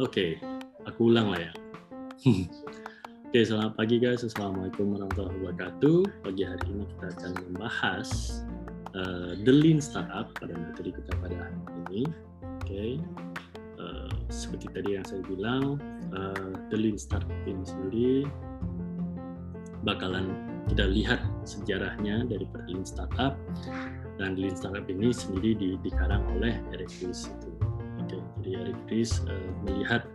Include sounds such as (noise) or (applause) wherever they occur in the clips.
Oke, aku ulang lah ya. (laughs) Oke, selamat pagi guys. Assalamualaikum warahmatullahi wabarakatuh. Pagi hari ini kita akan membahas uh, the lean startup pada materi kita pada hari ini. Oke, uh, seperti tadi yang saya bilang, uh, the lean startup ini sendiri bakalan kita lihat sejarahnya dari lean startup dan lean startup ini sendiri di, dikarang oleh Eric Ries itu Ries uh, melihat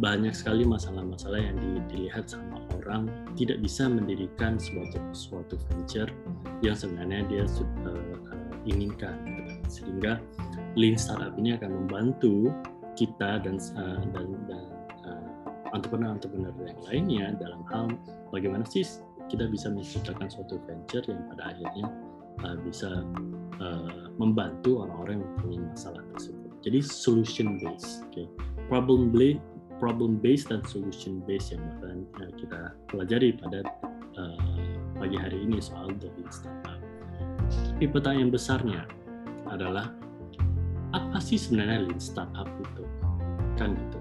banyak sekali masalah-masalah yang dilihat sama orang tidak bisa mendirikan suatu suatu venture yang sebenarnya dia uh, inginkan sehingga lean startup ini akan membantu kita dan uh, dan, dan uh, entrepreneur-entrepreneur yang lainnya dalam hal bagaimana sih kita bisa menciptakan suatu venture yang pada akhirnya uh, bisa uh, membantu orang-orang yang mempunyai masalah tersebut. Jadi solution based, okay. problem based, problem based dan solution based yang akan uh, kita pelajari pada uh, pagi hari ini soal the lean startup. Tapi pertanyaan besarnya adalah apa sih sebenarnya lean startup itu? Kan gitu.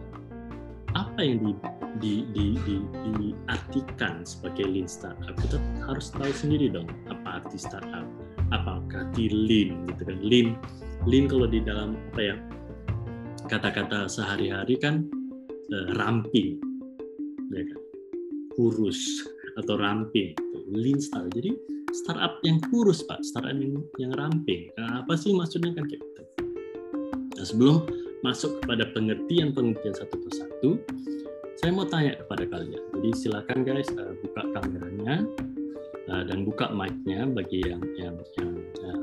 Apa yang di, di, di, di, diartikan sebagai lean startup? Kita harus tahu sendiri dong apa arti startup. Apakah arti lean gitu kan? Lean lean kalau di dalam apa ya kata-kata sehari-hari kan uh, ramping ya kan? Kurus atau ramping. Lean startup jadi startup yang kurus pak. Startup yang, yang ramping. Nah, apa sih maksudnya kan kayak gitu? Nah, sebelum masuk kepada pengertian-pengertian satu persatu saya mau tanya kepada kalian. Jadi silakan guys uh, buka kameranya uh, dan buka mic-nya bagi yang yang yang uh,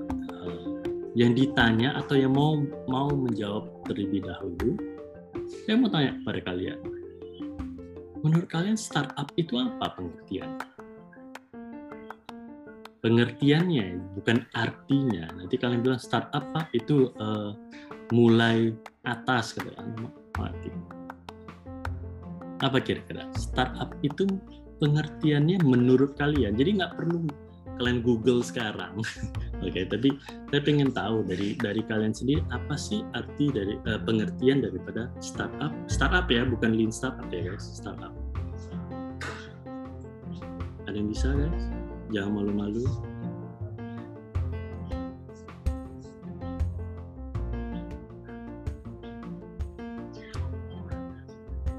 yang ditanya atau yang mau mau menjawab terlebih dahulu, saya mau tanya kepada kalian. Menurut kalian startup itu apa pengertian? Pengertiannya bukan artinya. Nanti kalian bilang startup apa itu uh, mulai atas gitu kan. Apa kira-kira? Startup itu pengertiannya menurut kalian. Jadi nggak perlu kalian Google sekarang. (laughs) Oke, okay, tapi saya pengen tahu dari dari kalian sendiri apa sih arti dari uh, pengertian daripada startup? Startup ya, bukan lean startup ya guys, startup. Ada yang bisa guys? Jangan malu-malu.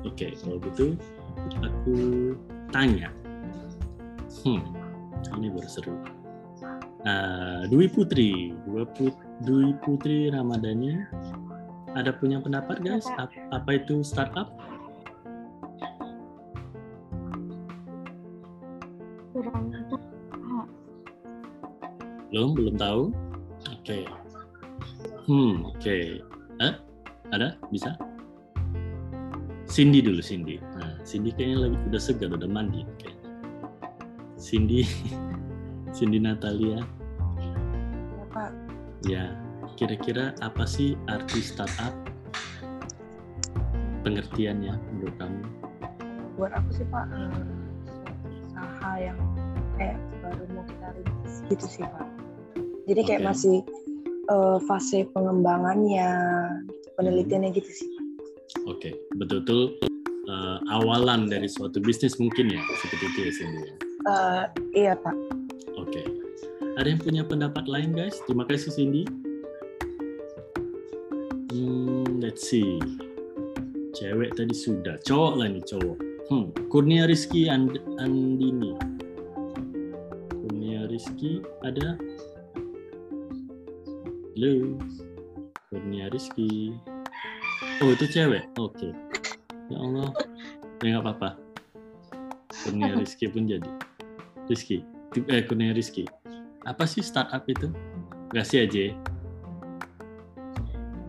Oke, okay, kalau gitu aku tanya. Hmm, ini baru seru. Uh, Dwi Putri, Dwi, Put, Dwi Putri Ramadhani, ada punya pendapat guys? Apa, apa itu startup? Belum, belum tahu. Oke. Okay. Hmm, oke. Okay. Eh, ada? Bisa? Cindy dulu, Cindy. Nah, Cindy kayaknya lagi udah segar, udah mandi. Okay. Cindy (laughs) Cindy Natalia. Ya Pak. Ya kira-kira apa sih arti startup? Pengertiannya menurut kamu? Buat aku sih Pak eh, usaha yang kayak baru mau kita rintis gitu sih Pak. Jadi kayak okay. masih uh, fase pengembangannya penelitiannya gitu sih Pak. Oke okay. betul-betul uh, awalan dari suatu bisnis mungkin ya seperti itu ya Cindy ya Uh, iya Pak. Oke. Okay. Ada yang punya pendapat lain guys? Terima kasih Cindy. Hmm, let's see. Cewek tadi sudah. Cowok lah nih cowok. Hmm, Kurnia Rizky And Andini. Kurnia Rizky ada? Halo. Kurnia Rizky. Oh itu cewek. Oke. Okay. Ya Allah. Ya nggak apa-apa. Kurnia Rizky pun jadi. Rizky, eh Kurnia Rizky. Apa sih startup itu? Kasih aja.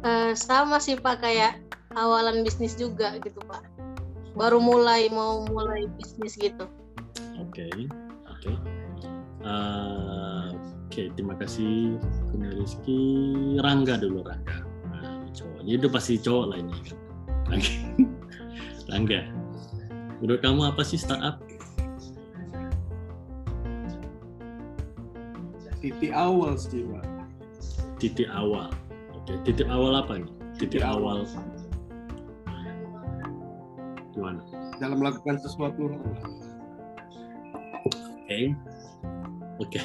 Uh, sama sih Pak kayak awalan bisnis juga gitu Pak. Baru mulai mau mulai bisnis gitu. Oke, okay. oke. Okay. Uh, oke, okay, terima kasih Kurnia Rizky. Rangga dulu Rangga. Nah, cowok. Udah pasti cowok lah ini kan. Rangga. Rangga. Menurut kamu apa sih startup? Titik awal sih pak titik awal oke titik awal apa nih titik awal gimana? Dalam melakukan sesuatu. Oke, oke.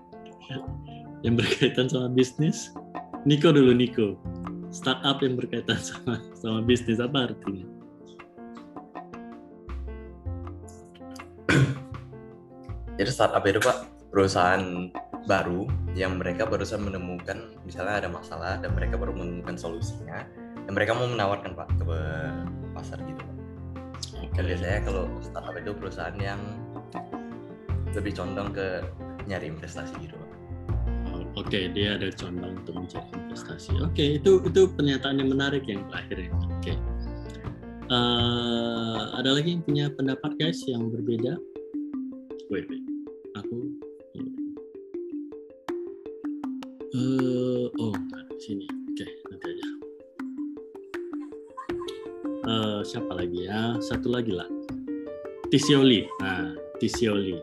(laughs) yang berkaitan sama bisnis, Niko dulu Niko. Startup yang berkaitan (laughs) sama sama bisnis apa artinya? Jadi startup itu pak perusahaan baru yang mereka barusan menemukan misalnya ada masalah dan mereka baru menemukan solusinya dan mereka mau menawarkan pak ke pasar gitu pak. Dan biasanya kalau startup itu perusahaan yang lebih condong ke nyari investasi gitu pak. Oke, dia ada condong untuk mencari investasi. Oke, itu itu pernyataan yang menarik yang terakhir ya. Oke. Eh, ada lagi yang punya pendapat guys yang berbeda? Wait, wait. Aku. Eh, oh, di sini. Oke, nanti aja. Eh, siapa lagi ya? Satu lagi lah. Tisioli. Nah, Tisioli.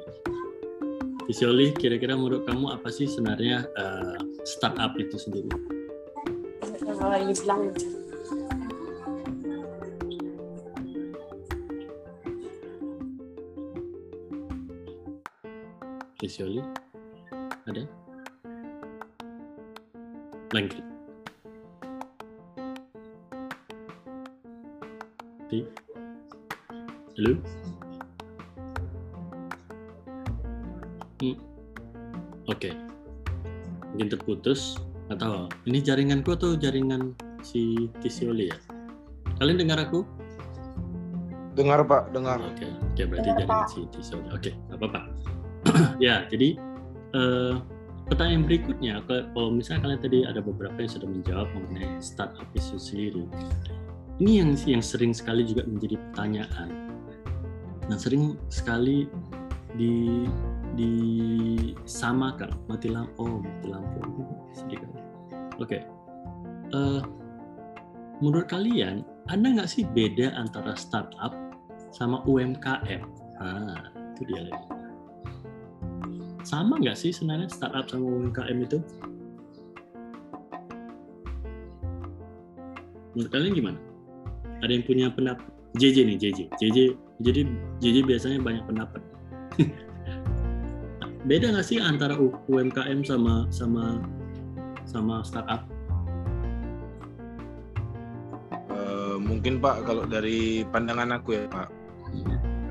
Tisioli, kira-kira menurut kamu apa sih sebenarnya eh, startup itu sendiri? Kalau dibilang Tisioli? Ada? Lengkit. Ti? Halo? Hmm. Oke. Mungkin terputus atau ini jaringanku atau jaringan si Tisioli ya? Kalian dengar aku? Dengar Pak, dengar. Oke, oke berarti Dengar, jaringan Pak. si Tisioli. Oke, nggak apa-apa. (clears throat) ya, jadi eh, pertanyaan berikutnya, kalau misalnya kalian tadi ada beberapa yang sudah menjawab mengenai startup itu sendiri, ini yang yang sering sekali juga menjadi pertanyaan. Nah, sering sekali di disamakan mati lampu, oh, mati lampu sedih kali. Oke, Eh, menurut kalian ada nggak sih beda antara startup sama UMKM? Ah, itu dia lagi. Sama nggak sih sebenarnya startup sama UMKM itu? Menurut kalian gimana? Ada yang punya pendapat? JJ nih, JJ. JJ, jadi JJ biasanya banyak pendapat. (laughs) Beda nggak sih antara UMKM sama sama sama startup? Eh, mungkin Pak kalau dari pandangan aku ya Pak,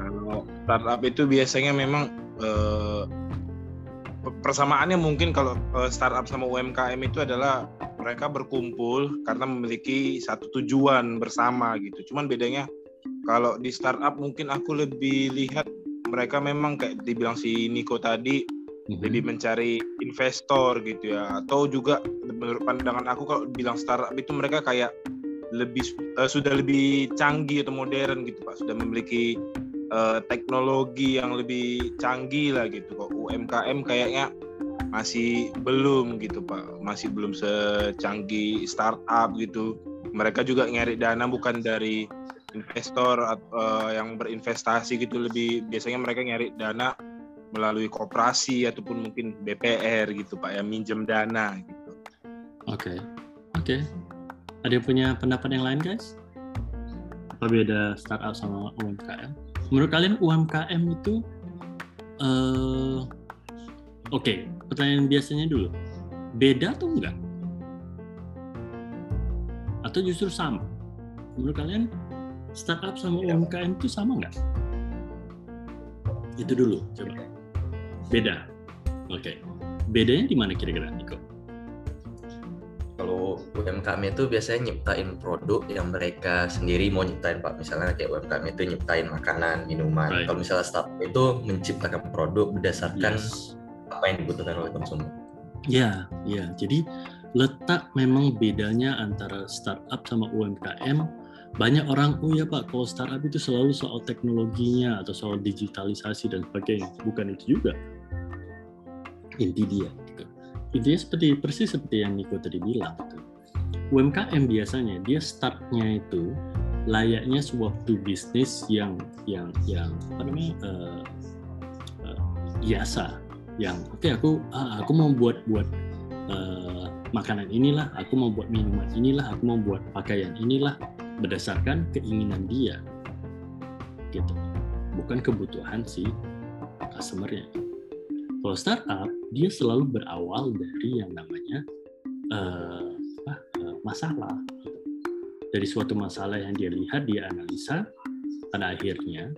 kalau startup itu biasanya memang pe- persamaannya mungkin kalau eh, startup sama UMKM itu adalah mereka berkumpul karena memiliki satu tujuan bersama gitu. Cuman bedanya kalau di startup mungkin aku lebih lihat mereka memang kayak dibilang si Niko tadi lebih mencari investor gitu ya. Atau juga menurut pandangan aku kalau bilang startup itu mereka kayak lebih eh, sudah lebih canggih atau modern gitu pak. Sudah memiliki eh, teknologi yang lebih canggih lah gitu kok UMKM kayaknya masih belum gitu pak masih belum secanggih startup gitu mereka juga nyari dana bukan dari investor eh, yang berinvestasi gitu lebih biasanya mereka nyari dana melalui koperasi ataupun mungkin BPR gitu pak yang minjem dana gitu Oke, oke. Ada yang punya pendapat yang lain guys? Apa beda startup sama UMKM? Menurut kalian UMKM itu, eh, oke, pertanyaan biasanya dulu, beda atau enggak? Atau justru sama? Menurut kalian startup sama UMKM itu sama nggak? Itu dulu, coba. Beda. Oke. Bedanya di mana kira-kira, Niko? Kalau UMKM itu biasanya nyiptain produk yang mereka sendiri mau nyiptain Pak. Misalnya kayak UMKM itu nyiptain makanan, minuman. Right. Kalau misalnya startup itu menciptakan produk berdasarkan Yes. apa yang dibutuhkan oleh konsumen. Ya, ya. Jadi letak memang bedanya antara startup sama UMKM. Banyak orang, oh ya Pak, kalau startup itu selalu soal teknologinya atau soal digitalisasi dan sebagainya. Bukan itu juga. Inti dia. Intinya seperti persis seperti yang Niko tadi bilang. Gitu. UMKM biasanya dia startnya itu layaknya sebuah bisnis yang yang yang apa namanya eh, eh, biasa yang oke aku ah, aku mau buat buat eh, makanan inilah aku mau buat minuman inilah aku mau buat pakaian inilah berdasarkan keinginan dia gitu bukan kebutuhan si customernya kalau startup dia selalu berawal dari yang namanya uh, uh, masalah. Dari suatu masalah yang dia lihat dia analisa pada akhirnya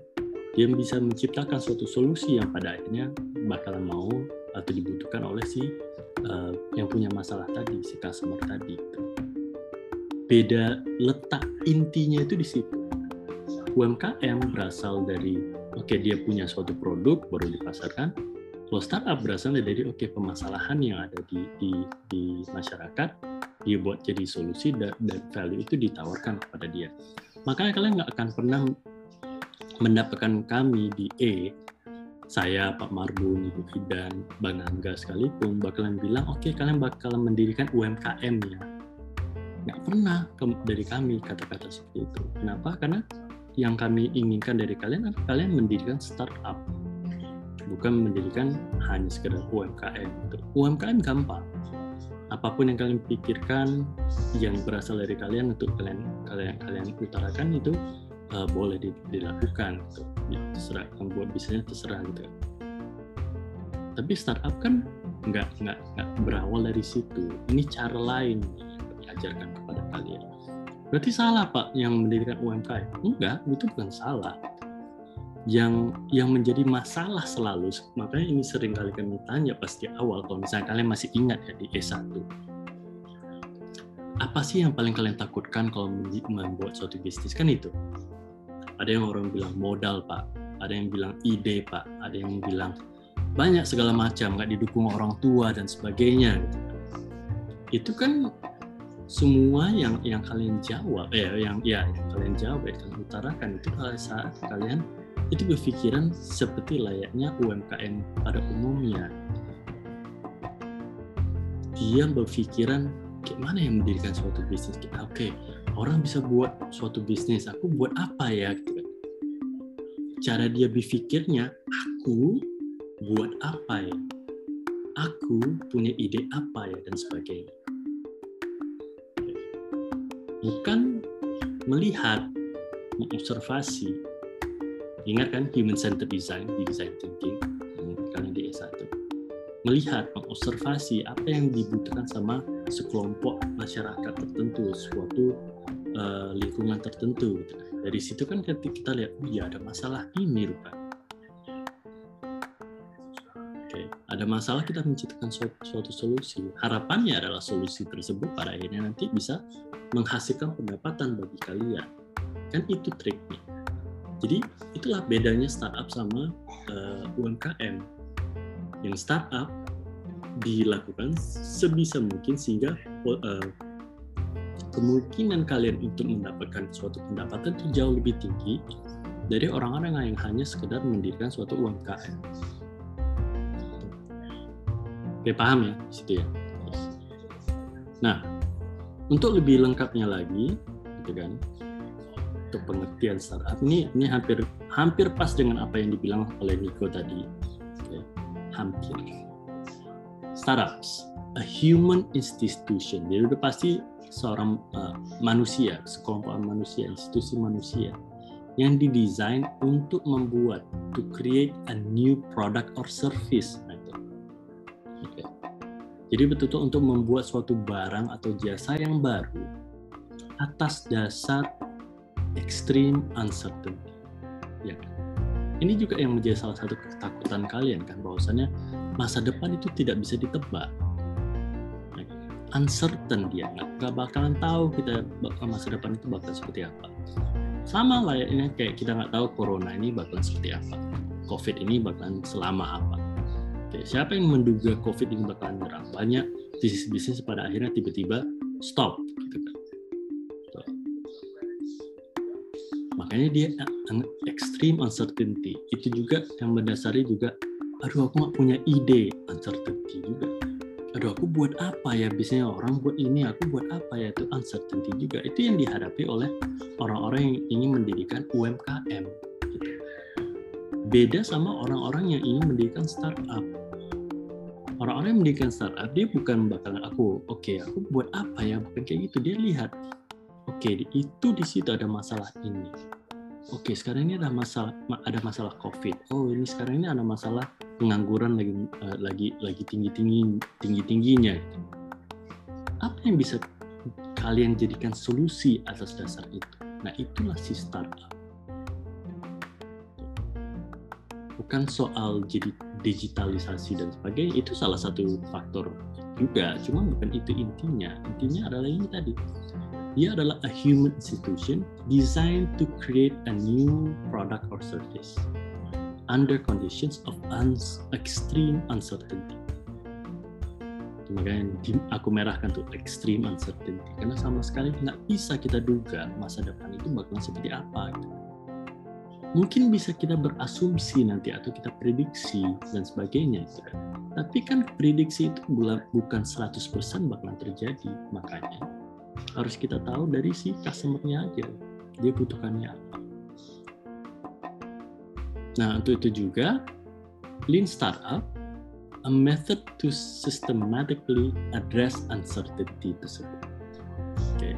dia bisa menciptakan suatu solusi yang pada akhirnya bakalan mau atau dibutuhkan oleh si uh, yang punya masalah tadi si customer tadi. Beda letak intinya itu di situ. UMKM berasal dari oke okay, dia punya suatu produk baru dipasarkan kalau startup berasal dari oke okay, permasalahan yang ada di, di di masyarakat dia buat jadi solusi dan, dan value itu ditawarkan kepada dia. Makanya kalian nggak akan pernah mendapatkan kami di E saya Pak Marbun, Ibu Fidan, Bang Angga sekalipun bakalan bilang oke okay, kalian bakalan mendirikan UMKM ya. Nggak pernah dari kami kata-kata seperti itu. Kenapa? Karena yang kami inginkan dari kalian adalah kalian mendirikan startup bukan mendirikan hanya sekedar UMKM UMKM gampang apa pun yang kalian pikirkan yang berasal dari kalian untuk kalian kalian kalian utarakan itu uh, boleh dilakukan gitu. ya, terserah buat bisnisnya terserah gitu tapi startup kan nggak nggak nggak berawal dari situ ini cara lain yang kami ajarkan kepada kalian Berarti salah Pak yang mendirikan UMKM? Enggak, itu bukan salah. Yang yang menjadi masalah selalu, makanya ini sering kali kami tanya pasti awal, kalau misalnya kalian masih ingat ya di E1. Apa sih yang paling kalian takutkan kalau membuat suatu bisnis? Kan itu. Ada yang orang bilang modal Pak, ada yang bilang ide Pak, ada yang bilang banyak segala macam, nggak didukung orang tua dan sebagainya. Gitu. Itu kan semua yang yang kalian jawab eh yang ya yang kalian jawab ya kalian utarakan itu saat kalian itu berpikiran seperti layaknya UMKM pada umumnya. Dia berpikiran gimana yang mendirikan suatu bisnis oke okay, orang bisa buat suatu bisnis aku buat apa ya? Gitu kan. Cara dia berpikirnya aku buat apa ya? Aku punya ide apa ya? Dan sebagainya. Bukan melihat, mengobservasi. Ingat kan human centered design di design thinking kalian di S1. Melihat, mengobservasi apa yang dibutuhkan sama sekelompok masyarakat tertentu, suatu uh, lingkungan tertentu. Dari situ kan ketika kita lihat, oh iya ada masalah ini rupanya ada masalah kita menciptakan suatu, suatu solusi. Harapannya adalah solusi tersebut pada akhirnya nanti bisa menghasilkan pendapatan bagi kalian. Kan itu triknya. Jadi itulah bedanya startup sama uh, eh, UMKM. Yang startup dilakukan sebisa mungkin sehingga uh, kemungkinan kalian untuk mendapatkan suatu pendapatan itu jauh lebih tinggi dari orang-orang yang hanya sekedar mendirikan suatu UMKM. Oke, paham ya situ ya. Nah, untuk lebih lengkapnya lagi, gitu kan, untuk pengertian startup ini ini hampir hampir pas dengan apa yang dibilang oleh Nico tadi. Oke, hampir. Startups, a human institution. Jadi udah pasti seorang uh, manusia, sekelompok manusia, institusi manusia yang didesain untuk membuat, to create a new product or service jadi betul-betul untuk membuat suatu barang atau jasa yang baru atas dasar extreme uncertainty. Ya kan? Ini juga yang menjadi salah satu ketakutan kalian kan bahwasannya masa depan itu tidak bisa ditebak. Ya kan? Uncertain dia, nggak bakalan tahu kita masa depan itu bakal seperti apa. Sama layaknya kayak kita nggak tahu corona ini bakalan seperti apa, COVID ini bakalan selama apa Oke, siapa yang menduga COVID ini bakalan menyerang? Banyak bisnis-bisnis pada akhirnya tiba-tiba stop, Makanya dia extreme uncertainty. Itu juga yang mendasari juga, aduh aku nggak punya ide, uncertainty juga. Aduh aku buat apa ya bisnisnya orang buat ini, aku buat apa ya itu uncertainty juga. Itu yang dihadapi oleh orang-orang yang ingin mendirikan UMKM. Beda sama orang-orang yang ingin mendirikan startup orang-orang yang mendirikan startup dia bukan bakalan aku oke okay, aku buat apa ya bukan kayak gitu dia lihat oke itu di situ ada masalah ini. Oke sekarang ini ada masalah ada masalah covid. Oh ini sekarang ini ada masalah pengangguran lagi uh, lagi lagi tinggi tinggi tinggi tingginya gitu. apa yang bisa kalian jadikan solusi atas dasar itu? Nah itulah si startup. Bukan soal jadi digitalisasi dan sebagainya itu salah satu faktor juga. Cuma bukan itu intinya. Intinya adalah ini tadi dia adalah a human institution designed to create a new product or service under conditions of uns extreme uncertainty. Makanya aku merahkan tuh extreme uncertainty. Karena sama sekali nggak bisa kita duga masa depan itu bakalan seperti apa gitu. Mungkin bisa kita berasumsi nanti atau kita prediksi dan sebagainya gitu. tapi kan prediksi itu bukan 100% bakalan terjadi makanya harus kita tahu dari si customer-nya aja dia butuhkannya apa nah untuk itu juga lean startup a method to systematically address uncertainty tersebut okay.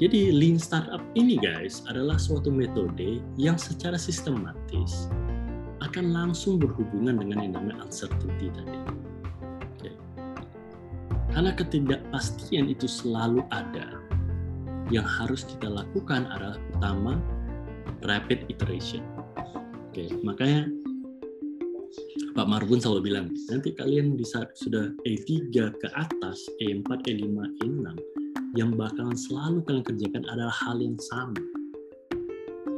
Jadi lean startup ini guys adalah suatu metode yang secara sistematis akan langsung berhubungan dengan yang namanya uncertainty tadi. Karena ketidakpastian itu selalu ada. Yang harus kita lakukan adalah pertama rapid iteration. Oke, okay. makanya Pak Marbun selalu bilang, nanti kalian bisa sudah E3 ke atas, E4, E5, E6, yang bakalan selalu kalian kerjakan adalah hal yang sama.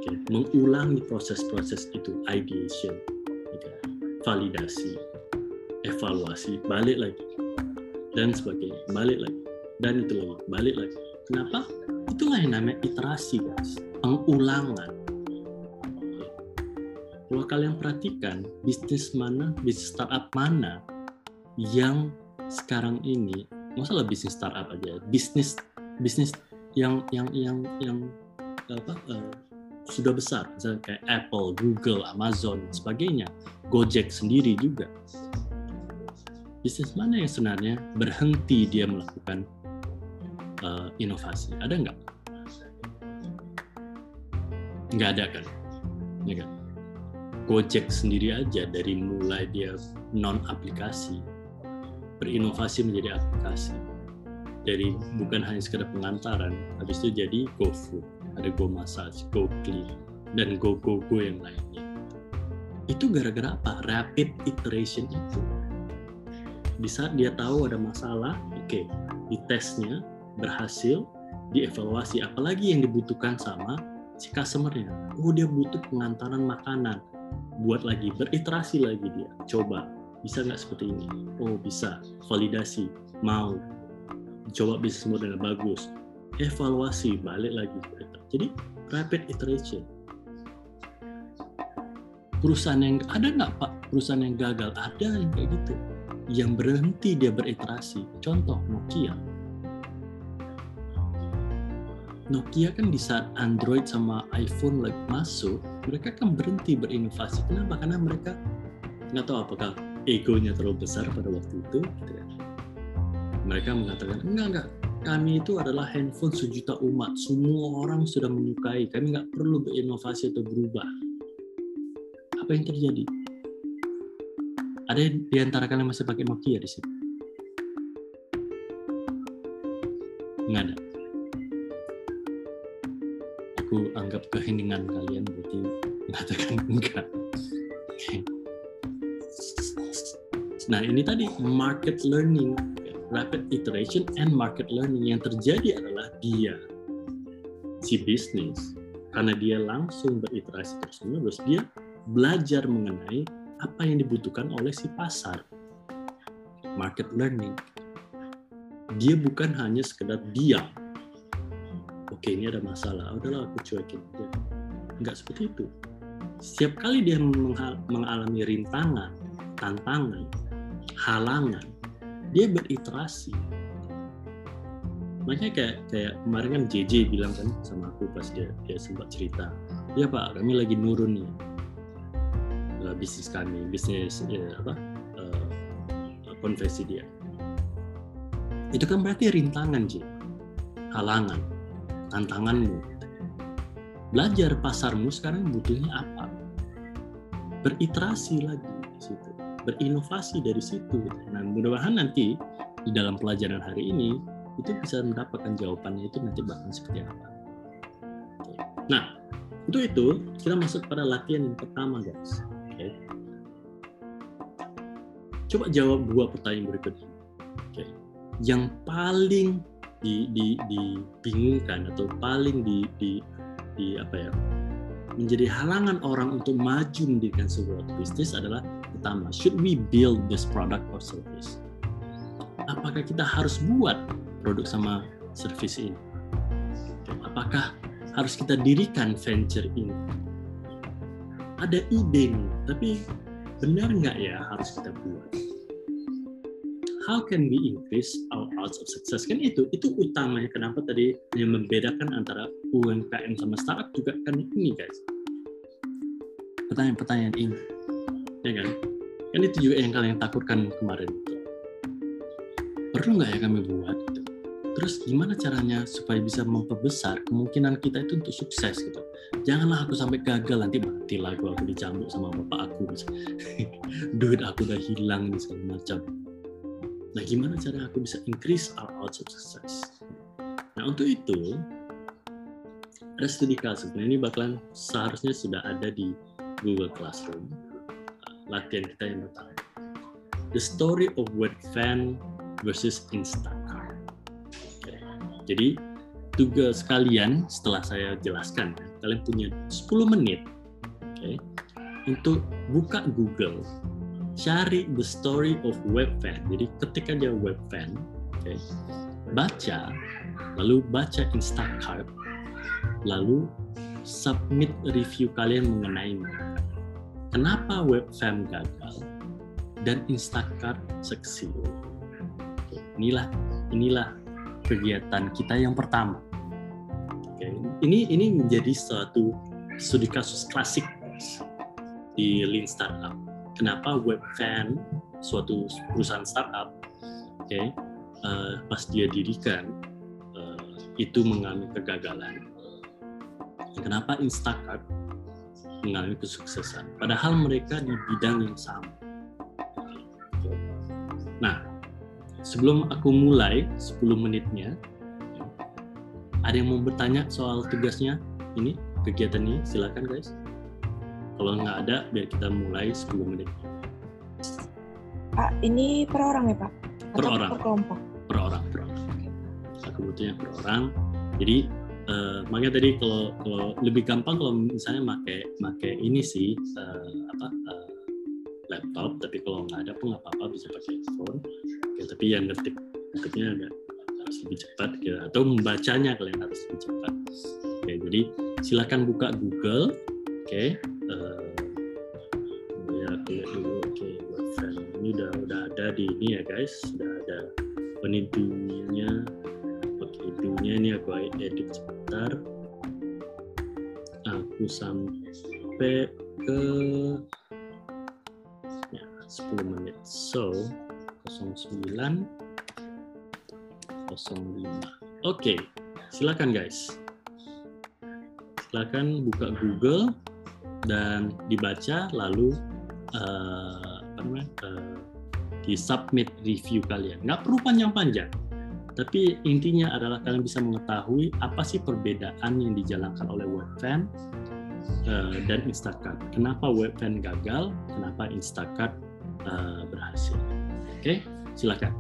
Okay. Mengulangi proses-proses itu, ideation, okay. validasi, evaluasi, balik lagi, dan sebagainya, balik lagi, dan itu lagi, balik lagi. Kenapa? Itulah yang namanya iterasi, guys. Pengulangan. Kalau kalian perhatikan, bisnis mana, bisnis startup mana yang sekarang ini masalah bisnis startup aja bisnis bisnis yang yang yang yang apa uh, sudah besar misalnya kayak Apple, Google, Amazon, sebagainya, Gojek sendiri juga. Bisnis mana yang sebenarnya berhenti dia melakukan uh, inovasi? Ada nggak? Nggak ada kan? Ya kan? Gojek sendiri aja dari mulai dia non aplikasi berinovasi menjadi aplikasi dari bukan hanya sekedar pengantaran habis itu jadi GoFood ada Go Massage, Go Clean dan Go Go Go yang lainnya itu gara-gara apa? rapid iteration itu di saat dia tahu ada masalah oke okay, di tesnya berhasil dievaluasi apalagi yang dibutuhkan sama si customernya. Oh dia butuh pengantaran makanan. Buat lagi beriterasi lagi dia. Coba bisa nggak seperti ini? Oh bisa. Validasi. Mau. Coba bisnis model bagus. Evaluasi balik lagi. Jadi rapid iteration. Perusahaan yang ada nggak pak? Perusahaan yang gagal? Ada yang kayak gitu. Yang berhenti dia beriterasi. Contoh Nokia Nokia kan di saat Android sama iPhone lagi masuk mereka kan berhenti berinovasi kenapa? Karena mereka nggak tahu apakah egonya terlalu besar pada waktu itu gitu ya. mereka mengatakan enggak enggak. Kami itu adalah handphone sejuta umat. Semua orang sudah menyukai. Kami nggak perlu berinovasi atau berubah. Apa yang terjadi? Ada di antara kalian masih pakai Nokia di sini? Nggak ada aku anggap keheningan kalian berarti mengatakan (laughs) enggak. Nah ini tadi market learning, rapid iteration and market learning. Yang terjadi adalah dia si bisnis karena dia langsung beriterasi terus menerus dia belajar mengenai apa yang dibutuhkan oleh si pasar. Market learning. Dia bukan hanya sekedar diam oke ini ada masalah. Udahlah aku cuekin aja. Nggak seperti itu. Setiap kali dia mengalami rintangan tantangan halangan dia beriterasi. Makanya kayak kayak kemarin kan JJ bilang kan sama aku pas dia dia sempat cerita ya pak kami lagi nurun nih. Uh, bisnis kami bisnis ya, apa uh, konversi dia. Itu kan berarti rintangan J. Halangan tantanganmu. Belajar pasarmu sekarang butuhnya apa? Beriterasi lagi di situ berinovasi dari situ. Nah mudah-mudahan nanti di dalam pelajaran hari ini itu bisa mendapatkan jawabannya itu nanti bahkan seperti apa. Nah untuk itu kita masuk pada latihan yang pertama guys. Oke. coba jawab dua pertanyaan berikut ini yang paling di, di, dibingungkan atau paling di, di, di apa ya menjadi halangan orang untuk maju mendirikan sebuah bisnis adalah pertama should we build this product or service? Apakah kita harus buat produk sama service ini? Apakah harus kita dirikan venture ini? Ada ide nih tapi benar nggak ya harus kita buat how can we increase our odds of success? Kan itu itu utamanya kenapa tadi yang membedakan antara UMKM sama startup juga kan ini guys. Pertanyaan-pertanyaan ini. Ya kan? Kan itu juga yang kalian takutkan kemarin. Perlu nggak ya kami buat gitu? Terus gimana caranya supaya bisa memperbesar kemungkinan kita itu untuk sukses gitu? Janganlah aku sampai gagal nanti mati lah aku, dicambuk sama bapak aku. (laughs) Duit aku udah hilang nih segala macam Nah, gimana cara aku bisa increase our odds of success? Nah, untuk itu, ada studi kasus. Nah, ini bakalan seharusnya sudah ada di Google Classroom. Latihan kita yang pertama. The story of Webvan versus Instacart. Oke. Jadi, tugas kalian setelah saya jelaskan, kalian punya 10 menit oke, untuk buka Google cari the story of webvan. Jadi ketika dia webvan, okay, baca, lalu baca Instacart, lalu submit review kalian mengenai. Kenapa webvan gagal dan Instacart sukses? Okay, inilah inilah kegiatan kita yang pertama. Okay, ini ini menjadi suatu studi kasus klasik di Lean Startup kenapa Webvan suatu perusahaan startup oke okay, uh, pas dia dirikan uh, itu mengalami kegagalan. Kenapa Instacart mengalami kesuksesan? Padahal mereka di bidang yang sama. Nah sebelum aku mulai 10 menitnya ada yang mau bertanya soal tugasnya ini kegiatan ini silakan guys kalau nggak ada, biar kita mulai 10 menit. Pak, ini per orang ya Pak? Per Atau orang. Per kelompok? Per orang, per orang. Aku butuhnya per orang. Jadi uh, makanya tadi kalau kalau lebih gampang kalau misalnya pakai pakai ini sih uh, apa uh, laptop, tapi kalau nggak ada pun nggak apa-apa bisa pakai phone. Ya, tapi yang ngetik ngetiknya agak harus lebih cepat gitu. atau membacanya kalian harus lebih cepat. Oke, jadi silakan buka Google, oke, uh, ya lihat dulu. Oke okay, website ini udah udah ada di ini ya guys. Sudah ada penidunya oke okay, ini aku edit sebentar. Aku sampai ke ya 10 menit. So 09 05 oke okay, silakan guys. Silakan buka Google dan dibaca lalu uh, apa namanya uh, di submit review kalian nggak perlu panjang-panjang tapi intinya adalah kalian bisa mengetahui apa sih perbedaan yang dijalankan oleh Webvan uh, dan Instacart. Kenapa Webvan gagal, kenapa Instacart uh, berhasil. Oke, okay? silakan.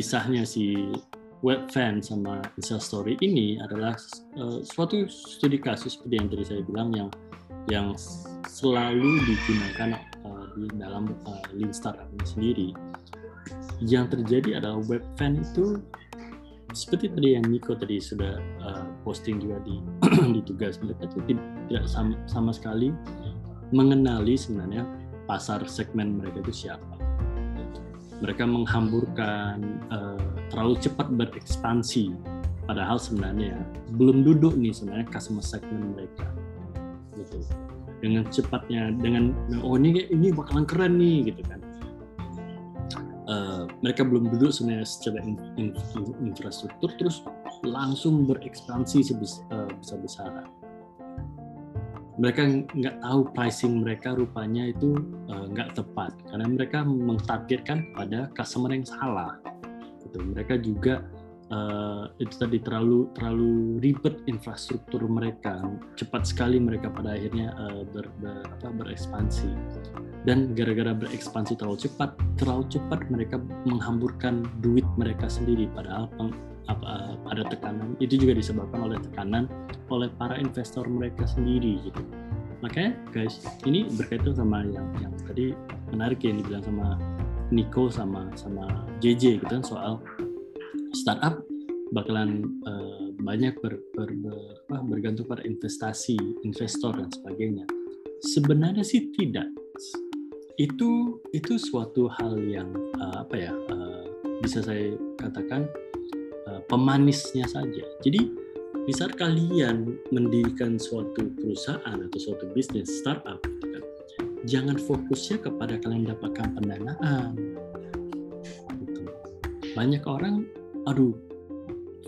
Kisahnya si Webvan sama Instastory ini adalah uh, suatu studi kasus seperti yang tadi saya bilang yang yang selalu digunakan uh, di dalam uh, Lean Startup ini sendiri. Yang terjadi adalah Webvan itu seperti tadi yang Nico tadi sudah uh, posting juga di (clears throat) di tugas mereka itu tidak, tidak sama, sama sekali mengenali sebenarnya pasar segmen mereka itu siapa mereka menghamburkan uh, terlalu cepat berekspansi. Padahal sebenarnya belum duduk nih sebenarnya customer segment mereka. Gitu. Dengan cepatnya dengan oh ini ini bakalan keren nih gitu kan. Uh, mereka belum duduk sebenarnya secara in, in, in, infrastruktur terus langsung berekspansi sebesar uh, besaran mereka nggak tahu pricing mereka rupanya itu uh, nggak tepat. Karena mereka mentargetkan pada customer yang salah. Gitu. Mereka juga uh, itu tadi terlalu terlalu ribet infrastruktur mereka. Cepat sekali mereka pada akhirnya uh, ber, ber, apa, berekspansi. Dan gara-gara berekspansi terlalu cepat terlalu cepat mereka menghamburkan duit mereka sendiri. Padahal apa, ada tekanan. Itu juga disebabkan oleh tekanan oleh para investor mereka sendiri gitu. Makanya guys ini berkaitan sama yang yang tadi menarik yang dibilang sama Nico sama sama JJ gitu kan soal startup bakalan uh, banyak ber, ber, ber, apa, bergantung pada investasi investor dan sebagainya. Sebenarnya sih tidak. Itu itu suatu hal yang uh, apa ya uh, bisa saya katakan pemanisnya saja. Jadi di kalian mendirikan suatu perusahaan atau suatu bisnis startup, gitu kan, jangan fokusnya kepada kalian dapatkan pendanaan. Gitu. Banyak orang, aduh,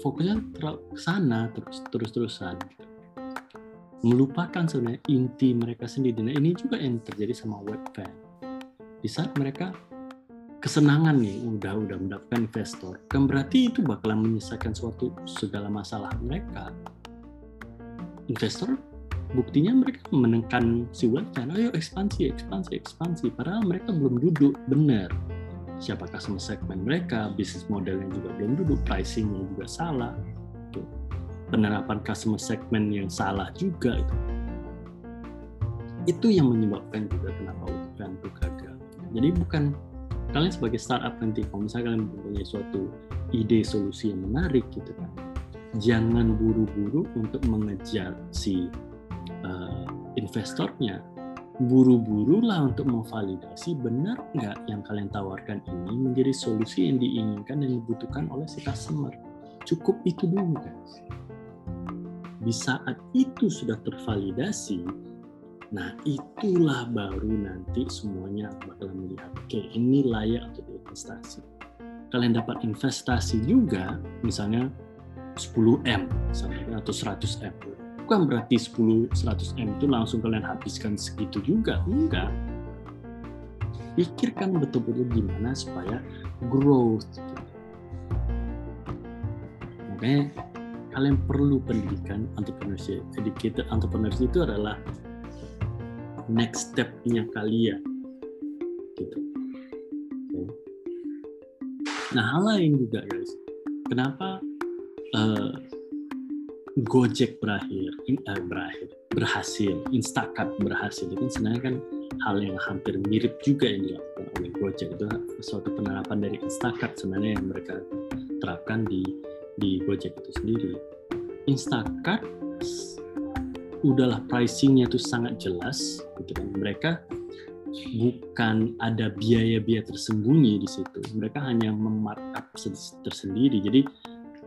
fokusnya ke sana terus terus terusan. Melupakan sebenarnya inti mereka sendiri. Nah ini juga yang terjadi sama Webvan. Di saat mereka kesenangan nih udah udah mendapatkan investor. Kan berarti itu bakalan menyelesaikan suatu segala masalah mereka. Investor buktinya mereka menekan si website ayo ekspansi ekspansi ekspansi. Padahal mereka belum duduk benar. Siapa customer segmen mereka? Bisnis modelnya juga belum duduk pricingnya juga salah. Penerapan customer segmen yang salah juga itu. Itu yang menyebabkan juga kenapa UKM itu gagal. Jadi bukan kalian sebagai startup nanti kalau misalnya kalian mempunyai suatu ide solusi yang menarik gitu kan jangan buru-buru untuk mengejar si uh, investornya. Buru-burulah untuk memvalidasi benar nggak yang kalian tawarkan ini menjadi solusi yang diinginkan dan dibutuhkan oleh si customer. Cukup itu dulu guys. Di saat itu sudah tervalidasi Nah, itulah baru nanti semuanya bakalan melihat, oke ini layak untuk diinvestasi. Kalian dapat investasi juga, misalnya 10M misalnya, atau 100M. Bukan berarti 10 100M itu langsung kalian habiskan segitu juga, enggak. Pikirkan betul-betul gimana supaya growth. Gitu. Makanya kalian perlu pendidikan entrepreneurship. Educated entrepreneurship itu adalah next step-nya kalian gitu. Okay. nah hal lain juga guys. Kenapa uh, Gojek berakhir, uh, berakhir, berhasil, Instacart berhasil? Itu kan sebenarnya kan hal yang hampir mirip juga yang dilakukan oleh Gojek. Itu suatu penerapan dari Instacart sebenarnya yang mereka terapkan di di Gojek itu sendiri. Instacart udahlah pricingnya tuh sangat jelas gitu kan. Mereka bukan ada biaya-biaya tersembunyi di situ. Mereka hanya memarkup tersendiri. Jadi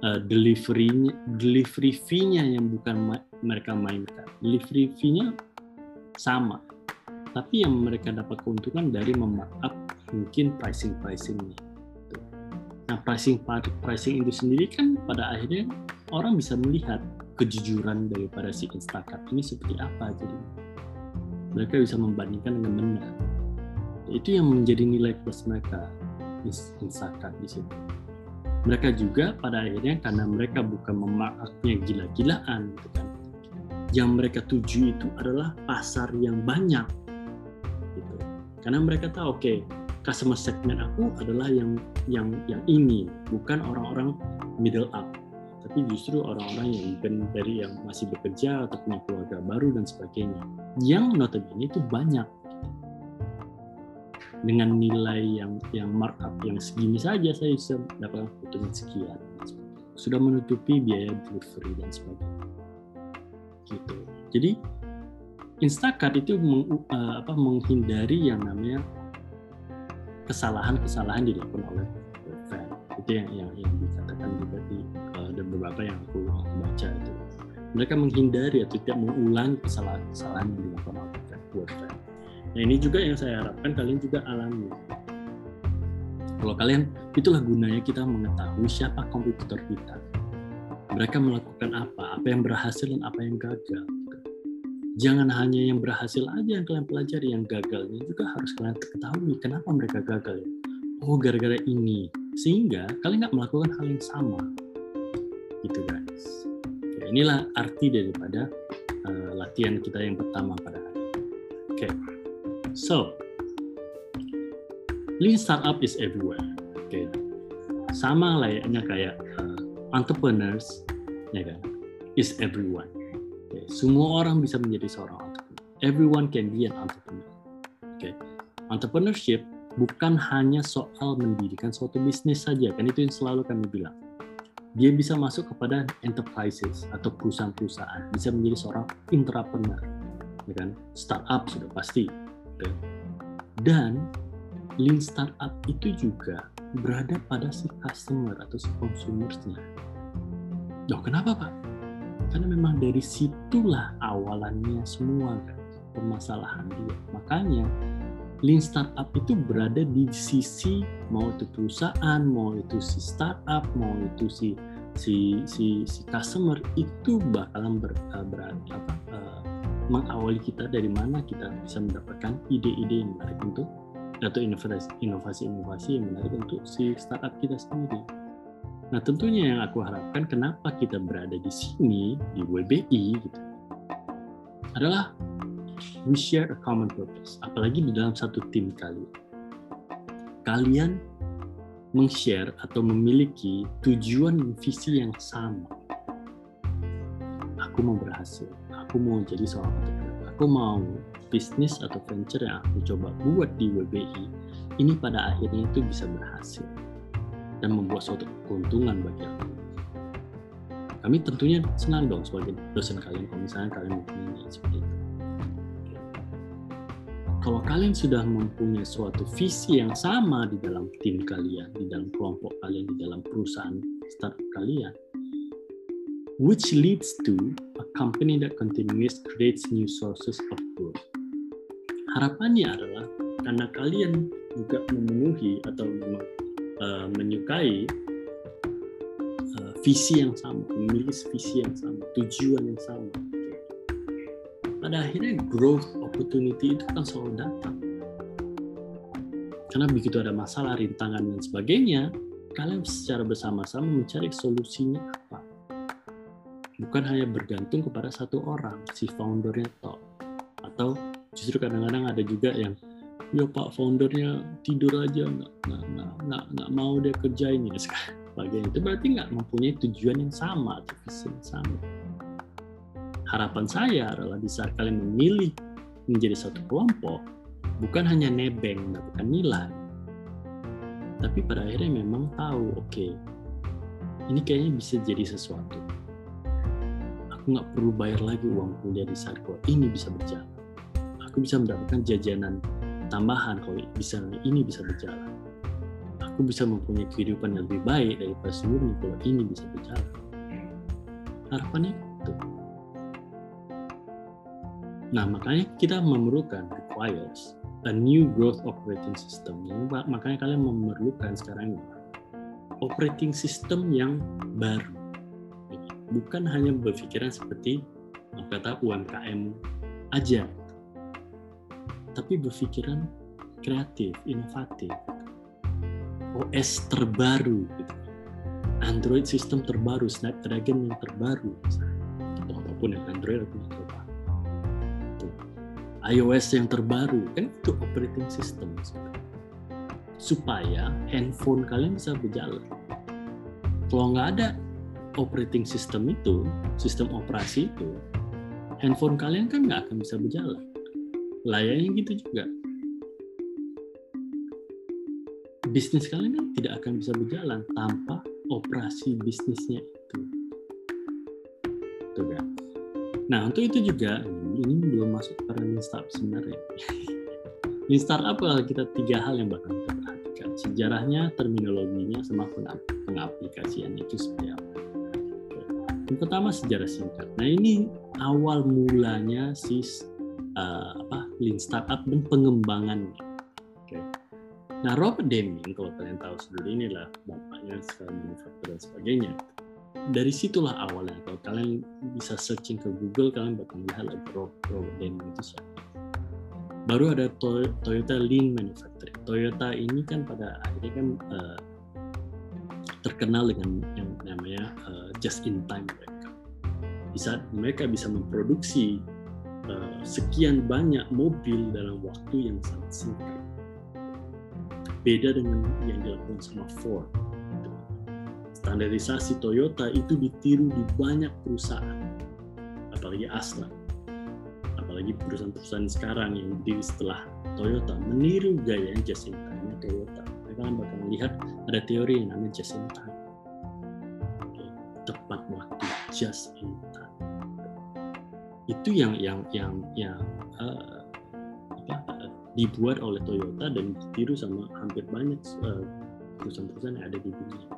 uh, delivery delivery fee-nya yang bukan ma mereka mainkan. Delivery fee-nya sama. Tapi yang mereka dapat keuntungan dari memarkup mungkin pricing pricingnya nah pricing pricing itu sendiri kan pada akhirnya orang bisa melihat kejujuran daripada si Instacart ini seperti apa jadi mereka bisa membandingkan dengan benar. Itu yang menjadi nilai plus mereka Instacart di situ. Mereka juga pada akhirnya karena mereka bukan memakaknya gila-gilaan gitu kan. Yang mereka tuju itu adalah pasar yang banyak gitu. Karena mereka tahu oke okay, customer segment aku adalah yang yang yang ini bukan orang-orang middle up tapi justru orang-orang yang bukan dari yang masih bekerja atau punya keluarga baru dan sebagainya yang notabene itu banyak. Dengan nilai yang yang markup yang segini saja saya bisa mendapatkan keuntungan sekian. Sudah menutupi biaya delivery dan sebagainya. Gitu. Jadi Instacart itu meng, uh, apa, menghindari yang namanya kesalahan-kesalahan dilakukan oleh fan itu yang yang, yang dikatakan juga di beberapa yang aku baca itu mereka menghindari atau tidak mengulangi kesalahan-kesalahan yang dilakukan oleh fan. Nah ini juga yang saya harapkan kalian juga alami. Kalau kalian itulah gunanya kita mengetahui siapa kompetitor kita. Mereka melakukan apa, apa yang berhasil dan apa yang gagal jangan hanya yang berhasil aja yang kalian pelajari, yang gagalnya juga harus kalian ketahui kenapa mereka gagal. Oh, gara-gara ini. Sehingga kalian nggak melakukan hal yang sama. Gitu guys. Oke, inilah arti daripada uh, latihan kita yang pertama pada hari. Oke, so lean startup is everywhere. Oke, sama layaknya kayak uh, entrepreneurs, ya kan, is everyone Okay. Semua orang bisa menjadi seorang entrepreneur. Everyone can be an entrepreneur. Oke. Okay. Entrepreneurship bukan hanya soal mendirikan suatu bisnis saja, kan itu yang selalu kami bilang. Dia bisa masuk kepada enterprises atau perusahaan-perusahaan, bisa menjadi seorang entrepreneur, ya kan? Startup sudah pasti. Okay. Dan lean startup itu juga berada pada si customer atau si consumersnya. Loh, kenapa Pak? karena memang dari situlah awalannya semua kan permasalahan dia makanya lean startup itu berada di sisi mau itu perusahaan mau itu si startup mau itu si si si, si customer itu bakalan ber, uh, ber, apa, uh, mengawali kita dari mana kita bisa mendapatkan ide-ide yang menarik untuk atau inovasi-inovasi yang menarik untuk si startup kita sendiri. Nah tentunya yang aku harapkan kenapa kita berada di sini di WBI gitu adalah we share a common purpose. Apalagi di dalam satu tim kalian. Kalian meng-share atau memiliki tujuan dan visi yang sama. Aku mau berhasil. Aku mau jadi seorang entrepreneur. Aku mau bisnis atau venture yang aku coba buat di WBI ini pada akhirnya itu bisa berhasil dan membuat suatu keuntungan bagi aku. Kami tentunya senang dong sebagai dosen kalian kalau misalnya kalian mempunyai seperti itu. Kalau kalian sudah mempunyai suatu visi yang sama di dalam tim kalian, di dalam kelompok kalian, di dalam perusahaan startup kalian, which leads to a company that continues creates new sources of growth. Harapannya adalah karena kalian juga memenuhi atau uh, menyukai uh, visi yang sama, memiliki visi yang sama, tujuan yang sama. Pada akhirnya growth opportunity itu kan selalu datang. Karena begitu ada masalah, rintangan dan sebagainya, kalian secara bersama-sama mencari solusinya apa. Bukan hanya bergantung kepada satu orang, si foundernya top. Atau justru kadang-kadang ada juga yang ya pak foundernya tidur aja nggak nggak nggak nggak, nggak mau dia kerjain ya sebagainya itu berarti nggak mempunyai tujuan yang sama atau visi yang sama harapan saya adalah di kalian memilih menjadi satu kelompok bukan hanya nebeng mendapatkan nilai. Tapi pada akhirnya memang tahu oke okay, ini kayaknya bisa jadi sesuatu. Aku nggak perlu bayar lagi uang kuliah di saat ini bisa berjalan. Aku bisa mendapatkan jajanan tambahan kalau bisa ini bisa berjalan. Aku bisa mempunyai kehidupan yang lebih baik daripada sebelumnya kalau ini bisa berjalan. Harapannya itu nah makanya kita memerlukan requires a new growth operating system makanya kalian memerlukan sekarang operating system yang baru bukan hanya berpikiran seperti kata UMKM aja tapi berpikiran kreatif, inovatif. OS terbaru, gitu. Android sistem terbaru, Snapdragon yang terbaru, atau apa pun yang Android atau apa. iOS yang terbaru, kan itu operating system. supaya handphone kalian bisa berjalan. Kalau nggak ada operating system itu, sistem operasi itu, handphone kalian kan nggak akan bisa berjalan. Layaknya gitu juga. Bisnis kalian kan tidak akan bisa berjalan tanpa operasi bisnisnya itu. Tuh kan. Nah untuk itu juga ini belum masuk pada lean startup sebenarnya. (laughs) lean startup kita tiga hal yang bakal kita perhatikan. Sejarahnya, terminologinya, sama pengaplikasiannya itu seperti apa. Yang pertama sejarah singkat. Nah ini awal mulanya si uh, apa lean startup dan pengembangannya. Oke. Nah Robert Deming kalau kalian tahu sendiri inilah bapaknya sekali manufaktur dan sebagainya. Dari situlah awalnya. Kalau kalian bisa searching ke Google kalian bakal melihat lagi Robert Deming itu siapa. Baru ada Toyota Lean Manufacturing. Toyota ini kan pada akhirnya kan uh, terkenal dengan yang namanya uh, just in time mereka. Di saat mereka bisa memproduksi uh, sekian banyak mobil dalam waktu yang sangat singkat. Beda dengan yang dilakukan sama Ford. Standarisasi Toyota itu ditiru di banyak perusahaan, apalagi Asla. Apalagi perusahaan-perusahaan sekarang yang berdiri setelah Toyota meniru gaya just in time Toyota. Mereka bakal melihat ada teori yang namanya just in time tepat waktu just in time itu yang yang yang yang uh, apa, uh, dibuat oleh Toyota dan ditiru sama hampir banyak uh, perusahaan-perusahaan yang ada di dunia.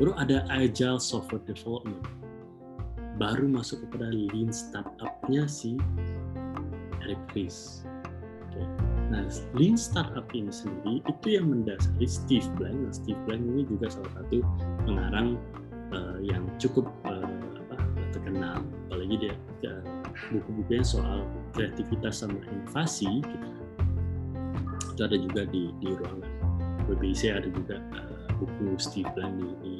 Baru ada agile software development, baru masuk kepada lean startup-nya si Eric Ries. Nah, lean startup ini sendiri itu yang mendasari Steve Blank. Nah, Steve Blank ini juga salah satu pengarang uh, yang cukup uh, apa, terkenal, apalagi dia uh, buku-bukunya soal kreativitas sama inovasi, gitu. itu ada juga di, di ruangan WBC ada juga uh, buku Steve Blank di, di,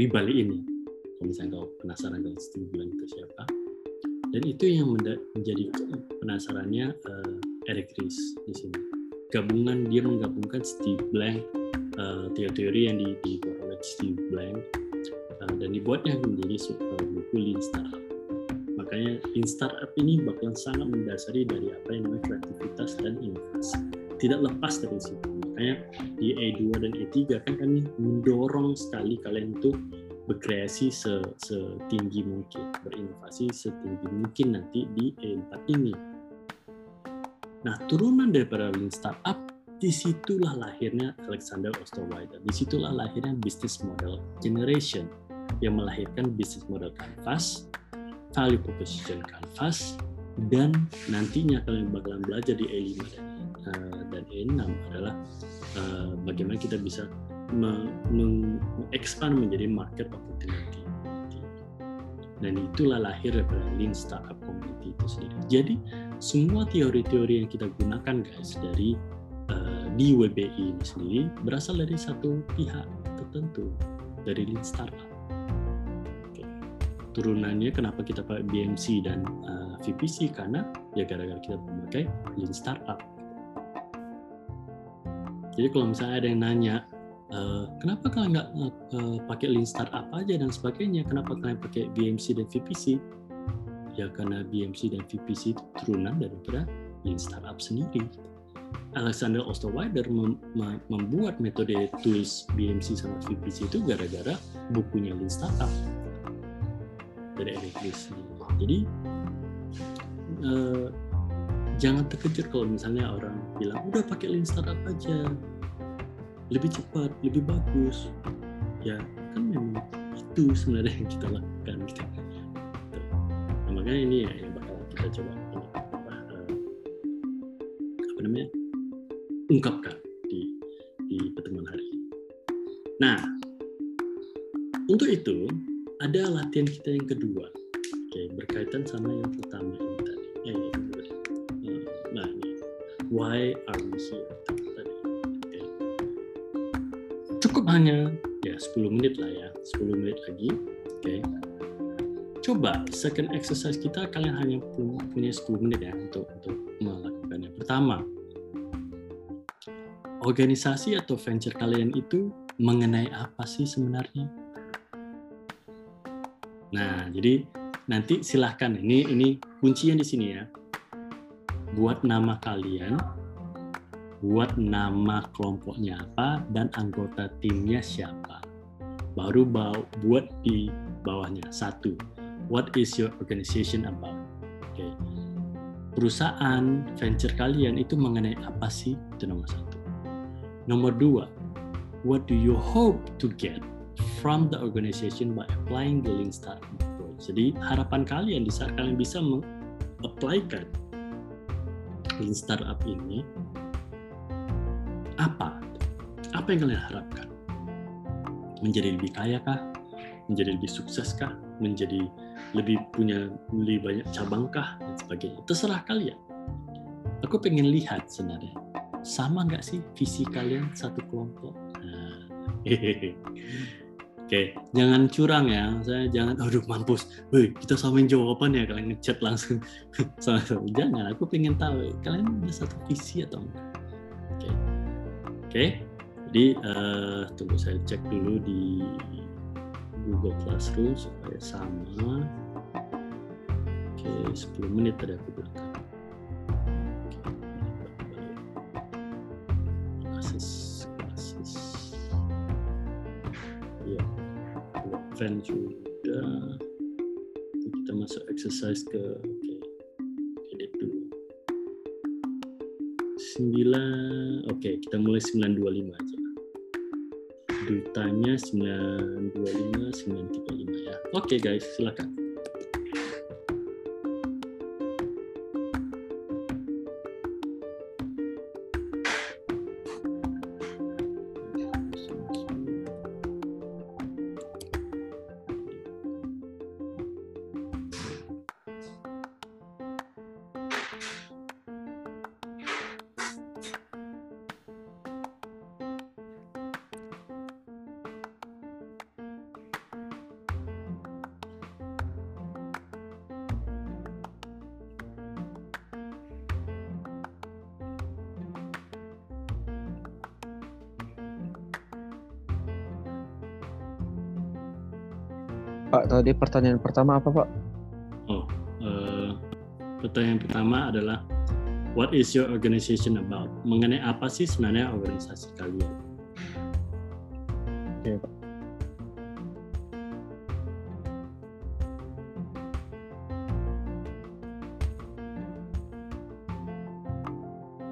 Tapi balik ini, kalau misalnya kau penasaran dengan Steve Blank itu siapa, dan itu yang menjadi penasarannya uh, Eric Ries di sini. Gabungan dia menggabungkan Steve Blank teori-teori yang dibuat oleh Steve Blank uh, dan dibuatnya menjadi uh, buku Lean Startup. Makanya Lean Startup ini bakalan sangat mendasari dari apa yang namanya kreativitas dan inovasi. Tidak lepas dari situ. Makanya di E2 dan E3 kan kami mendorong sekali kalian untuk berkreasi setinggi mungkin, berinovasi setinggi mungkin nanti di E4 ini. Nah, turunan daripada Lean Startup di situlah lahirnya Alexander Osterweider. Di situlah lahirnya business model generation yang melahirkan business model canvas, value proposition canvas, dan nantinya kalian bakalan belajar di E5 dan, uh, dan E6 adalah uh, bagaimana kita bisa mengekspand menjadi market opportunity. Dan itulah lahir daripada Lean Startup Community itu sendiri. Jadi semua teori-teori yang kita gunakan guys dari di WBI ini sendiri berasal dari satu pihak tertentu dari lean startup. Turunannya kenapa kita pakai BMC dan uh, eh, VPC karena ya gara-gara kita memakai lean startup. Jadi kalau misalnya ada yang nanya, uh, kenapa kalian nggak uh, pakai lean startup aja dan sebagainya, kenapa kalian pakai BMC dan VPC? Ya karena BMC dan VPC itu turunan daripada lean startup sendiri. Alexander Osterweider mem membuat metode tools BMC sama VPC itu gara-gara bukunya Lean Startup dari Eric Ries. Jadi eh, jangan terkejut kalau misalnya orang bilang udah pakai Lean Startup aja, lebih cepat, lebih bagus. Ya kan memang itu sebenarnya yang kita lakukan. Gitu. Nah, makanya ini ya yang bakal kita coba apa, eh, apa namanya ungkapkan di, di pertemuan hari ini. Nah, untuk itu ada latihan kita yang kedua, oke, berkaitan sama yang why are here. Cukup hanya ya 10 menit lah ya, 10 menit lagi, oke. Coba second exercise kita kalian hanya punya 10 menit ya untuk untuk melakukannya. Pertama, organisasi atau venture kalian itu mengenai apa sih sebenarnya? Nah, jadi nanti silahkan ini ini kuncinya di sini ya. Buat nama kalian, buat nama kelompoknya apa dan anggota timnya siapa. Baru buat di bawahnya satu. What is your organization about? Oke. Perusahaan venture kalian itu mengenai apa sih? Itu nomor satu. Nomor dua, what do you hope to get from the organization by applying the Lean Startup approach? Jadi harapan kalian di saat kalian bisa mengaplikan Lean Startup ini apa? Apa yang kalian harapkan? Menjadi lebih kaya kah? Menjadi lebih sukses kah? Menjadi lebih punya lebih banyak cabang kah? Dan sebagainya. Terserah kalian. Aku pengen lihat sebenarnya sama nggak sih visi kalian satu kelompok? Nah, (laughs) Oke, jangan curang ya. Saya jangan, aduh mampus. Woi, kita samain jawaban ya kalian ngechat langsung. (laughs) sama-sama. Jangan, aku pengen tahu kalian ada satu visi atau enggak. Oke. Jadi uh, tunggu saya cek dulu di Google Classroom supaya sama. Oke, 10 menit tadi aku bilang. Classes. Ya, sudah. Kita masuk exercise ke oke, 9, oke kita mulai 925 aja. Dutanya 925, 935 ya. Oke guys, silakan. Pak, tadi pertanyaan pertama apa, Pak? Oh, uh, pertanyaan pertama adalah What is your organization about? Mengenai apa sih sebenarnya organisasi kalian? Oke, Pak.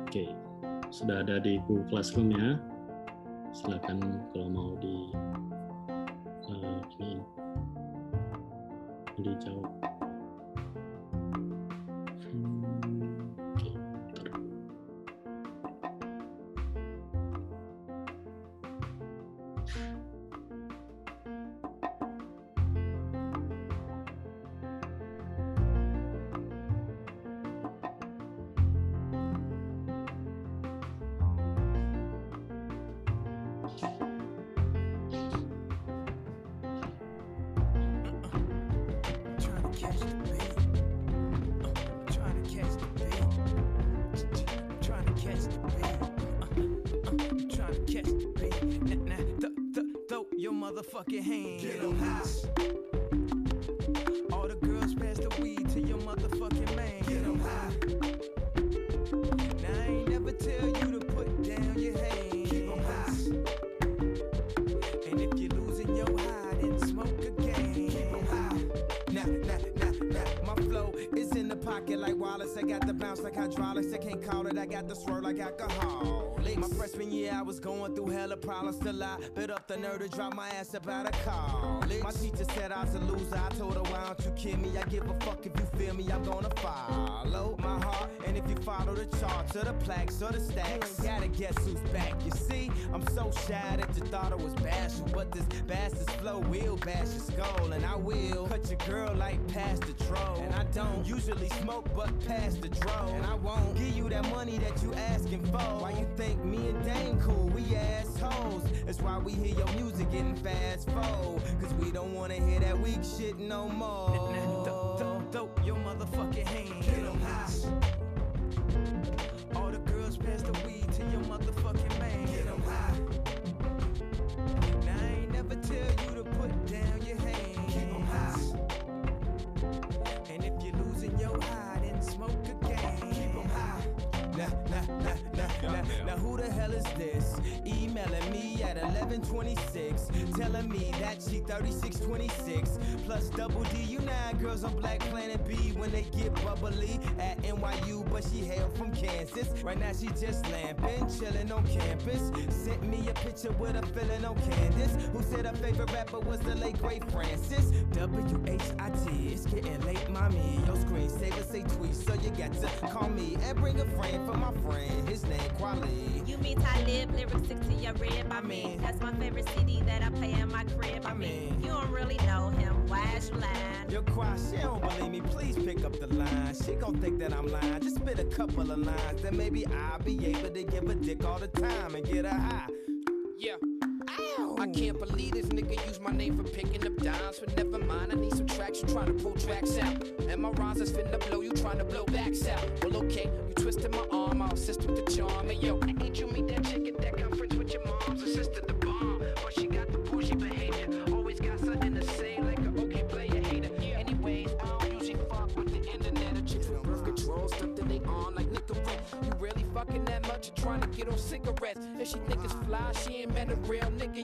Oke, sudah ada di Google Classroom ya. Silakan kalau mau di uh, ini chao. Charts or the stacks, gotta guess who's back. You see, I'm so shy that you thought I was bashful. But this bastard's flow will bash your skull. And I will cut your girl like past the troll. And I don't usually smoke, but past the dro. And I won't give you that money that you asking for. Why you think me and Dame cool? We assholes. That's why we hear your music getting fast forward. Cause we don't wanna hear that weak shit no more. Throw your motherfucking hands. Who the hell is this? Emailing me at 1126, telling me that she 3626. Plus double D, you know girls on Black Planet B when they get bubbly at NYU, but she hail from Kansas. Right now she just lamping, chilling on campus. Sent me a picture with a feeling on Candace, who said her favorite rapper was the late great Francis. W-H-I-T, it's getting late, mommy. Your screensaver say tweet, so you got to call me and bring a friend for my friend. His name Quali. You mean Talib, lyrics stick to your rib. I mean, that's my favorite CD that I play in my crib. I mean, you don't really know him. Why is you lying? Your quiet, she don't believe me. Please pick up the line. She gon' think that I'm lying. Just spit a couple of lines, then maybe I'll be able to give a dick all the time and get a high. Yeah. I can't believe this nigga use my name for picking up dimes. But never mind, I need some tracks. You trying to pull tracks out. And my rhymes is finna blow. You trying to blow backs out. Well, okay, you twisted my arm. I'll assist with the charm. And yo, I ain't you meet that chick at that conference with your mom's sister, the bomb? But she got the pushy behavior. Always got something to say, like a okay player hater. Anyways, I don't usually fuck with the internet. A chicks with birth control, stuff that they on like Nicorette. You really fucking that much? Or trying to get on cigarettes? If she think it's fly, she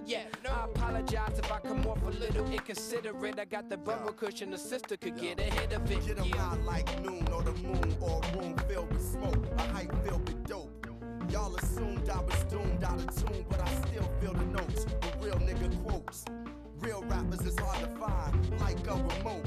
ain't met a real nigga yet. I apologize if I come off a little inconsiderate. I got the bumper cushion, the sister could get ahead of it. Get 'em Yeah. high like noon or the moon or a room filled with smoke, a hype filled with dope. Y'all assumed I was doomed out of tune, but I still feel the notes. The real nigga quotes. Real rappers is hard to find, like a remote.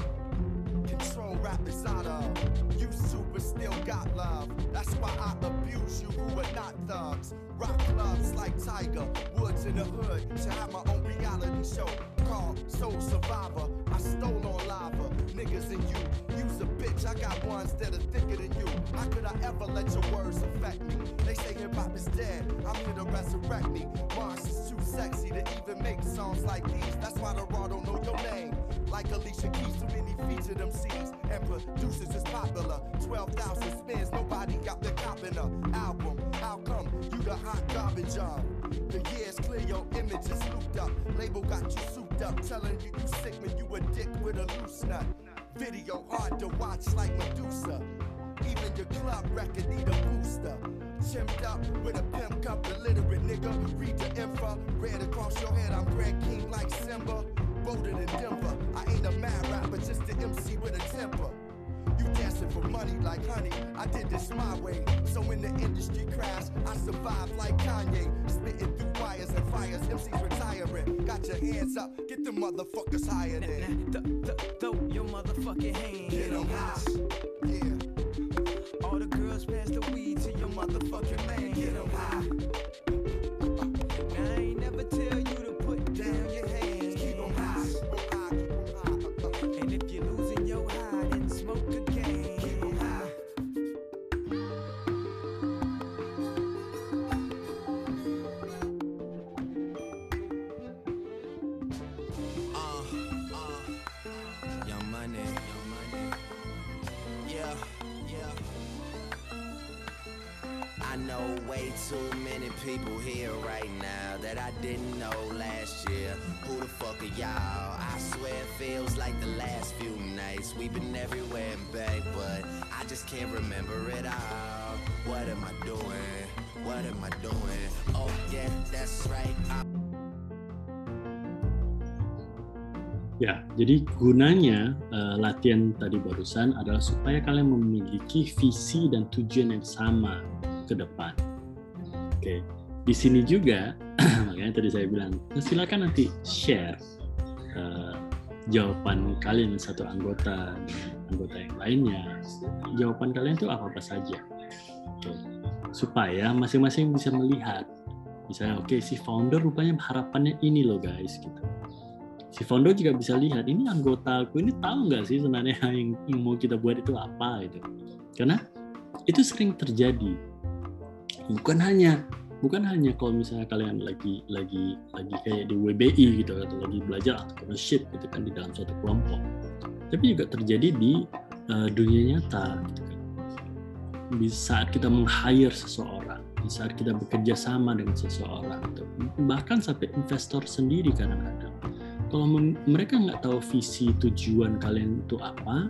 Control rappers out of. You super still got love. That's why I abuse you who are not thugs. Rock clubs like Tiger, Woods in the hood to have my own reality show called Soul Survivor. I stole on lava, niggas and you. You's a bitch, I got ones that are thicker than you. How could I ever let your words affect me? They say hip hop is dead, I'm here to resurrect me. Mars is too sexy to even make songs like these. That's why the raw don't know your name. Like Alicia Keys, too many featured MCs and producers is popular. 12,000 spins, nobody got the cop in a album. How come you the hot garbage of? The years clear, your image is looped up. Label got you souped up, telling you you sick when you a dick with a loose nut. Video hard to watch like Medusa. Even your club record need a booster. Chimmed up with a pimp cup, illiterate nigga. Read the info, red across your head. I'm Greg King like Simba. Than Denver. I ain't a mad rapper, just an MC with a temper. You dancing for money like honey. I did this my way. So when the industry crashed, I survived like Kanye. Spitting through wires and fires. MCs retiring. Got your hands up. Get the motherfuckers higher than. Th- th- throw your motherfucking hands. Get 'em high. Yeah. All the girls pass the weed to your motherfucking man. Get 'em high. Too many people here right now that I didn't know last year. Who the fuck are y'all? I swear it feels like the last few nights. We've been everywhere and back, but I just can't remember it all. What am I doing? What am I doing? Oh yeah, that's right. I Ya, jadi gunanya eh, latihan tadi barusan adalah supaya kalian memiliki visi dan tujuan yang sama ke depan. Oke, di sini juga (clears throat) makanya tadi saya bilang silakan nanti share eh, jawaban kalian satu anggota anggota yang lainnya. Jawaban kalian itu apa apa saja. Oke, supaya masing-masing bisa melihat. Misalnya, oke si founder rupanya harapannya ini loh guys, gitu si founder juga bisa lihat ini anggota aku ini tahu nggak sih sebenarnya (laughs) yang, yang mau kita buat itu apa gitu karena itu sering terjadi bukan hanya bukan hanya kalau misalnya kalian lagi lagi lagi kayak di WBI gitu atau lagi belajar entrepreneurship gitu kan di dalam suatu kelompok. Tapi juga terjadi di uh, dunia nyata gitu kan. Di saat kita meng-hire seseorang di saat kita bekerja sama dengan seseorang gitu. bahkan sampai investor sendiri kadang-kadang. Kalau mereka nggak tahu visi tujuan kalian itu apa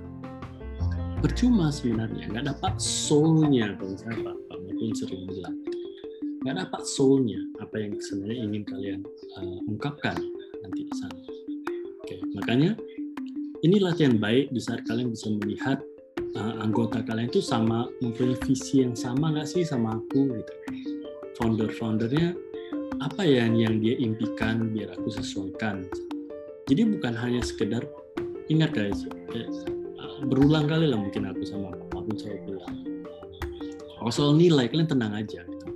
percuma sebenarnya. Nggak dapat soulnya kalau misalnya Mukun sering bilang nggak dapat soulnya apa yang sebenarnya ingin kalian uh, ungkapkan nanti di sana. Oke, makanya ini latihan baik di saat kalian bisa melihat uh, anggota kalian itu sama mempunyai visi yang sama nggak sih sama aku gitu. Founder-foundernya apa ya yang dia impikan biar aku sesuaikan. Jadi bukan hanya sekedar ingat guys, uh, berulang kali lah mungkin aku sama aku selalu bilang. Kalau soal nilai kalian tenang aja. Gitu.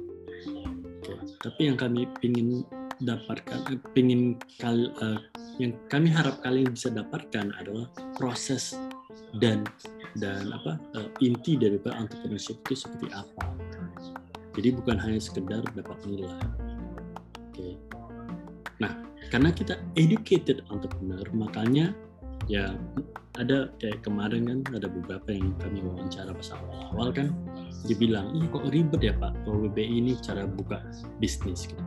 Oke, tapi yang kami ingin dapatkan, eh, kal, uh, yang kami harap kalian bisa dapatkan adalah proses dan dan apa uh, inti dari entrepreneurship itu seperti apa. Jadi bukan hanya sekedar dapat nilai. Oke. Nah, karena kita educated entrepreneur, makanya ya ada kayak kemarin kan ada beberapa yang kami wawancara pas awal-awal kan dibilang, ih kok ribet ya Pak, kalau WBI ini cara buka bisnis gitu.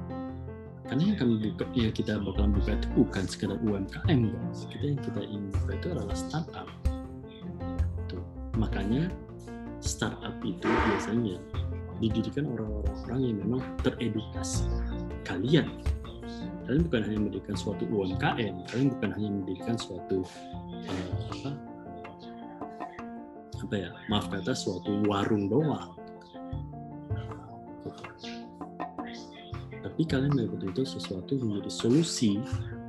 Karena yang kami buka, yang kita bakalan buka itu bukan sekedar UMKM guys. Kita yang kita ingin buka itu adalah startup. Tuh. Makanya startup itu biasanya didirikan orang-orang yang memang teredukasi. Kalian, kalian bukan hanya mendirikan suatu UMKM, kalian bukan hanya mendirikan suatu uh, apa, apa ya, maaf kata suatu warung doang. Tapi kalian itu sesuatu yang menjadi solusi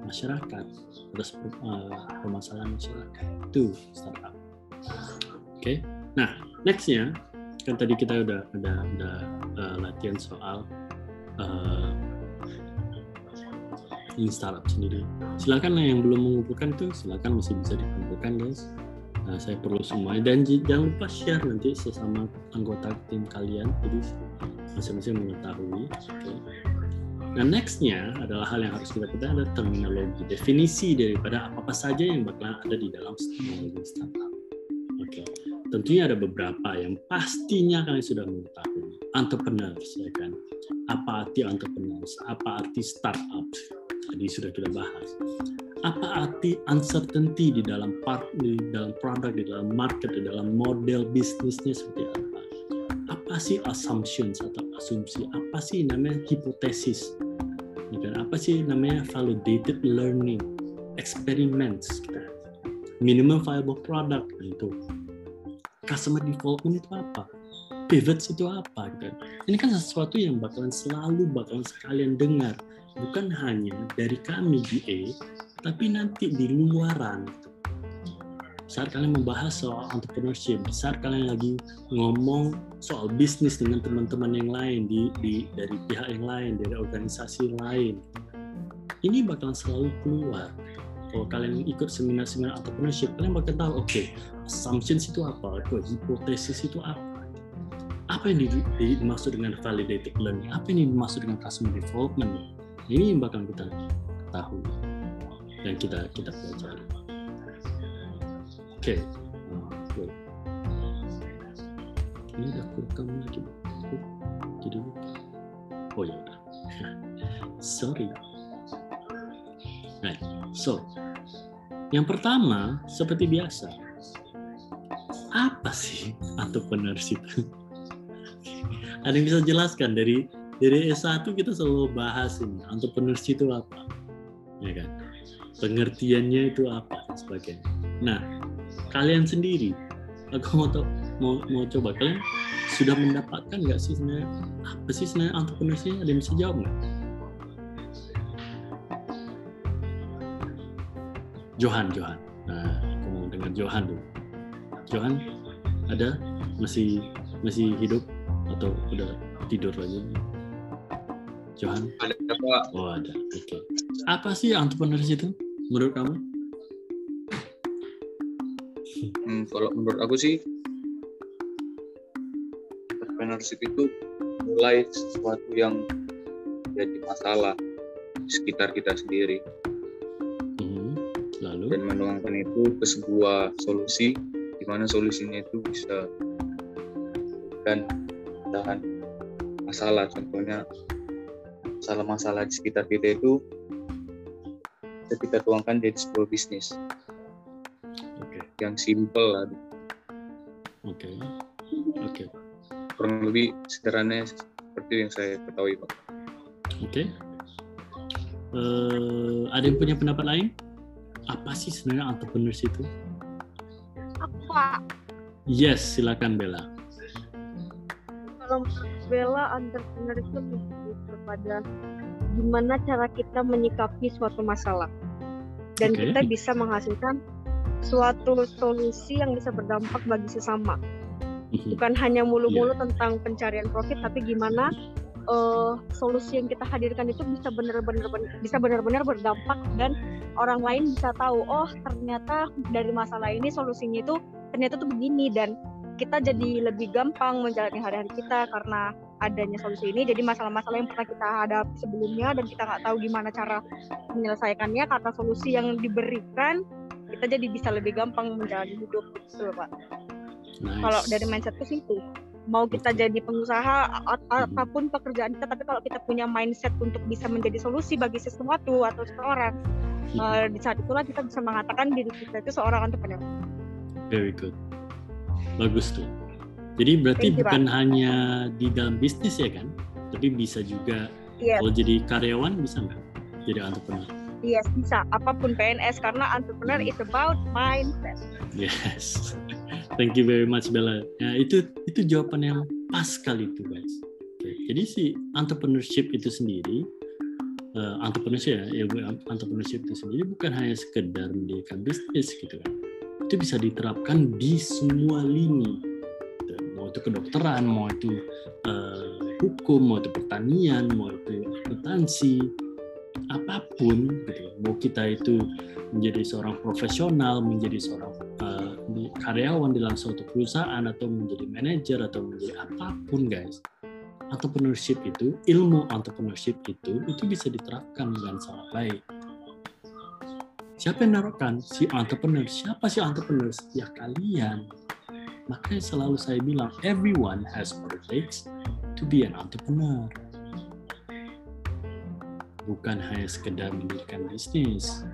masyarakat atas uh, permasalahan masyarakat itu startup. Oke, okay? nah nextnya kan tadi kita udah ada ada uh, latihan soal uh, in startup sendiri. Silakan yang belum mengumpulkan tuh silakan masih bisa dikumpulkan guys. Nah, saya perlu semuanya dan jangan lupa share nanti sesama anggota tim kalian jadi masing-masing mengetahui. Okay. Nah nextnya adalah hal yang harus kita ketahui adalah terminologi, definisi daripada apa-apa saja yang bakalan ada di dalam teknologi startup. Oke, okay. tentunya ada beberapa yang pastinya kalian sudah mengetahui. Entrepreneurs, ya kan? Apa arti entrepreneurs? Apa arti startup? Tadi sudah kita bahas. Apa arti uncertainty di dalam part, di dalam produk, di dalam market, di dalam model bisnisnya seperti apa? Apa sih assumptions atau asumsi? Apa sih namanya hipotesis? Dan apa sih namanya validated learning, experiments, minimum viable product itu. Customer development itu apa? Pivots itu apa? Gitu. Ini kan sesuatu yang bakalan selalu bakalan sekalian dengar, bukan hanya dari kami di E, tapi nanti di luaran. Saat kalian membahas soal entrepreneurship, saat kalian lagi ngomong soal bisnis dengan teman-teman yang lain di, di dari pihak yang lain, dari organisasi yang lain, ini bakalan selalu keluar. Kalau kalian ikut seminar-seminar entrepreneurship, kalian bakal tahu, oke, okay, assumptions itu apa, hipotesis itu apa, apa yang dimaksud dengan validated learning, apa yang dimaksud dengan customer development, ini yang bakal kita tahu dan kita kita pelajari. Oke, okay. oh, ini udah rekam lagi, jadi oh ya udah, (laughs) sorry. Right. So, yang pertama seperti biasa, apa sih (laughs) entrepreneurship? Ada yang bisa jelaskan dari dari S1 kita selalu bahas ini entrepreneurship itu apa, ya kan? Pengertiannya itu apa dan sebagainya. Nah, kalian sendiri, aku mau mau mau coba kalian sudah mendapatkan nggak sih sebenarnya apa sih sebenarnya entrepreneurship? Ada yang bisa jawab nggak? Johan, Johan. Nah, aku mau dengar Johan dulu. Johan, ada? Masih masih hidup atau udah tidur lagi? Johan? Ada Pak. Oh ada. Oke. Okay. Apa sih entrepreneurship itu menurut kamu? Hmm, kalau menurut aku sih entrepreneurship itu mulai sesuatu yang jadi masalah di sekitar kita sendiri lalu dan menuangkan itu ke sebuah solusi di mana solusinya itu bisa dan tahan masalah contohnya masalah-masalah di sekitar kita itu bisa kita tuangkan jadi sebuah bisnis okay. yang simple lah oke okay. oke okay. kurang lebih sederhana seperti yang saya ketahui pak Oke. Eh, ada yang punya pendapat lain? Apa sih sebenarnya entrepreneurs itu? Aku Pak, Yes, silakan Bella. Kalau menurut Bella entrepreneur itu lebih kepada gimana cara kita menyikapi suatu masalah dan Oke. kita bisa menghasilkan suatu solusi yang bisa berdampak bagi sesama. Bukan hanya mulu-mulu tentang pencarian profit, tapi gimana eh, solusi yang kita hadirkan itu bisa benar-benar bisa benar-benar berdampak dan orang lain bisa tahu, oh ternyata dari masalah ini solusinya itu ternyata tuh begini dan kita jadi lebih gampang menjalani hari-hari kita karena adanya solusi ini. Jadi masalah-masalah yang pernah kita hadapi sebelumnya dan kita nggak tahu gimana cara menyelesaikannya karena solusi yang diberikan kita jadi bisa lebih gampang menjalani hidup gitu Pak. Nice. Kalau dari mindset ke situ mau kita jadi pengusaha apa pun pekerjaan kita tapi kalau kita punya mindset untuk bisa menjadi solusi bagi sesuatu atau seseorang eh, di saat itulah kita bisa mengatakan diri kita itu seorang entrepreneur. Very good. Bagus tuh. Jadi berarti you, bukan Pak. hanya di dalam bisnis ya kan, tapi bisa juga Yes. kalau jadi karyawan bisa nggak jadi entrepreneur? Yes, bisa. Apa pun PNS karena entrepreneur is about mindset. Yes. (laughs) Thank you very much Bella. Ya, itu itu jawaban yang pas sekali itu guys. Jadi si entrepreneurship itu sendiri, eh, entrepreneurship ya, ya, entrepreneurship itu sendiri bukan hanya sekedar mendirikan bisnis gitu kan. Itu bisa diterapkan di semua lini. Mau itu kedokteran, mau itu eh, hukum, mau itu pertanian, mau itu akuntansi, apa pun gitu. Mau kita itu menjadi seorang profesional, menjadi seorang di- karyawan di dalam suatu perusahaan atau menjadi manajer atau menjadi apa pun guys. Entrepreneurship itu, ilmu entrepreneurship itu itu bisa diterapkan dengan sangat baik. Siapa yang menerapkan? Si entrepreneur. Siapa si entrepreneur? Ya kalian. Makanya selalu saya bilang, everyone has what it takes to be an entrepreneur bukan hanya sekedar mendirikan bisnis,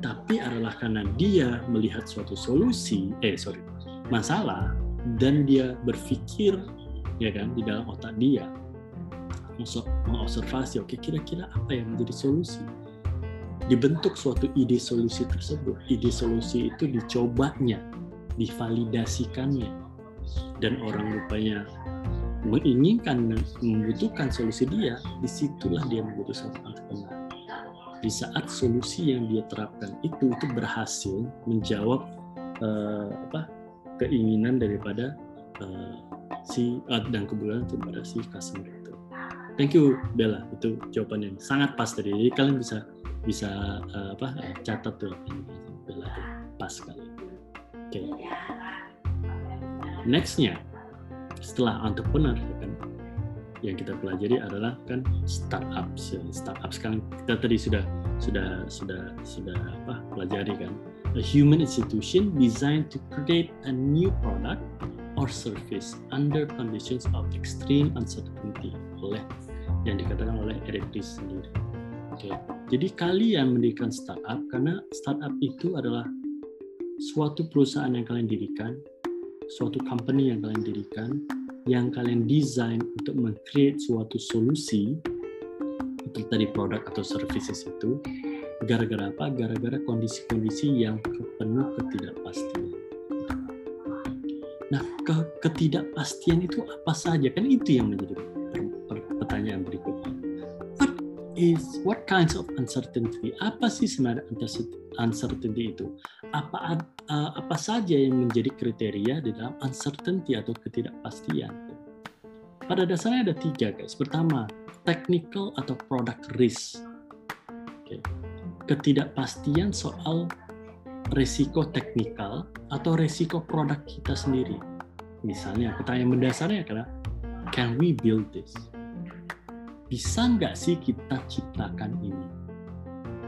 tapi adalah karena dia melihat suatu solusi, eh sorry, masalah, dan dia berpikir, ya kan, di dalam otak dia, mengobservasi, oke kira-kira apa yang menjadi solusi. Dibentuk suatu ide solusi tersebut, ide solusi itu dicobanya, divalidasikannya, dan orang rupanya menginginkan membutuhkan solusi dia, di situlah dia seorang entrepreneur. Di saat solusi yang dia terapkan itu itu berhasil menjawab eh, apa keinginan daripada eh, si eh, dan kebutuhan daripada si customer itu. Thank you Bella, itu jawaban yang sangat pas tadi. Kalian bisa bisa eh, apa eh, catat tuh tuh pas sekali. Oke. Nextnya setelah entrepreneur kan yang kita pelajari adalah kan startup startup sekarang kita tadi sudah sudah sudah sudah apa pelajari kan a human institution designed to create a new product or service under conditions of extreme uncertainty oleh yang dikatakan oleh Eric Ries sendiri. Oke, jadi kalian mendirikan startup karena startup itu adalah suatu perusahaan yang kalian dirikan, suatu company yang kalian dirikan, yang kalian desain untuk meng-create suatu solusi untuk tadi produk atau services itu gara-gara apa? Gara-gara kondisi-kondisi yang penuh ketidakpastian. Nah, ke- ketidakpastian itu apa saja? Kan itu yang menjadi per- per- pertanyaan berikutnya. Is what kinds of uncertainty? Apa sih sebenarnya uncertainty- itu? Apa uh, apa saja yang menjadi kriteria di dalam uncertainty atau ketidakpastian? Pada dasarnya ada tiga guys. Pertama, technical atau product risk. Oke. Ketidakpastian soal resiko teknikal atau resiko produk kita sendiri. Misalnya, pertanyaan mendasarnya adalah, can we build this? Bisa nggak sih kita ciptakan ini?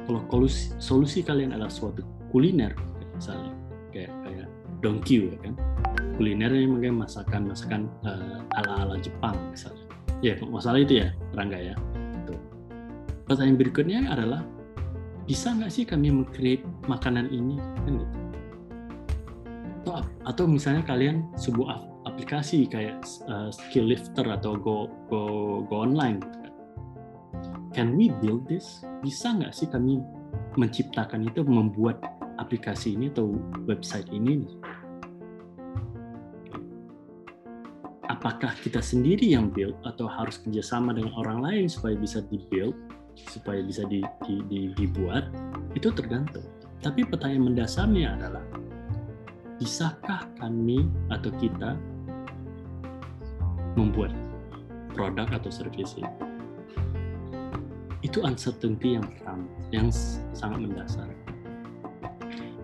Kalau solusi, solusi kalian adalah suatu kuliner, misalnya, kayak kayak donkey ya kan, kulinernya makanya masakan masakan eh, ala-ala Jepang misalnya. Ya, masalah itu ya, Rangga ya. Tuh. Pertanyaan berikutnya adalah bisa nggak sih kami meng-create makanan ini kan gitu atau atau misalnya kalian sebuah aplikasi kayak uh, skill lifter atau go go go online. Can we build this? Bisa nggak sih kami menciptakan itu membuat aplikasi ini atau website ini? Apakah kita sendiri yang build atau harus kerjasama dengan orang lain supaya bisa di build, supaya bisa di, di, di, dibuat? Itu tergantung. Tapi pertanyaan mendasarnya adalah bisakah kami atau kita membuat produk atau service ini? Itu uncertainty yang pertama, yang sangat mendasar.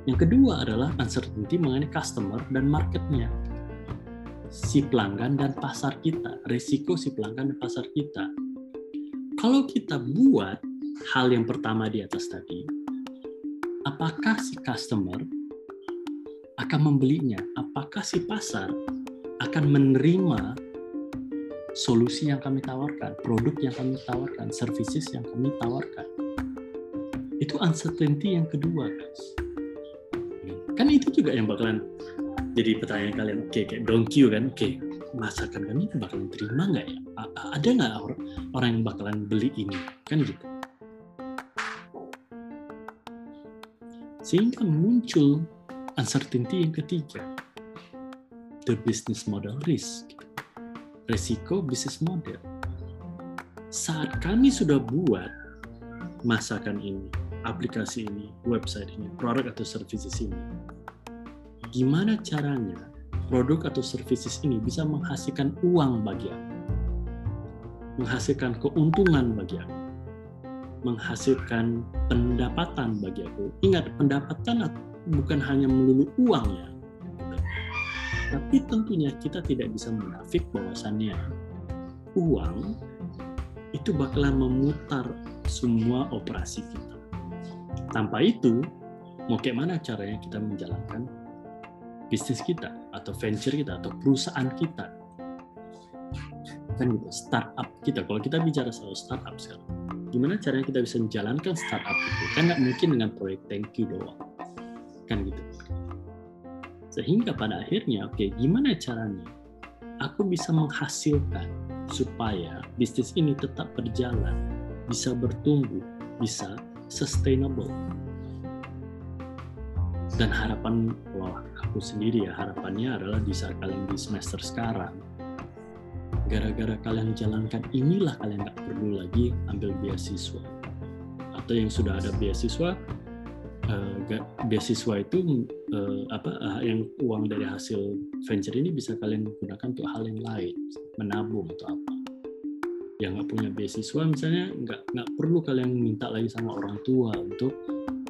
Yang kedua adalah uncertainty mengenai customer dan marketnya. Si pelanggan dan pasar kita, resiko si pelanggan dan pasar kita. Kalau kita buat hal yang pertama di atas tadi, apakah si customer akan membelinya? Apakah si pasar akan menerima solusi yang kami tawarkan, produk yang kami tawarkan, services yang kami tawarkan? Itu uncertainty yang kedua, guys. Kan itu juga yang bakalan jadi pertanyaan kalian. Oke, okay, kayak donkey kan? Oke, okay, masakan kami bakalan terima nggak ya? Ada nggak orang yang bakalan beli ini? Kan gitu. Sehingga muncul uncertainty yang ketiga, the business model risk. Resiko bisnis model. Saat kami sudah buat masakan ini, aplikasi ini, website ini, produk atau services ini, gimana caranya produk atau services ini bisa menghasilkan uang bagi aku, menghasilkan keuntungan bagi aku, menghasilkan pendapatan bagi aku. Ingat, pendapatan bukan hanya melulu uang ya, tapi tentunya kita tidak bisa menafik bahwasannya uang itu bakalan memutar semua operasi kita. Tanpa itu, mau kayak mana caranya kita menjalankan bisnis kita atau venture kita atau perusahaan kita? Kan gitu startup kita. Kalau kita bicara soal startup sekarang gimana caranya kita bisa menjalankan startup itu? Kan nggak mungkin dengan proyek thank you doang. Kan gitu sehingga pada akhirnya oke okay, gimana caranya aku bisa menghasilkan supaya bisnis ini tetap berjalan bisa bertumbuh bisa sustainable? Dan harapan kalau aku sendiri ya harapannya adalah di saat kalian di semester sekarang. Gara-gara kalian jalankan inilah kalian nggak perlu lagi ambil beasiswa. Atau yang sudah ada beasiswa uh, beasiswa itu uh, apa uh, yang uang dari hasil venture ini bisa kalian gunakan untuk hal yang lain menabung atau apa. Yang nggak punya beasiswa misalnya nggak nggak perlu kalian minta lagi sama orang tua untuk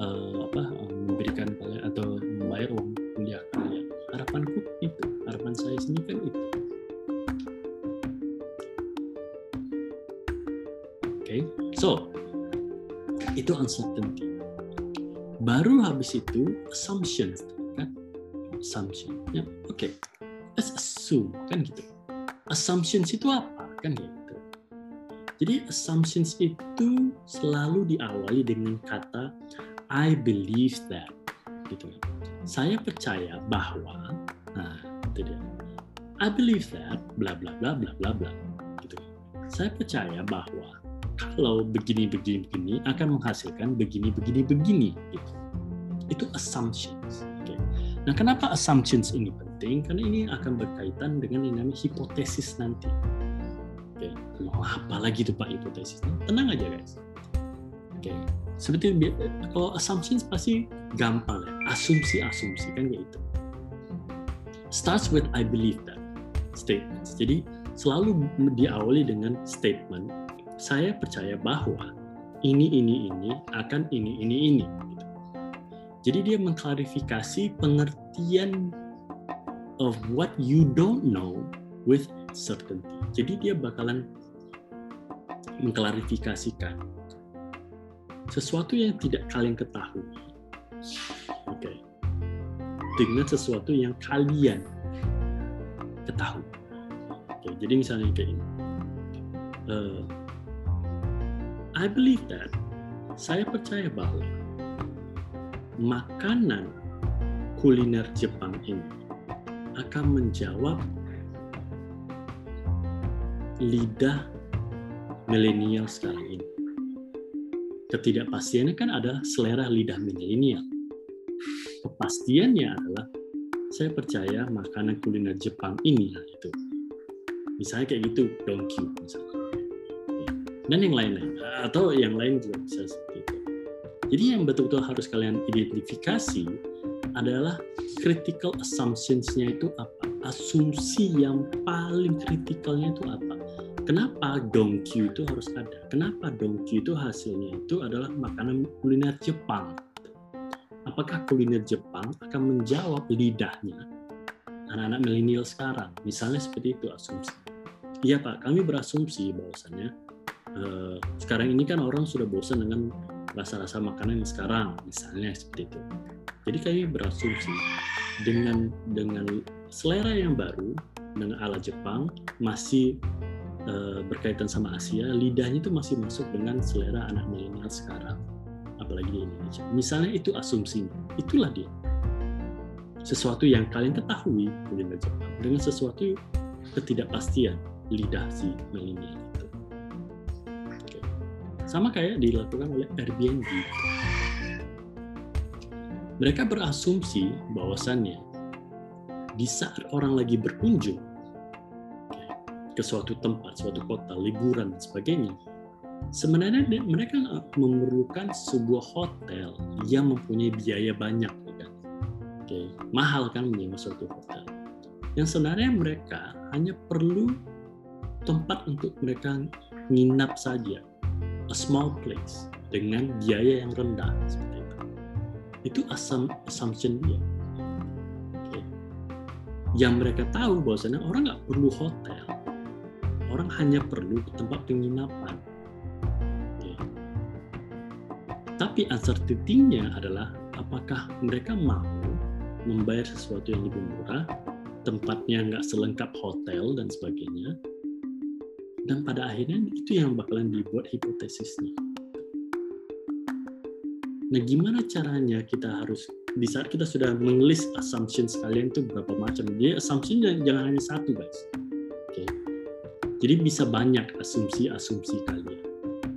uh, apa memberikan kalian atau membayar uang kuliah kalian. Harapanku itu harapan saya sendiri kan itu. Okay? so itu uncertainty baru habis itu assumption kan? Assumption ya oke. Okay. let's assume kan gitu. Assumptions itu apa kan gitu. Jadi assumptions itu selalu diawali dengan kata I believe that gitu saya percaya bahwa nah itu dia. I believe that bla bla bla bla bla bla gitu saya percaya bahwa kalau begini begini begini akan menghasilkan begini begini begini gitu. Itu assumptions. Okay. Nah, kenapa assumptions ini penting? Karena ini akan berkaitan dengan yang namanya hipotesis nanti. Oke, okay. apa lagi tuh Pak hipotesisnya? Tenang aja guys. Oke, okay. seperti kalau assumptions pasti gampang ya, asumsi-asumsi kan gitu. Starts with I believe that statements. Jadi selalu diawali dengan statement saya percaya bahwa ini ini ini akan ini ini ini gitu. jadi dia mengklarifikasi pengertian of what you don't know with certainty jadi dia bakalan mengklarifikasikan sesuatu yang tidak kalian ketahui oke okay. dengan sesuatu yang kalian ketahui oke okay, jadi misalnya kayak ini uh, I believe that saya percaya bahwa makanan kuliner Jepang ini akan menjawab lidah milenial sekarang ini. Ketidakpastiannya kan adalah selera lidah milenial. Kepastiannya adalah saya percaya makanan kuliner Jepang ini lah itu. Misalnya kayak gitu, donkey misalnya. Dan yang lain-lain. Atau yang lain juga bisa seperti itu. Jadi yang betul-betul harus kalian identifikasi adalah critical assumptions-nya itu apa? Asumsi yang paling kritikalnya itu apa? Kenapa dongkyu itu harus ada? Kenapa dongkyu itu hasilnya itu adalah makanan kuliner Jepang? Apakah kuliner Jepang akan menjawab lidahnya anak-anak milenial sekarang? Misalnya seperti itu asumsi. Iya Pak, kami berasumsi bahwasannya eh, sekarang ini kan orang sudah bosan dengan rasa-rasa makanan yang sekarang, misalnya seperti itu. Jadi kami berasumsi dengan dengan selera yang baru dengan ala Jepang masih uh, berkaitan sama Asia, lidahnya itu masih masuk dengan selera anak milenial sekarang, apalagi di Indonesia. Misalnya itu asumsinya, itulah dia. Sesuatu yang kalian ketahui kuliner Jepang dengan sesuatu ketidakpastian lidah si milenial. Sama kayak dilakukan oleh Airbnb mereka berasumsi bahwasannya di saat orang lagi berkunjung ke suatu tempat, suatu kota, liburan dan sebagainya, sebenarnya mereka memerlukan sebuah hotel yang mempunyai biaya banyak, kan? Oke, mahal kan menyewa suatu hotel. Yang sebenarnya mereka hanya perlu tempat untuk mereka nginap saja, a small place dengan biaya yang rendah seperti itu itu asam assumption dia. Okay. Yang mereka tahu bahwasanya orang nggak perlu hotel, orang hanya perlu tempat penginapan. Okay. Tapi uncertainty-nya adalah apakah mereka mau membayar sesuatu yang lebih murah, tempatnya nggak selengkap hotel dan sebagainya, dan pada akhirnya itu yang bakalan dibuat hipotesisnya. Nah, gimana caranya kita harus di saat kita sudah mengelis assumption sekalian itu berapa macam. Jadi assumption jangan hanya satu, guys. Oke. Jadi bisa banyak asumsi-asumsi kalian.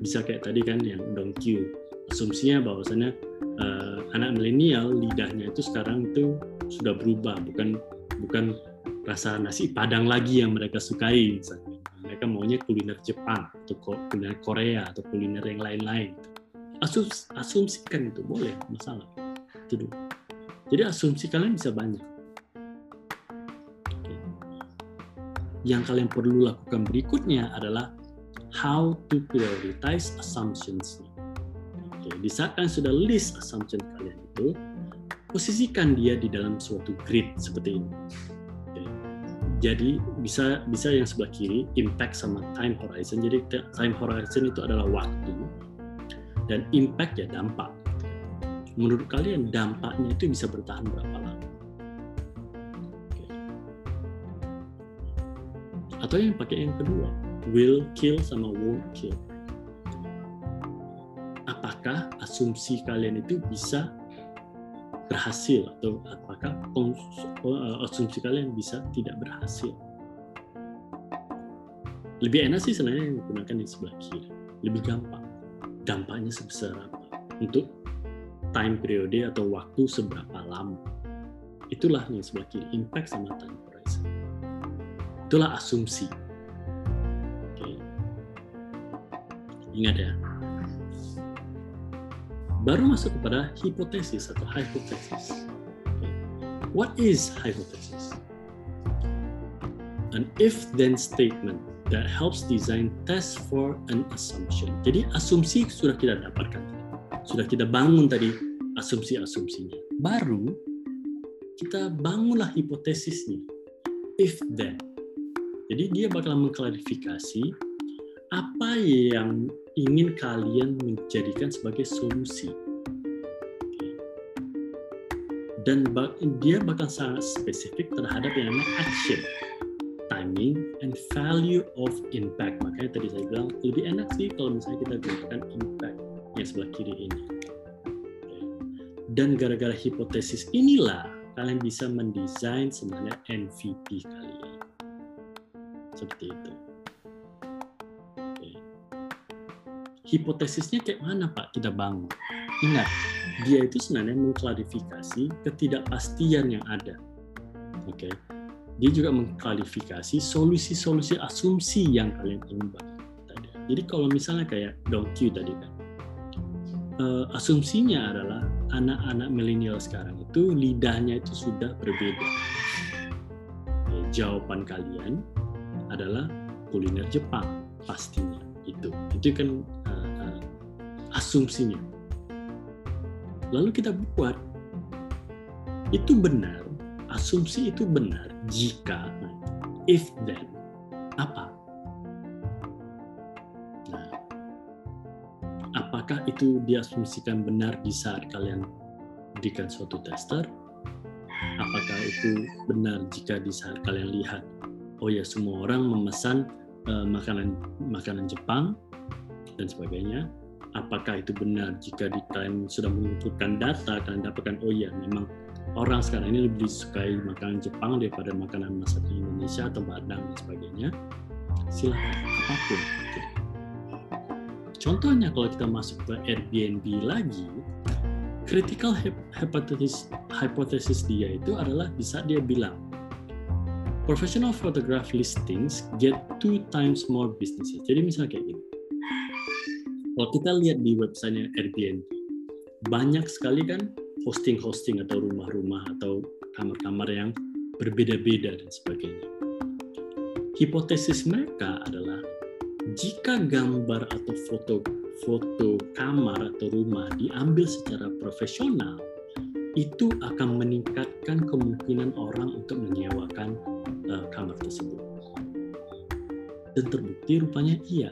Bisa kayak tadi kan yang Q. Asumsinya bahwasannya uh, anak milenial lidahnya itu sekarang itu sudah berubah, bukan bukan rasa nasi padang lagi yang mereka sukai misalnya. Mereka maunya kuliner Jepang atau kuliner Korea atau kuliner yang lain-lain. Gitu. Asums, asumsikan itu boleh masalah. Itu jadi asumsi kalian bisa banyak. Yang kalian perlu lakukan berikutnya adalah how to prioritize assumptions Oke, di saat kalian sudah list assumption kalian itu posisikan dia di dalam suatu grid seperti ini. Jadi bisa bisa yang sebelah kiri impact sama time horizon jadi time horizon itu adalah waktu dan impact ya dampak. Menurut kalian dampaknya itu bisa bertahan berapa lama? Atau yang pakai yang kedua, will kill sama won't kill. Apakah asumsi kalian itu bisa berhasil atau apakah eh, asumsi kalian bisa tidak berhasil? Lebih enak sih sebenarnya yang menggunakan yang sebelah kiri, lebih gampang. Dampaknya sebesar apa? Untuk time periode atau waktu seberapa lama? Itulah yang sebelah kiri. Impact sama time horizon. Itulah asumsi. Oke. Ingat ya baru masuk kepada hipotesis atau hypothesis what is hypothesis an if then statement that helps design test for an assumption. Jadi asumsi sudah kita dapatkan. Sudah kita bangun tadi asumsi-asumsinya. Baru kita bangunlah hipotesisnya. If then. Jadi dia bakal mengklarifikasi apa yang ingin kalian menjadikan sebagai solusi. Dan dia bakal sangat spesifik terhadap yang namanya action timing and value of impact. Makanya tadi saya bilang lebih enak sih kalau misalnya kita gunakan impact yang sebelah kiri ini. Dan gara-gara hipotesis inilah kalian bisa mendesain sebenarnya MVP kalian. Seperti itu. Hipotesisnya kayak mana Pak kita bangun? Ingat, dia itu sebenarnya mengklarifikasi ketidakpastian yang ada. Oke. Dia juga mengklarifikasi solusi-solusi asumsi yang kalian ingin bangun tadi. Jadi kalau misalnya kayak Donkey tadi kan, eh, asumsinya adalah anak-anak milenial sekarang itu lidahnya itu sudah berbeda. Oke, jawaban kalian adalah kuliner Jepang pastinya itu. Itu kan eh, eh, asumsinya. Lalu kita buat itu benar asumsi itu benar jika if then apa? Nah apakah itu diasumsikan benar di saat kalian berikan suatu tester? Apakah itu benar jika di saat kalian lihat oh ya semua orang memesan uh, makanan makanan Jepang dan sebagainya apakah itu benar jika di kalian sudah mengumpulkan data kalian dapatkan oh ya memang orang sekarang ini lebih disukai makanan Jepang daripada makanan masakan Indonesia atau Padang dan sebagainya. Silahkan apa pun. Contohnya kalau kita masuk ke Airbnb lagi critical hypothesis hypothesis dia itu adalah bisa dia bilang professional photograph listings get two times more businesses. Jadi misalnya kayak gini kalau kita lihat di websitenya Airbnb, banyak sekali kan hosting-hosting atau rumah-rumah atau kamar-kamar yang berbeda-beda dan sebagainya. Hipotesis mereka adalah jika gambar atau foto foto kamar atau rumah diambil secara profesional, itu akan meningkatkan kemungkinan orang untuk menyewakan uh, kamar tersebut. Dan terbukti rupanya iya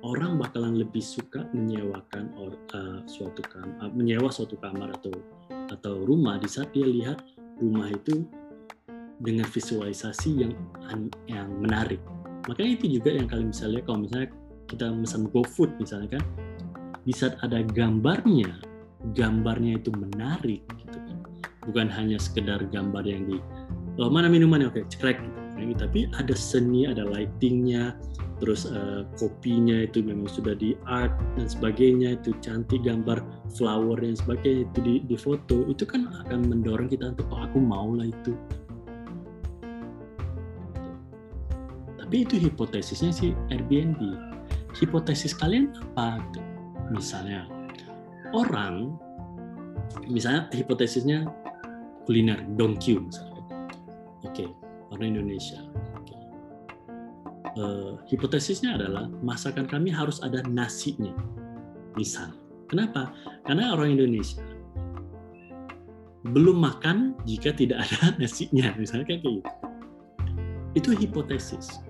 orang bakalan lebih suka menyewakan or, uh, suatu kam uh, menyewa suatu kamar atau atau rumah di saat dia lihat rumah itu dengan visualisasi yang yang menarik. Makanya itu juga yang kalian bisa lihat kalau misalnya kita pesan GoFood misalnya kan, di saat ada gambarnya, gambarnya itu menarik gitu kan. Bukan hanya sekedar gambar yang di oh, mana minumannya oke cekrek gitu. Tapi ada seni, ada lightingnya, terus uh, kopinya itu memang sudah di art dan sebagainya itu cantik gambar flower dan sebagainya itu di, di foto itu kan akan mendorong kita untuk oh aku mau lah itu. Tapi itu hipotesisnya si Airbnb. Hipotesis kalian apa? Misalnya orang misalnya hipotesisnya kuliner dongkyu misalnya. Oke okay, orang Indonesia uh, hipotesisnya adalah masakan kami harus ada nasinya. Misal, kenapa? Karena orang Indonesia belum makan jika tidak ada (laughs) nasinya, misalnya kayak gitu. Itu hipotesis.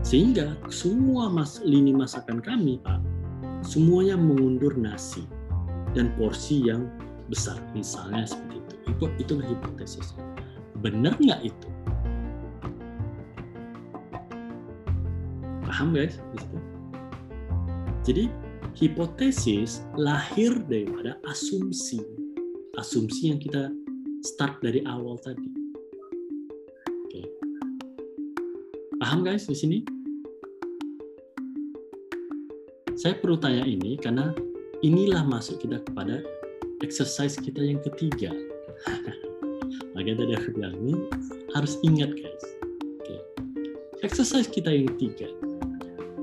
Sehingga semua mas, lini masakan kami, Pak, semuanya mengundur nasi dan porsi yang besar, misalnya seperti itu. Itu itulah hipotesis. Benar nggak itu? Paham guys? Jadi hipotesis lahir daripada asumsi. Asumsi yang kita start dari awal tadi. Paham guys di sini? Saya perlu tanya ini karena inilah masuk kita kepada exercise kita yang ketiga. (laughs) Makanya tadi aku bilang ini harus ingat guys. Oke. Exercise kita yang ketiga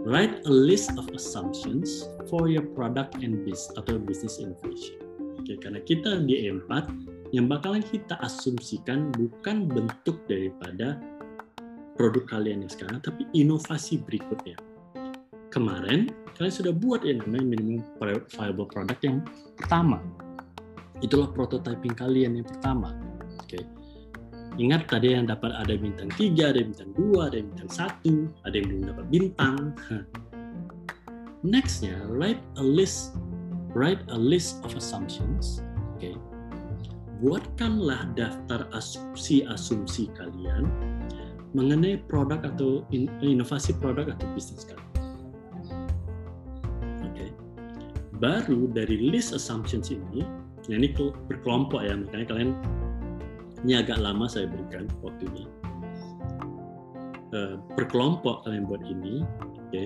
Write a list of assumptions for your product and business atau business innovation. Oke, karena kita di E4 yang bakalan kita asumsikan bukan bentuk daripada produk kalian yang sekarang, tapi inovasi berikutnya. Kemarin kalian sudah buat yang namanya minimum viable product yang pertama. Itulah prototyping kalian yang pertama. Oke. Ingat tadi yang dapat ada bintang 3, ada bintang 2, ada bintang 1, ada yang belum dapat bintang. (laughs) Nextnya, write a list write a list of assumptions. Okay. Buatkanlah daftar asumsi-asumsi kalian mengenai produk atau inovasi produk atau bisnis kalian. Baru dari list assumptions ini, ini berkelompok ya, makanya kalian ini agak lama saya berikan waktunya. eh, per kelompok kalian buat ini, oke,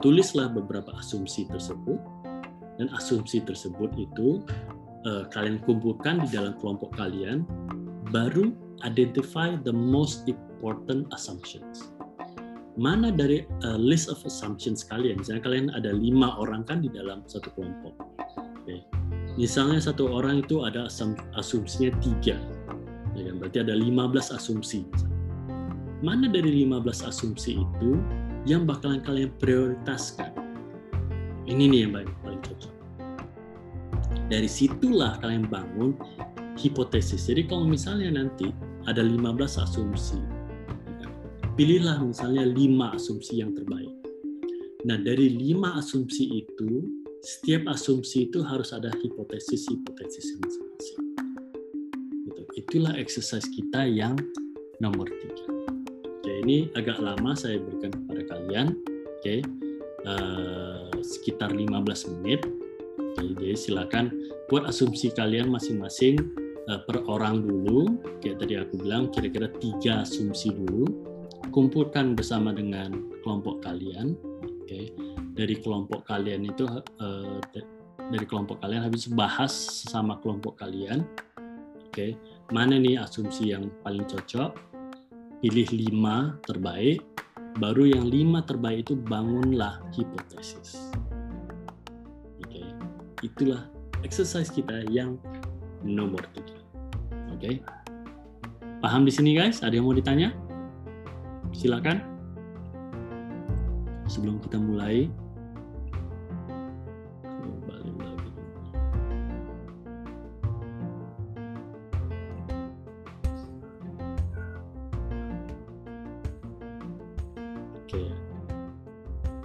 tulislah beberapa asumsi tersebut dan asumsi tersebut itu eh, kalian kumpulkan di dalam kelompok kalian, baru identify the most important assumptions. Mana dari uh, list of assumptions kalian? Misalnya kalian ada lima orang kan di dalam satu kelompok. Oke. Misalnya satu orang itu ada asum asumsinya tiga, ya kan? berarti ada 15 asumsi. Mana dari 15 asumsi itu yang bakalan kalian prioritaskan? Ini nih yang paling, paling cocok. Dari situlah kalian bangun hipotesis. Jadi kalau misalnya nanti ada 15 asumsi, pilihlah misalnya 5 asumsi yang terbaik. Nah, dari 5 asumsi itu, setiap asumsi itu harus ada hipotesis-hipotesis masing-masing. Itulah exercise kita yang nomor tiga. Oke, ini agak lama saya berikan kepada kalian. Oke, uh, sekitar 15 menit. Oke, jadi silakan buat asumsi kalian masing-masing uh, per orang dulu. Kayak tadi aku bilang, kira-kira tiga asumsi dulu. Kumpulkan bersama dengan kelompok kalian. Oke, dari kelompok kalian itu uh, dari kelompok kalian habis bahas sama kelompok kalian. Oke, mana nih asumsi yang paling cocok? Pilih lima terbaik. Baru yang lima terbaik itu bangunlah hipotesis. Oke, itulah exercise kita yang nomor tiga. Oke, paham di sini guys? Ada yang mau ditanya? Silakan. Sebelum kita mulai,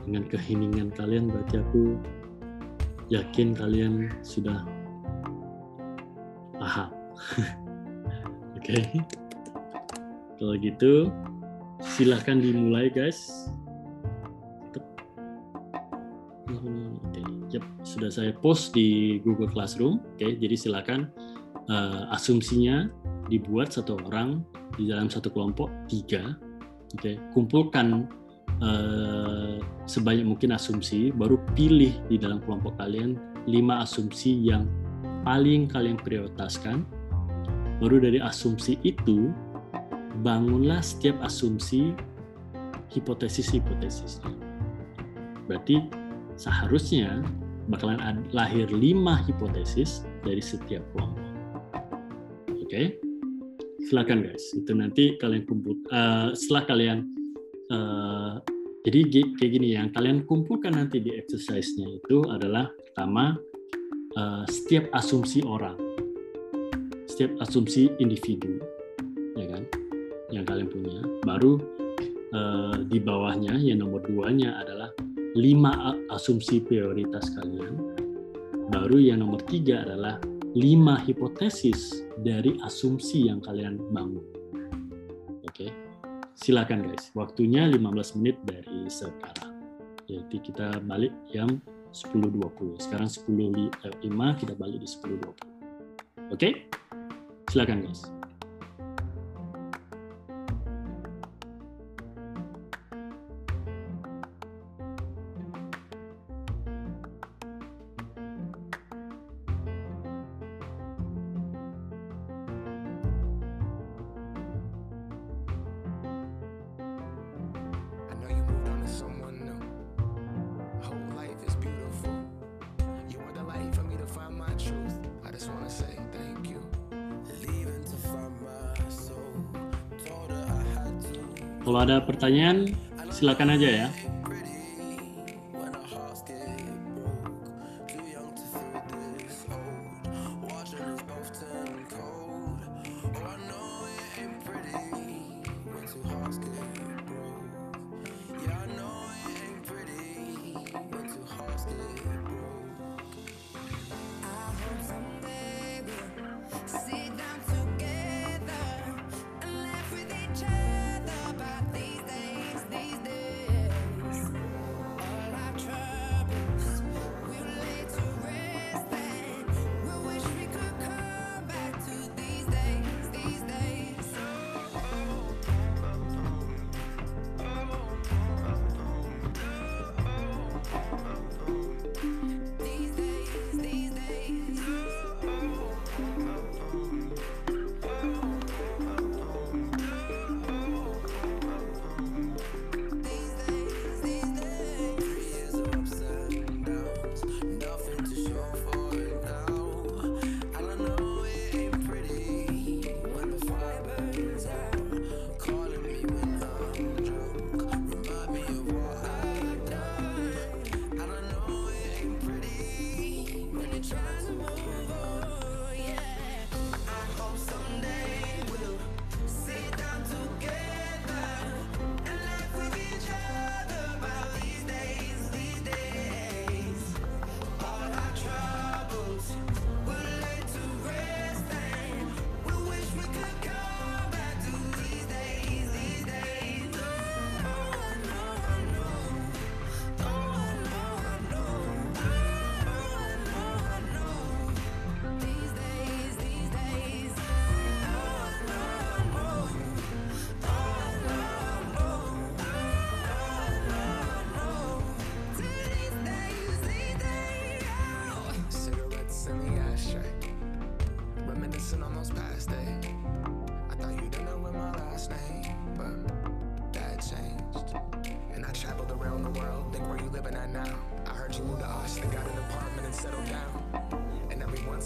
dengan keheningan kalian berarti aku yakin kalian sudah paham. (laughs) Oke, kalau gitu silahkan dimulai guys. Yep, sudah saya post di Google Classroom. Oke, jadi silakan uh, asumsinya dibuat satu orang di dalam satu kelompok tiga. Oke, kumpulkan uh, sebanyak mungkin asumsi, baru pilih di dalam kelompok kalian lima asumsi yang paling kalian prioritaskan. Baru dari asumsi itu bangunlah setiap asumsi hipotesis-hipotesisnya. Berarti seharusnya bakalan lahir lima hipotesis dari setiap kelompok. Oke, okay? silakan guys. Itu nanti kalian kumpul. Uh, setelah kalian uh, jadi kayak gini yang kalian kumpulkan nanti di exercise-nya itu adalah pertama uh, setiap asumsi orang, setiap asumsi individu, ya kan, yang kalian punya. Baru uh, di bawahnya yang nomor duanya adalah lima asumsi prioritas kalian. Baru yang nomor tiga adalah lima hipotesis dari asumsi yang kalian bangun. Silakan guys. Waktunya 15 menit dari sekarang. Jadi kita balik yang 10.20. Sekarang 10.05 kita balik di 10.20. Oke, silakan guys. Ada pertanyaan, silakan aja ya.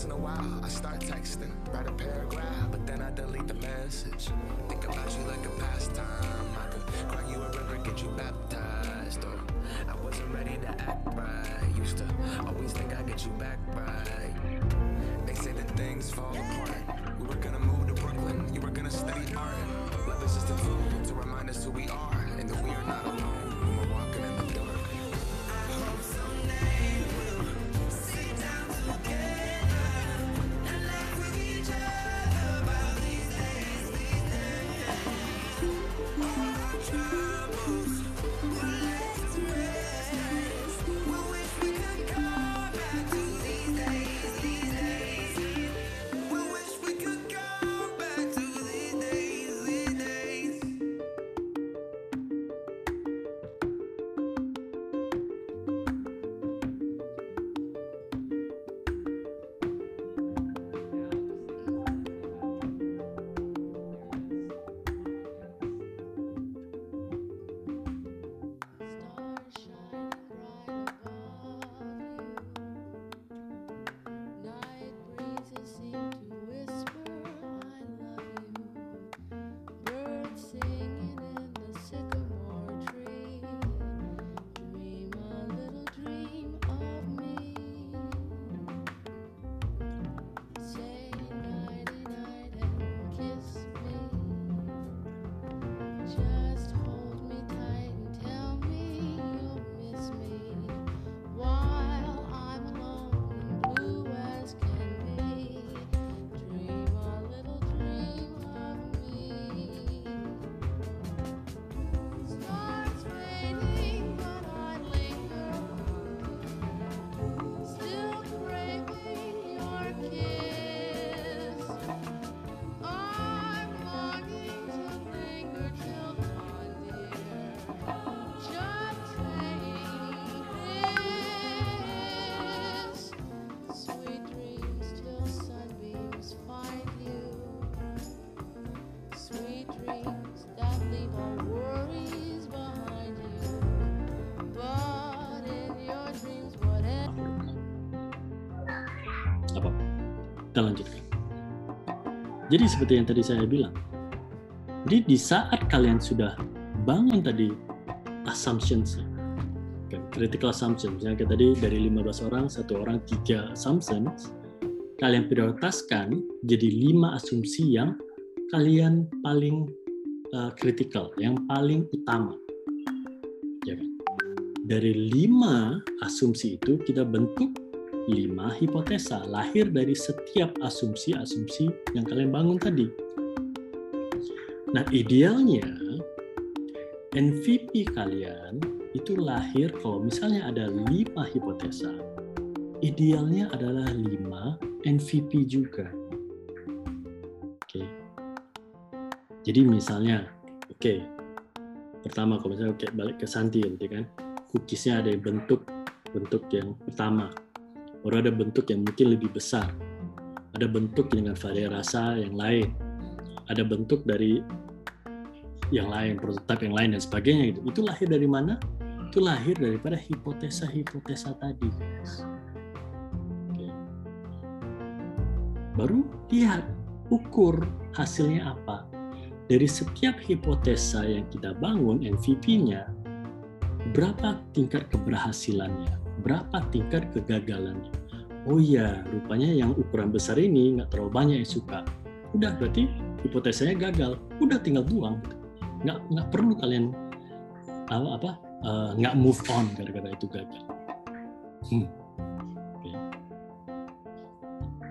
Once in a while, I start texting, write a paragraph, but then I delete the message. Think about you like a pastime. I could cry you a river, get you baptized, or I wasn't ready to act right. Used to always think I'd get you back right. They say that things fall apart. We were gonna move to Brooklyn, you were gonna study art. Love is just a tool to remind us who we are and that we are not alone lanjutkan jadi seperti yang tadi saya bilang jadi di saat kalian sudah bangun tadi assumptions okay, critical assumptions misalnya kayak tadi dari 15 orang satu orang tiga assumptions kalian prioritaskan jadi lima asumsi yang kalian paling uh, critical yang paling utama ya kan? dari lima asumsi itu kita bentuk lima hipotesa lahir dari setiap asumsi-asumsi yang kalian bangun tadi. Nah, idealnya MVP kalian itu lahir kalau misalnya ada lima hipotesa, idealnya adalah lima MVP juga. Oke. Jadi misalnya, oke, pertama kalau misalnya kayak balik ke Santi nanti kan, cookiesnya ada bentuk bentuk yang pertama baru ada bentuk yang mungkin lebih besar ada bentuk dengan varian rasa yang lain, ada bentuk dari yang lain, prototipe yang lain dan sebagainya gitu. Itu lahir dari mana? Itu lahir daripada hipotesa-hipotesa tadi, guys. Oke. Baru lihat, ukur hasilnya apa. Dari setiap hipotesa yang kita bangun, MVP-nya, berapa tingkat keberhasilannya, berapa tingkat kegagalannya. Oh iya, rupanya yang ukuran besar ini nggak terlalu banyak yang suka. Udah, berarti hipotesanya gagal. Udah tinggal buang. Nggak, nggak perlu kalian apa, apa eh, nggak move on gara-gara itu gagal. Hmm. Oke.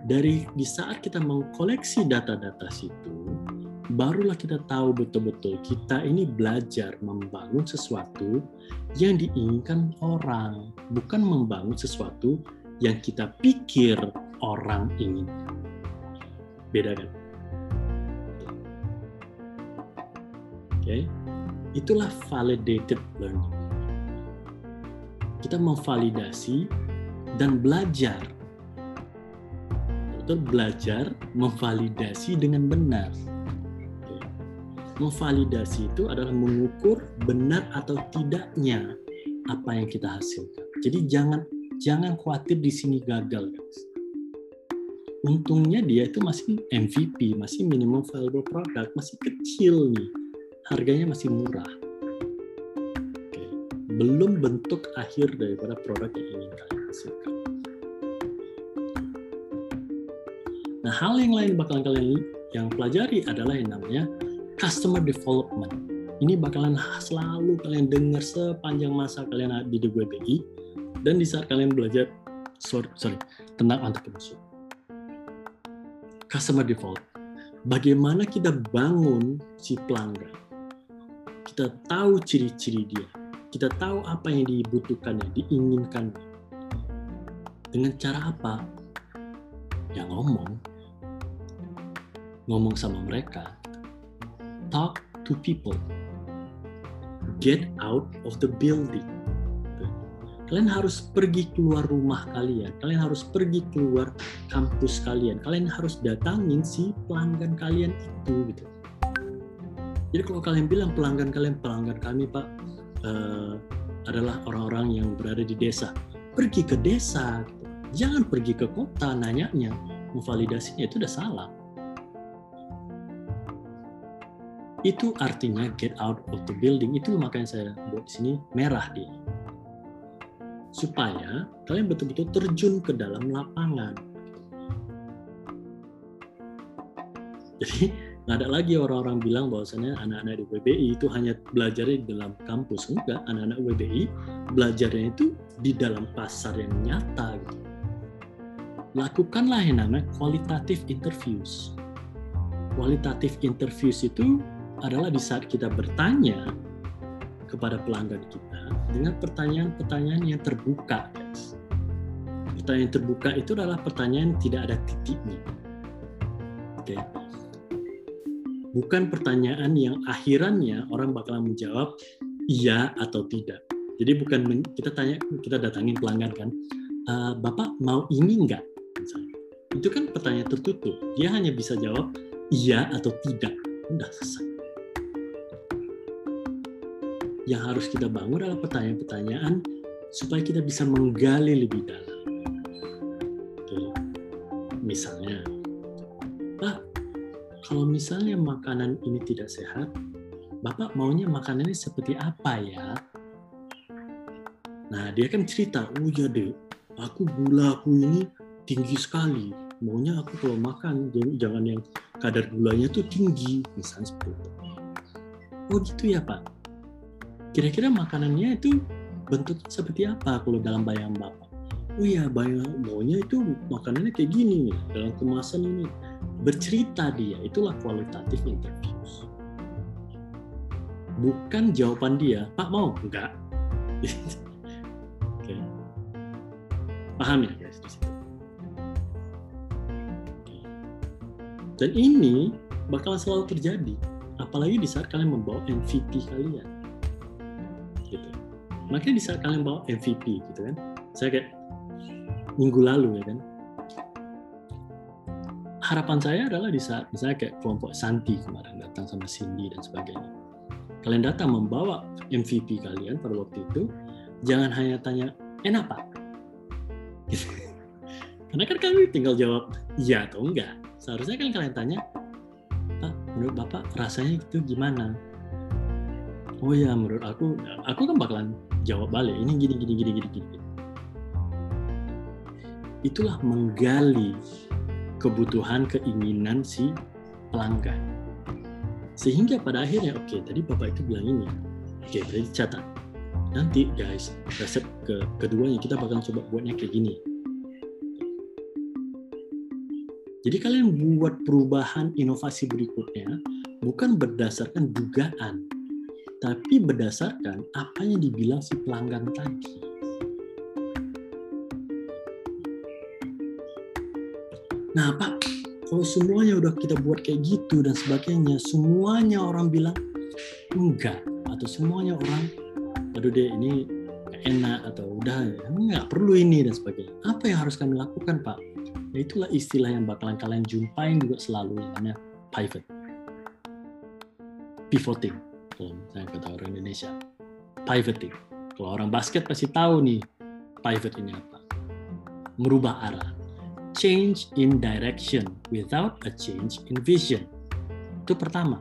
Dari di saat kita mengkoleksi data-data situ, barulah kita tahu betul-betul kita ini belajar membangun sesuatu yang diinginkan orang, bukan membangun sesuatu yang kita pikir orang inginkan. Beda kan? Oke. Itulah validated learning. Kita memvalidasi dan belajar. Betul belajar memvalidasi dengan benar. Memvalidasi itu adalah mengukur benar atau tidaknya apa yang kita hasilkan. Jadi jangan jangan khawatir di sini gagal, guys. Untungnya dia itu masih MVP, masih minimum viable product, masih kecil nih. Harganya masih murah. Oke. Belum bentuk akhir daripada produk yang ingin kalian hasilkan. Nah, hal yang lain bakalan kalian yang pelajari adalah yang namanya customer development. Ini bakalan selalu kalian dengar sepanjang masa kalian di WBI dan di saat kalian belajar sorry, sorry tentang entrepreneurship. Customer development. Bagaimana kita bangun si pelanggan? Kita tahu ciri-ciri dia. Kita tahu apa yang dibutuhkannya, diinginkannya. Dengan cara apa? Ya ngomong. Ngomong sama mereka. Talk to people. Get out of the building. Kalian harus pergi keluar rumah kalian. Kalian harus pergi keluar kampus kalian. Kalian harus datangin si pelanggan kalian itu gitu. Jadi kalau kalian bilang pelanggan kalian pelanggan kami pak eh, adalah orang-orang yang berada di desa, pergi ke desa. Gitu. Jangan pergi ke kota nanyanya, memvalidasinya itu udah salah. Itu artinya get out of the building. Itu makanya saya buat di sini merah dia. Supaya kalian betul-betul terjun ke dalam lapangan. Jadi nggak ada lagi orang-orang bilang bahwasannya anak-anak di WBI itu hanya belajar di dalam kampus. Enggak, anak-anak WBI belajarnya itu di dalam pasar yang nyata. Gitu. Lakukanlah yang namanya qualitative interviews. Qualitative interviews itu adalah di saat kita bertanya kepada pelanggan kita dengan pertanyaan-pertanyaan yang terbuka, guys. Pertanyaan terbuka itu adalah pertanyaan yang tidak ada titiknya. Oke. Bukan pertanyaan yang akhirannya orang bakalan menjawab iya atau tidak. Jadi bukan kita tanya kita datangin pelanggan kan, e, bapak mau ini enggak? Itu kan pertanyaan tertutup. Dia hanya bisa jawab iya atau tidak. Udah selesai yang harus kita bangun adalah pertanyaan-pertanyaan supaya kita bisa menggali lebih dalam. Oke. Misalnya, Pak, kalau misalnya makanan ini tidak sehat, Bapak maunya makanannya seperti apa ya? Nah, dia kan cerita, oh ya deh, aku gula aku ini tinggi sekali. Maunya aku kalau makan, jangan yang kadar gulanya tuh tinggi, misalnya seperti itu. Oh gitu ya Pak, kira-kira makanannya itu bentuknya seperti apa kalau dalam bayangan bapak oh iya bayang maunya itu makanannya kayak gini nih dalam kemasan ini. Bercerita dia itulah kualitatif interviews. Bukan jawaban dia pak mau? Enggak. (laughs) Oke. Paham ya guys dan ini bakal selalu terjadi apalagi di saat kalian membawa MVP kalian gitu. Makanya di saat kalian bawa MVP gitu kan, saya kayak minggu lalu ya kan, harapan saya adalah di saat misalnya kayak kelompok Santi kemarin datang sama Cindy dan sebagainya. Kalian datang membawa MVP kalian pada waktu itu, jangan hanya tanya enak pak. (laughs) Karena kan kami tinggal jawab iya atau enggak. Seharusnya kan kalian tanya, Pak, menurut Bapak rasanya itu gimana? Oh ya, menurut aku, aku kan bakalan jawab balik. Ini gini, gini, gini, gini, gini. Itulah menggali kebutuhan, keinginan si pelanggan. Sehingga pada akhirnya, oke, tadi Bapak itu bilang ini. Oke, berarti catat. Nanti guys, resep ke keduanya kita bakal coba buatnya kayak gini. Jadi kalian buat perubahan inovasi berikutnya bukan berdasarkan dugaan, tapi berdasarkan apa yang dibilang si pelanggan tadi. Nah, Pak, kalau semuanya udah kita buat kayak gitu dan sebagainya, semuanya orang bilang enggak atau semuanya orang aduh deh ini enak atau udah nggak perlu ini dan sebagainya. Apa yang harus kami lakukan, Pak? Nah, itulah istilah yang bakalan kalian jumpain juga selalu namanya pivot. Pivoting kalau misalnya kata orang Indonesia. Pivoting. Kalau orang basket pasti tahu nih pivot ini apa. Merubah arah. Change in direction without a change in vision. Itu pertama.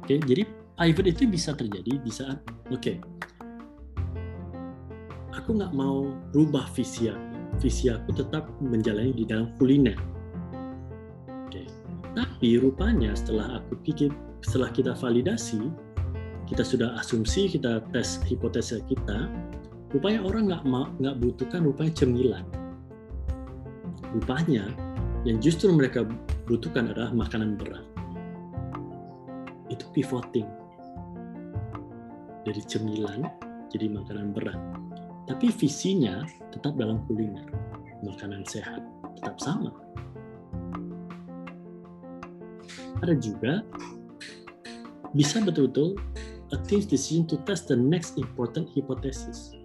Oke, jadi pivot itu bisa terjadi di saat oke. Okay, aku nggak mau rubah visi aku visi aku tetap menjalani di dalam kuliner. Oke. Tapi rupanya setelah aku pikir, setelah kita validasi, kita sudah asumsi, kita tes hipotesa kita, rupanya orang nggak nggak butuhkan rupanya cemilan. Rupanya yang justru mereka butuhkan adalah makanan berat. Itu pivoting dari cemilan jadi makanan berat tapi visinya tetap dalam kuliner makanan sehat tetap sama ada juga bisa betul-betul a team's decision to test the next important hypothesis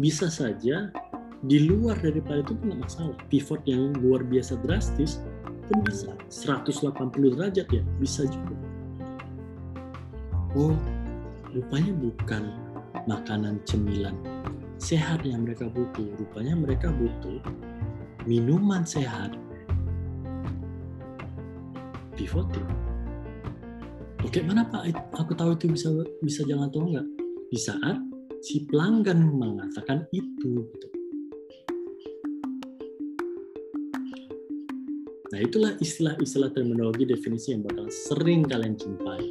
bisa saja di luar daripada itu pun masalah pivot yang luar biasa drastis pun bisa 180 derajat ya bisa juga oh rupanya bukan makanan cemilan sehat yang mereka butuh. Rupanya mereka butuh minuman sehat. Pivoting. Oke, mana Pak? Aku tahu itu bisa bisa jalan atau enggak. Di saat si pelanggan mengatakan itu. Gitu. Nah, itulah istilah-istilah terminologi definisi yang bakal sering kalian jumpai.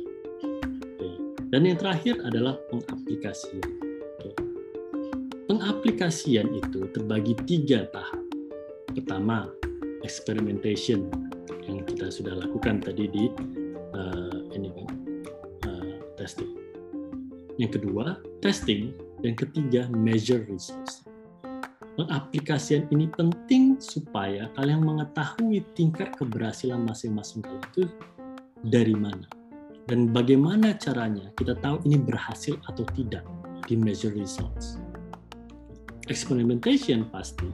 Oke. Dan yang terakhir adalah pengaplikasian pengaplikasian itu terbagi tiga tahap. Pertama, experimentation yang kita sudah lakukan tadi di uh, Yang kedua, testing. Yang ketiga, measure results. Pengaplikasian ini penting supaya kalian mengetahui tingkat keberhasilan masing-masing kalian itu dari mana dan bagaimana caranya kita tahu ini berhasil atau tidak di measure results experimentation pasti.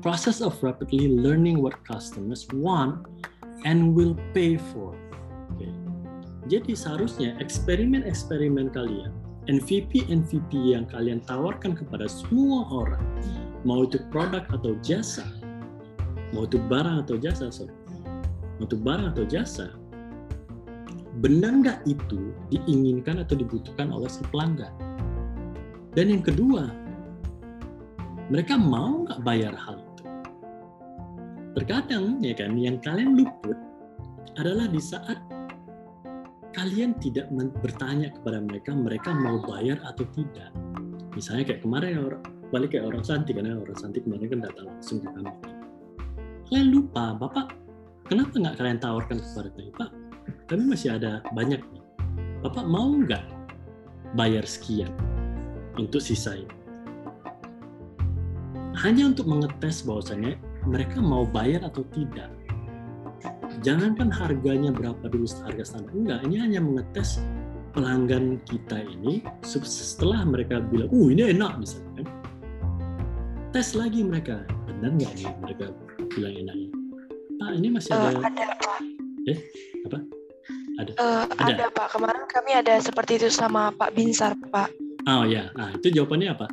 Process of rapidly learning what customers want and will pay for. Jadi seharusnya eksperimen-eksperimen kalian, MVP-MVP yang kalian tawarkan kepada semua orang, mau itu produk atau jasa, mau itu barang atau jasa, sorry, mau itu barang atau jasa, benar nggak itu diinginkan atau dibutuhkan oleh si pelanggan? Dan yang kedua, mereka mau nggak bayar hal itu? Terkadang ya kan, yang kalian luput adalah di saat kalian tidak bertanya kepada mereka, mereka mau bayar atau tidak. Misalnya kayak kemarin orang balik kayak orang cantik karena orang cantik kemarin kan datang langsung ke kami. Kalian lupa, Bapak, kenapa nggak kalian tawarkan kepada kami, Pak? Kami masih ada banyak nih. Bapak mau nggak bayar sekian? untuk sisa ini. Hanya untuk mengetes bahwasanya mereka mau bayar atau tidak. Jangankan harganya berapa dulu harga standar. Enggak, ini hanya mengetes pelanggan kita ini setelah mereka bilang, uh ini enak misalnya kan. Tes lagi mereka, benar nggak nih mereka bilang enaknya. Pak, ini masih Eh, ada ada Pak. eh apa? Ada. Eh, Ada. ada Pak. Kemarin kami ada seperti itu sama Pak Binsar Pak. Oh ya, nah itu jawabannya apa?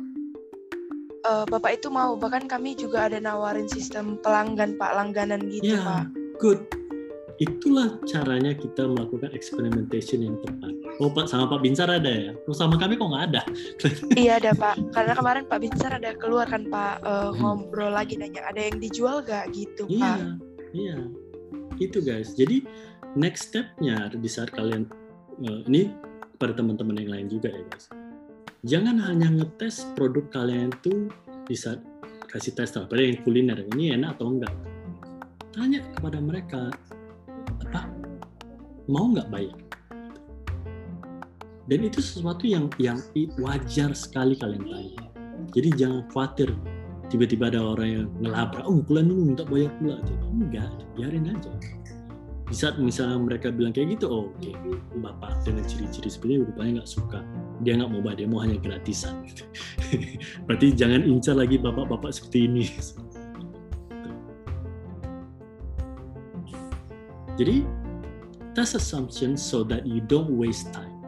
Eh, Bapak itu mau bahkan kami juga ada nawarin sistem pelanggan Pak, langganan gitu Ya, Pak. good. Itulah caranya kita melakukan experimentation yang tepat. Oh Pak, sama Pak Binsar ada ya? Oh, sama kami kok nggak ada? (laughs) Iya ada Pak. Karena kemarin Pak Binsar ada keluar kan Pak eh, ngobrol lagi nanya ada yang dijual gak gitu Pak. Iya, iya. Itu guys. Jadi next stepnya di saat kalian eh, ini pada teman-teman yang lain juga ya guys. Jangan hanya ngetes produk kalian tuh di saat kasih tes pada yang kuliner ini enak atau enggak. Tanya kepada mereka apa mau nggak bayar. Dan itu sesuatu yang yang wajar sekali kalian tanya. Jadi jangan khawatir tiba-tiba ada orang yang ngelabrak, oh kalian dulu minta bayar pula. Jadi, enggak, biarin aja. Di saat misalnya mereka bilang kayak gitu, oh, oke, bapak dengan ciri-ciri seperti ini rupanya nggak suka. Dia nggak mau bayar, dia mau hanya gratisan. (laughs) Berarti jangan incar lagi bapak-bapak seperti ini. (laughs) Jadi, test assumption so that you don't waste time.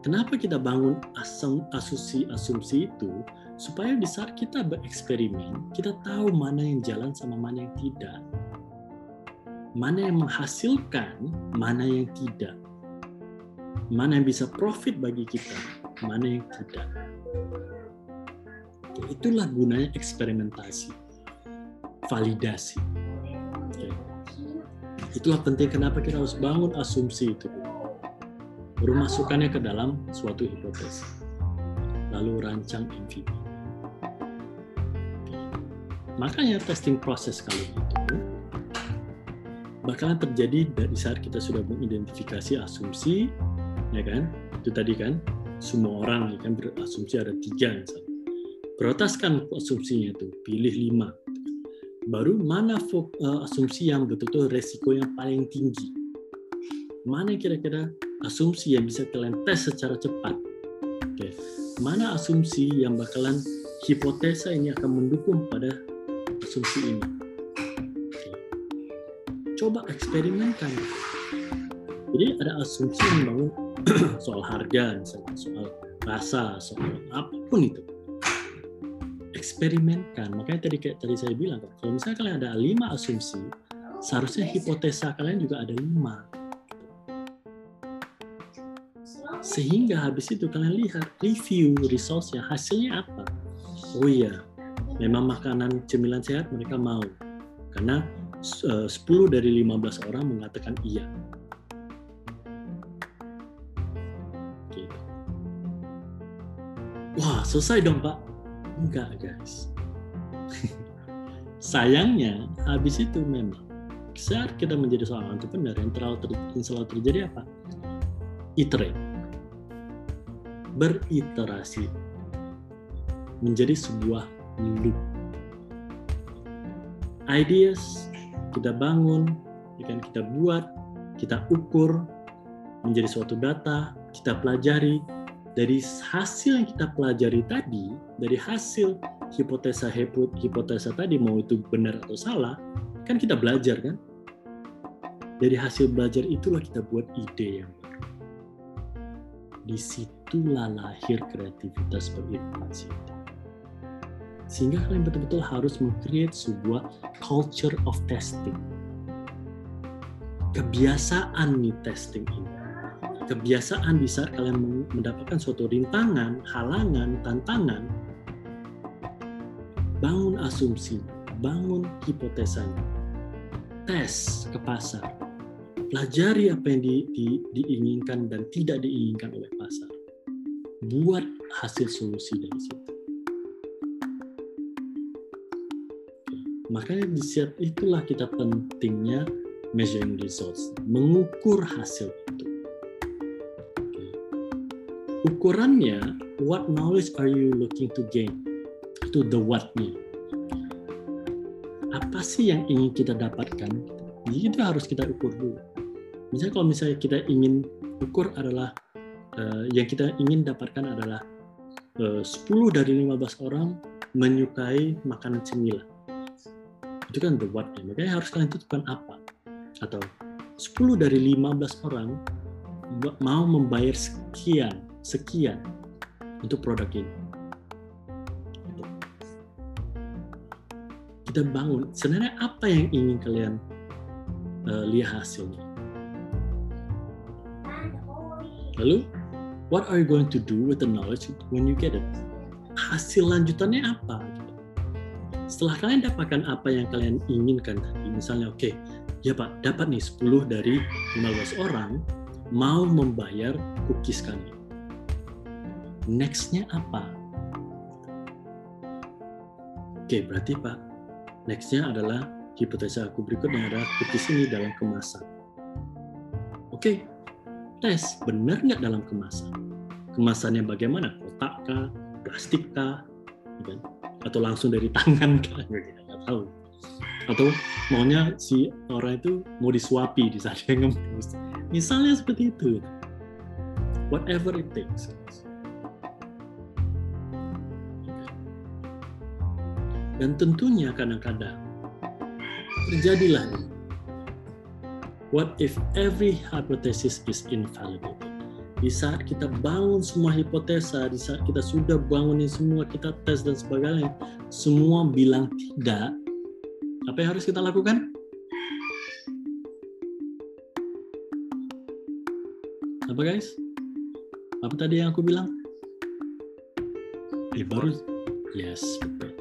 Kenapa kita bangun asum, asumsi asumsi itu supaya di saat kita bereksperimen kita tahu mana yang jalan sama mana yang tidak, mana yang menghasilkan, mana yang tidak, mana yang bisa profit bagi kita, mana yang tidak. Itulah gunanya eksperimentasi, validasi. Oke. Itulah penting kenapa kita harus bangun asumsi itu. Baru masukkannya ke dalam suatu hipotesis lalu rancang MVP makanya testing proses kali itu bakalan terjadi dari saat kita sudah mengidentifikasi asumsi ya kan? Itu tadi kan semua orang ya kan berasumsi ada tiga misalnya. Prioritaskan asumsinya itu pilih lima baru mana eh, asumsi yang betul-betul resiko yang paling tinggi mana kira-kira asumsi yang bisa kalian tes secara cepat. Oke, mana asumsi yang bakalan hipotesa ini akan mendukung pada asumsi ini. Oke. Coba eksperimenkan. Jadi ada asumsi yang membangun (clears throat) soal harga, misalnya soal rasa, soal apa pun itu. Eksperimenkan. Makanya tadi kayak tadi saya bilang, kalau misalnya kalian ada lima asumsi, seharusnya hipotesa kalian juga ada lima. Sehingga habis itu kalian lihat review resultsnya hasilnya apa? Oh iya memang makanan cemilan sehat mereka mau. Karena eh, 10 dari 15 orang mengatakan iya. Wah selesai dong pak enggak guys. (laughs) Sayangnya habis itu memang saat kita menjadi seorang entrepreneur yang terlalu ter, yang selalu terjadi apa? Iterate. Beriterasi menjadi sebuah loop. Ideas kita bangun, ya kan kita buat, kita ukur menjadi suatu data, kita pelajari dari hasil yang kita pelajari tadi, dari hasil hipotesa hipotesa tadi mau itu benar atau salah, kan kita belajar kan? Dari hasil belajar itulah kita buat ide yang baru. Di situlah lahir kreativitas berinovasi. Sehingga kalian betul-betul harus meng-create sebuah culture of testing. Kebiasaan nih testing ini. Kebiasaan di saat kalian mendapatkan suatu rintangan, halangan, tantangan, bangun asumsi, bangun hipotesanya, tes ke pasar, pelajari apa yang di, di, diinginkan dan tidak diinginkan oleh pasar. Buat hasil solusi dari situ. Makanya di saat itulah kita pentingnya measuring results, mengukur hasil itu. Ukurannya, what knowledge are you looking to gain? Itu the what-nya. Apa sih yang ingin kita dapatkan? Jadi itu harus kita ukur dulu. Misalnya kalau misalnya kita ingin ukur adalah uh, yang kita ingin dapatkan adalah uh, 10 dari 15 orang menyukai makanan cemilan Itu kan the what -nya. Makanya harus kalian tentukan apa. Atau 10 dari 15 orang mau membayar sekian, sekian untuk produk ini. Gitu. Kita bangun, sebenarnya apa yang ingin kalian eh, lihat hasilnya? Lalu, what are you going to do with the knowledge when you get it? Hasil lanjutannya apa? Setelah kalian dapatkan apa yang kalian inginkan tadi, misalnya oke, ya Pak, dapat nih 10 dari 15 orang mau membayar cookies kami. Next-nya apa? Oke, berarti Pak, next-nya adalah hipotesa aku berikutnya adalah cookies ini dalam kemasan. Oke, tes benar nggak dalam kemasan. Kemasannya bagaimana? Kotak kah? Plastik kah? Gitu kan? Atau langsung dari (laughs) tangan kah? Nggak tahu. Atau maunya si orang itu mau disuapi di saat dia ngemis. Misalnya seperti itu. Whatever it takes. Dan tentunya kadang-kadang terjadilah ini. What if every hypothesis is invalidated? Di saat kita bangun semua hipotesa, di saat kita sudah bangunin semua, kita tes dan sebagainya, semua bilang tidak, apa yang harus kita lakukan? Apa guys? Apa tadi yang aku bilang? Eh, baru, yes, betul.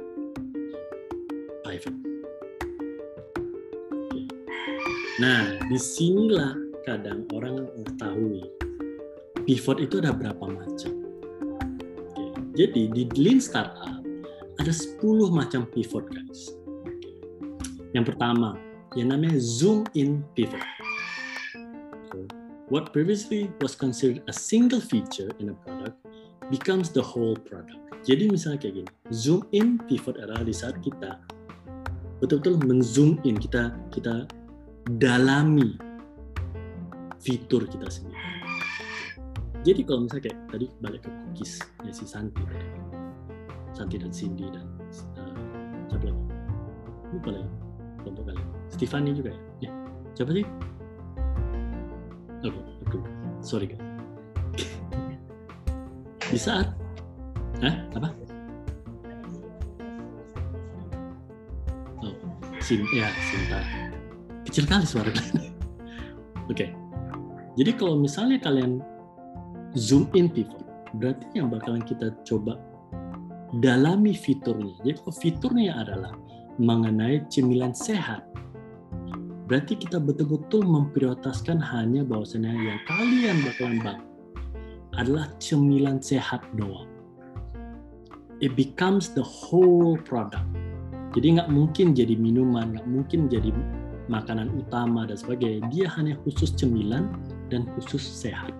Nah, di sinilah kadang orang mengetahui pivot itu ada berapa macam. Jadi di Lean Startup ada 10 macam pivot guys. Yang pertama, yang namanya zoom in pivot. What previously was considered a single feature in a product becomes the whole product. Jadi misalnya kayak gini, zoom in pivot adalah di saat kita betul-betul menzoom in, kita kita dalami fitur kita sendiri. Jadi kalau misalnya kayak tadi balik ke cookies ya si Santi tadi. Santi dan Cindy dan uh, siapa lagi? Lupa lagi kelompok kalian. Stefani juga ya? Ya. Siapa sih? Sorry guys. (laughs) Di saat Hah? Apa? Oh, Sim, ya, Sinta. Kecil kali suara kalian. (laughs) Oke. Jadi kalau misalnya kalian zoom in pivot, berarti yang bakalan kita coba dalami fiturnya. Jadi kalau fiturnya adalah mengenai cemilan sehat, berarti kita betul-betul memprioritaskan hanya bahwasannya yang kalian bakalan bangun adalah cemilan sehat doang. It becomes the whole product. Jadi nggak mungkin jadi minuman, nggak mungkin jadi makanan utama dan sebagainya. Dia hanya khusus cemilan dan khusus sehat.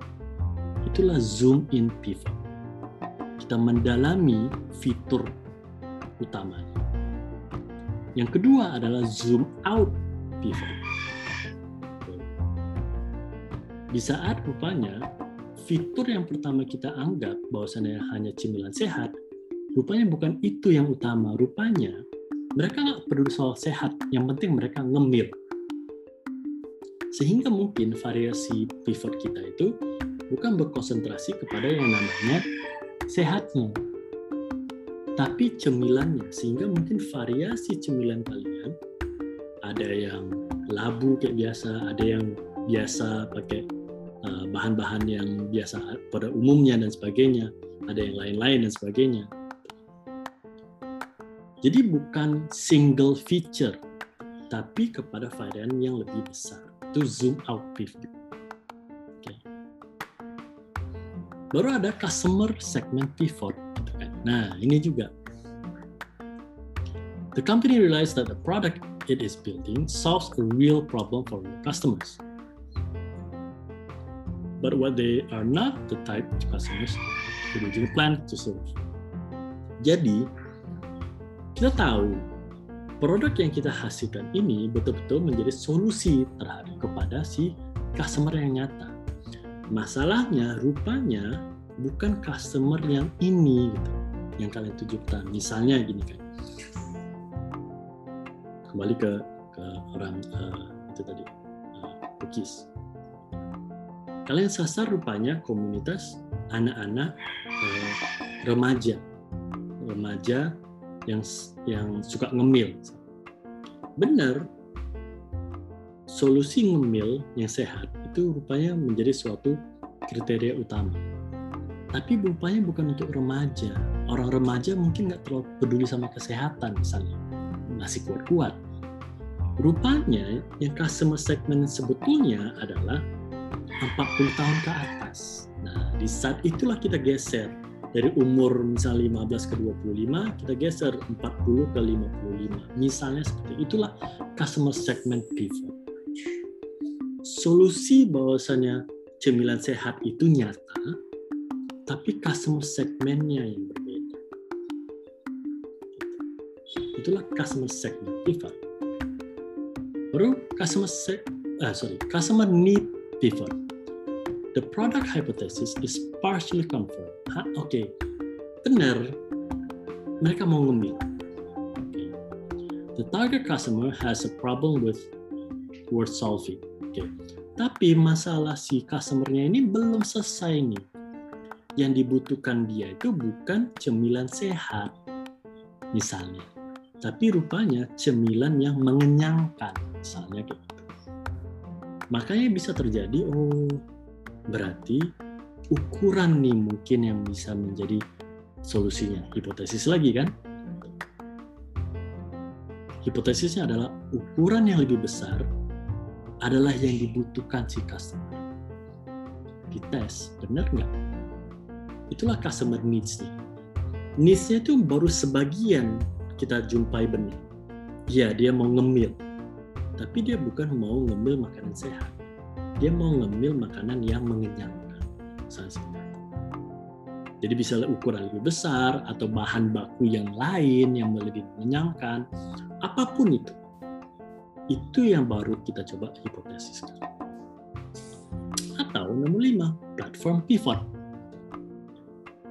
Itulah zoom in pivot. Kita mendalami fitur utamanya. Yang kedua adalah zoom out pivot. Di saat rupanya fitur yang pertama kita anggap bahwasannya hanya cemilan sehat, rupanya bukan itu yang utama. Rupanya mereka nggak peduli soal sehat, yang penting mereka ngemil. Sehingga mungkin variasi pivot kita itu bukan berkonsentrasi kepada yang namanya sehatnya, tapi cemilannya. Sehingga mungkin variasi cemilan kalian ada yang labu kayak biasa, ada yang biasa pakai uh, bahan-bahan yang biasa pada umumnya dan sebagainya, ada yang lain-lain dan sebagainya. Jadi bukan single feature, tapi kepada varian yang lebih besar. Itu zoom out pivot. Oke. Baru ada customer segment pivot. gitu kan. Nah, ini juga. The company realized that the product it is building solves a real problem for real customers. But what they are not the type of customers originally planned to serve. Jadi, kita tahu produk yang kita hasilkan ini betul-betul menjadi solusi terhadap kepada si customer yang nyata. Masalahnya rupanya bukan customer yang ini gitu yang kalian tujukan. Misalnya gini kan. kembali ke ke orang eh, itu tadi cookies. Kalian sasar rupanya komunitas anak-anak eh, remaja, remaja yang yang suka ngemil. Benar, solusi ngemil yang sehat itu rupanya menjadi suatu kriteria utama. Tapi rupanya bukan untuk remaja. Orang remaja mungkin nggak terlalu peduli sama kesehatan misalnya, masih kuat-kuat. Rupanya yang customer segment sebetulnya adalah 40 tahun ke atas. Nah, di saat itulah kita geser dari umur misalnya 15 ke 25 kita geser 40 ke 55 misalnya seperti itulah customer segment pivot solusi bahwasanya cemilan sehat itu nyata tapi customer segmentnya yang berbeda. Itulah customer segment pivot baru customer seg ah, sorry customer need pivot the product hypothesis is partially confirmed. Oke, okay. benar. Mereka mau ngemil. Okay. The target customer has a problem with word solving. Oke, okay. tapi masalah si customernya ini belum selesai nih. Yang dibutuhkan dia itu bukan cemilan sehat, misalnya, tapi rupanya cemilan yang mengenyangkan, misalnya gitu. Makanya bisa terjadi, oh berarti ukuran nih mungkin yang bisa menjadi solusinya. Hipotesis lagi kan? Hipotesisnya adalah ukuran yang lebih besar adalah yang dibutuhkan si customer. Dites, benar nggak? Itulah customer needs-nya. Needs-nya itu baru sebagian kita jumpai benar. Ya, dia mau ngemil. Tapi dia bukan mau ngemil makanan sehat dia mau ngemil makanan yang mengenyangkan. Jadi bisa ukuran lebih besar atau bahan baku yang lain yang lebih mengenyangkan, apa pun itu. Itu yang baru kita coba hipotesiskan. Atau nomor lima, platform pivot.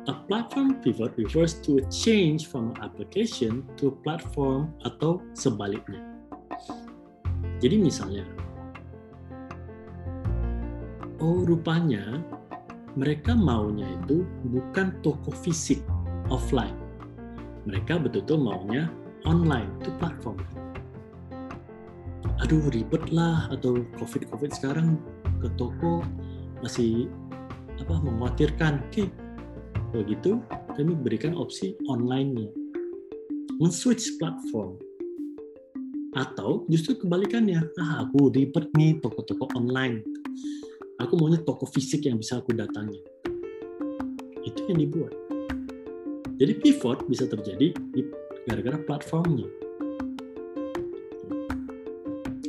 A platform pivot refers to a change from an application to a platform atau sebaliknya. Jadi misalnya, oh rupanya mereka maunya itu bukan toko fisik offline. Mereka betul-betul maunya online, itu platform. Aduh ribet lah atau covid-covid sekarang ke toko masih apa mengkhawatirkan. Oke, kalau gitu kami berikan opsi online-nya. Men-switch platform. Atau justru kebalikannya, ah aku ribet nih toko-toko online aku maunya toko fisik yang bisa aku datangi. Itu yang dibuat. Jadi pivot bisa terjadi gara-gara platformnya.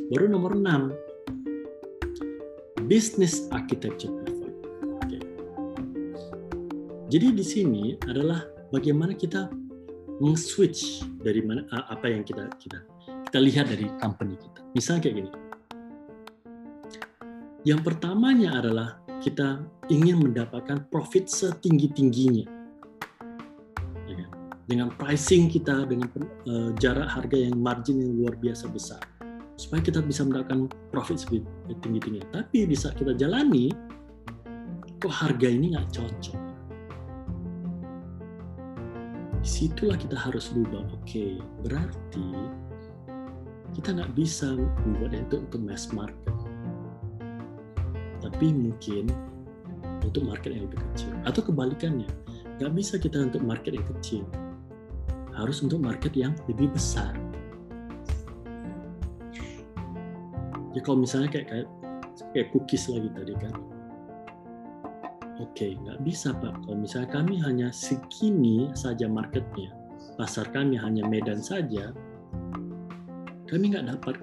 Baru nomor 6 business architecture pivot. Oke. jadi di sini adalah bagaimana kita meng-switch dari mana apa yang kita kita kita lihat dari company kita. Misalnya kayak gini yang pertamanya adalah kita ingin mendapatkan profit setinggi-tingginya. Ya kan? Dengan pricing kita, dengan uh, jarak harga yang margin yang luar biasa besar. Supaya kita bisa mendapatkan profit setinggi-tingginya. Tapi di saat kita jalani, kok harga ini nggak cocok. Di situlah kita harus berubah. Oke, berarti kita nggak bisa membuat itu untuk mass market tapi mungkin untuk market yang lebih kecil. Atau kebalikannya nggak bisa kita untuk market yang kecil. Harus untuk market yang lebih besar. Ya kalau misalnya kayak kayak, kayak cookies lagi tadi kan. Oke nggak bisa pak. Kalau misalnya kami hanya segini saja marketnya pasar kami hanya Medan saja kami nggak dapat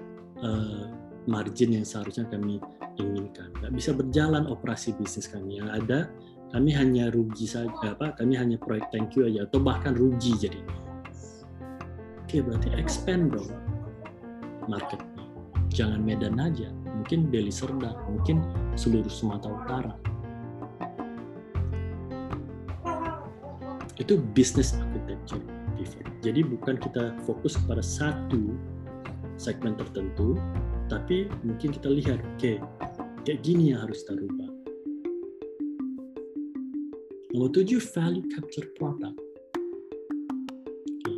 uh, margin yang seharusnya kami inginkan. Nggak bisa berjalan operasi bisnis kami. Yang ada kami hanya rugi saja, apa? Kami hanya proyek thank you aja, atau bahkan rugi jadi. Oke, berarti expand dong marketnya. Jangan Medan aja, mungkin Deli Serdang, mungkin seluruh Sumatera Utara. Itu business architecture pivot. Jadi bukan kita fokus kepada satu segmen tertentu, tapi mungkin kita lihat, oke, kayak gini yang harus kita rubah. Nomor tujuh, value capture product. Oke.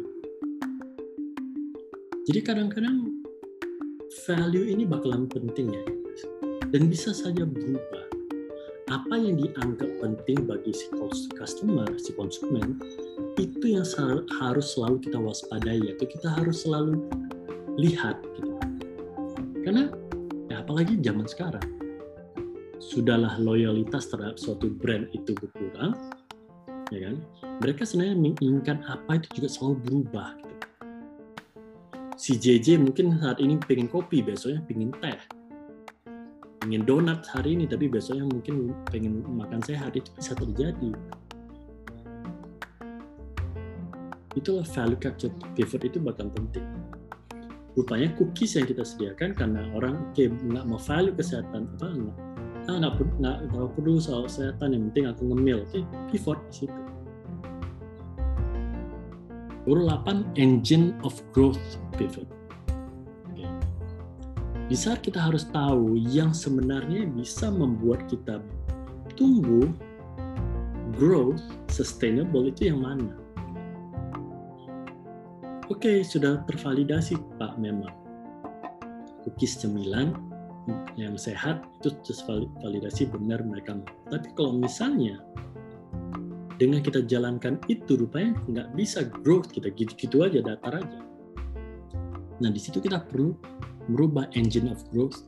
Jadi kadang-kadang value ini bakalan penting ya, dan bisa saja berubah. Apa yang dianggap penting bagi si customer, si konsumen, itu yang harus selalu kita waspadai, atau kita harus selalu lihat. Gitu. Karena ya apalagi zaman sekarang, sudahlah loyalitas terhadap suatu brand itu berkurang, ya kan? Mereka sebenarnya menginginkan apa itu juga selalu berubah. Gitu. Si JJ mungkin saat ini pengen kopi, besoknya pengen teh, pengen donat hari ini, tapi besoknya mungkin pengen makan sehat itu bisa terjadi. Itulah value capture pivot itu bakal penting rupanya cookies yang kita sediakan karena orang oke nggak mau value kesehatan apa nggak ah, nggak perlu nggak nggak perlu soal kesehatan yang penting aku ngemil. Oke pivot di situ. Baru 8 engine of growth pivot. Saat kita harus tahu yang sebenarnya bisa membuat kita tumbuh growth sustainable itu yang mana? Oke, sudah tervalidasi Pak memang. Cookies cemilan yang sehat itu validasi benar mereka. Tapi kalau misalnya dengan kita jalankan itu rupanya nggak bisa growth kita gitu-gitu aja datar aja. Nah di situ kita perlu merubah engine of growth.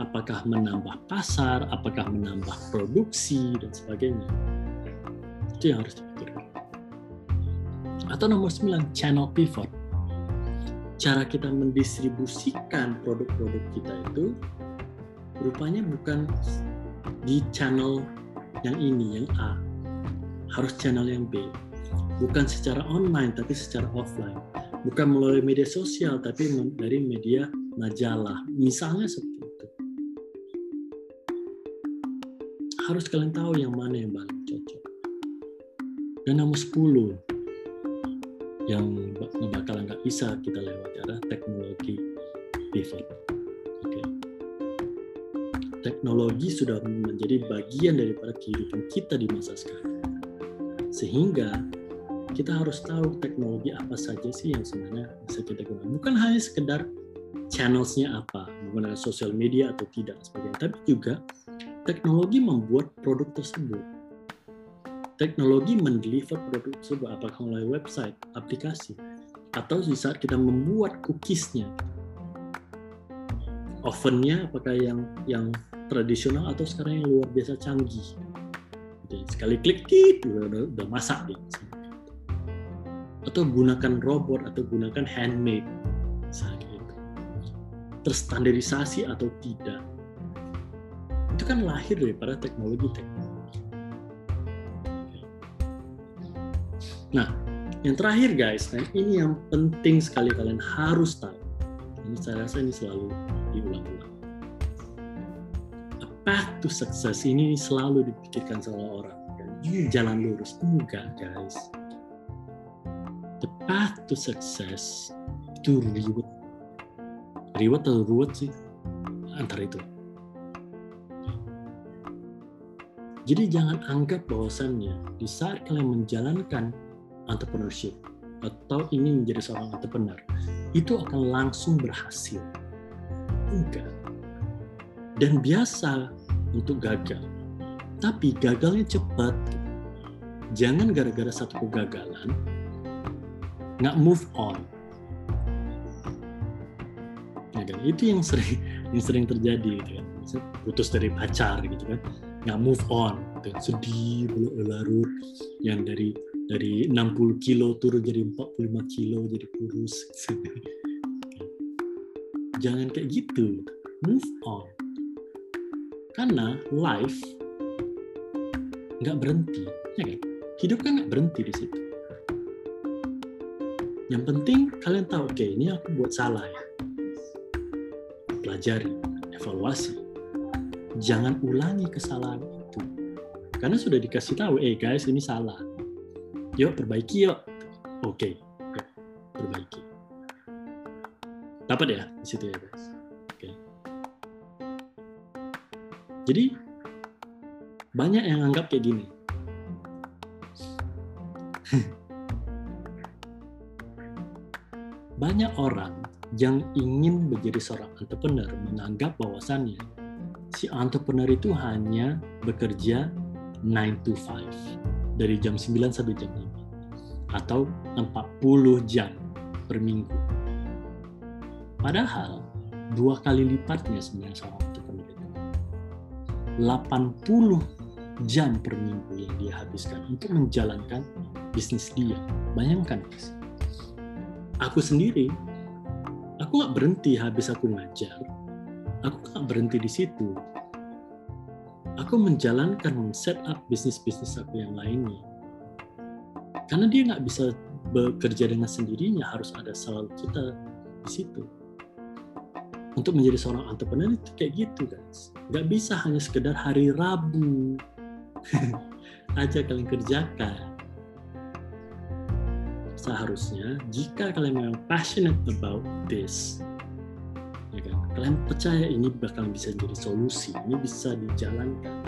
Apakah menambah pasar, apakah menambah produksi dan sebagainya. Itu yang harus dipikirkan. Atau nomor 9, channel pivot. Cara kita mendistribusikan produk-produk kita itu rupanya bukan di channel yang ini, yang A. Harus channel yang B. Bukan secara online, tapi secara offline. Bukan melalui media sosial, tapi dari media majalah. Misalnya seperti itu. Harus kalian tahu yang mana yang paling cocok. Dan nomor 10, yang bakalan nggak bisa kita lewati adalah teknologi pivot. Oke. Teknologi sudah menjadi bagian daripada kehidupan kita di masa sekarang. Sehingga kita harus tahu teknologi apa saja sih yang sebenarnya bisa kita gunakan. Bukan hanya sekedar channelsnya apa, menggunakan sosial media atau tidak sebagainya, tapi juga teknologi membuat produk tersebut teknologi mendeliver produk tersebut apakah melalui website, aplikasi, atau di saat kita membuat cookiesnya. Ovennya apakah yang yang tradisional atau sekarang yang luar biasa canggih. Sekali klik kit udah, udah masak deh. Atau gunakan robot atau gunakan handmade misalnya gitu. Terstandarisasi atau tidak. Itu kan lahir daripada teknologi-teknologi Nah, yang terakhir guys, nah ini yang penting sekali kalian harus tahu. Ini saya rasa ini selalu diulang-ulang. A path to success ini selalu dipikirkan sama orang. Ini jalan lurus. Enggak guys. The path to success itu reward. Reward atau reward sih? Antara itu. Jadi jangan anggap bahwasannya di saat kalian menjalankan entrepreneurship atau ingin menjadi seorang entrepreneur itu akan langsung berhasil. Enggak. Dan biasa untuk gagal. Tapi gagalnya cepat. Jangan gara-gara satu kegagalan nggak move on. Ya kan? Itu yang sering (laughs) yang sering terjadi gitu kan. Putus dari pacar gitu kan. Nggak move on. Gitu. Sedih, larut yang dari dari 60 kilo turun jadi 45 kilo jadi kurus. (laughs) Jangan kayak gitu. Move on. Karena life nggak berhenti ya kan? Hidup kan nggak berhenti di situ. Yang penting kalian tahu oke okay, ini aku buat salah ya. Pelajari evaluasi. Jangan ulangi kesalahan itu. Karena sudah dikasih tahu eh guys ini salah yuk perbaiki yuk oke yuk, perbaiki Dapat ya di situ ya guys. Oke. Jadi banyak yang anggap kayak gini. (laughs) banyak orang yang ingin menjadi seorang entrepreneur menganggap bahwasannya si entrepreneur itu hanya bekerja 9 to 5 dari jam 9 sampai jam 5 atau 40 jam per minggu. Padahal dua kali lipatnya sebenarnya seorang entrepreneur itu. 80 jam per minggu yang dia habiskan untuk menjalankan bisnis dia. Bayangkan guys. Aku sendiri, aku nggak berhenti habis aku ngajar. Aku nggak berhenti di situ. Aku menjalankan setup bisnis-bisnis aku yang lainnya. Karena dia nggak bisa bekerja dengan sendirinya, harus ada selalu kita di situ. Untuk menjadi seorang entrepreneur itu kayak gitu guys. Nggak bisa hanya sekedar hari Rabu (laughs) aja kalian kerjakan seharusnya jika kalian memang passionate about this kalian percaya ini bakal bisa jadi solusi ini bisa dijalankan.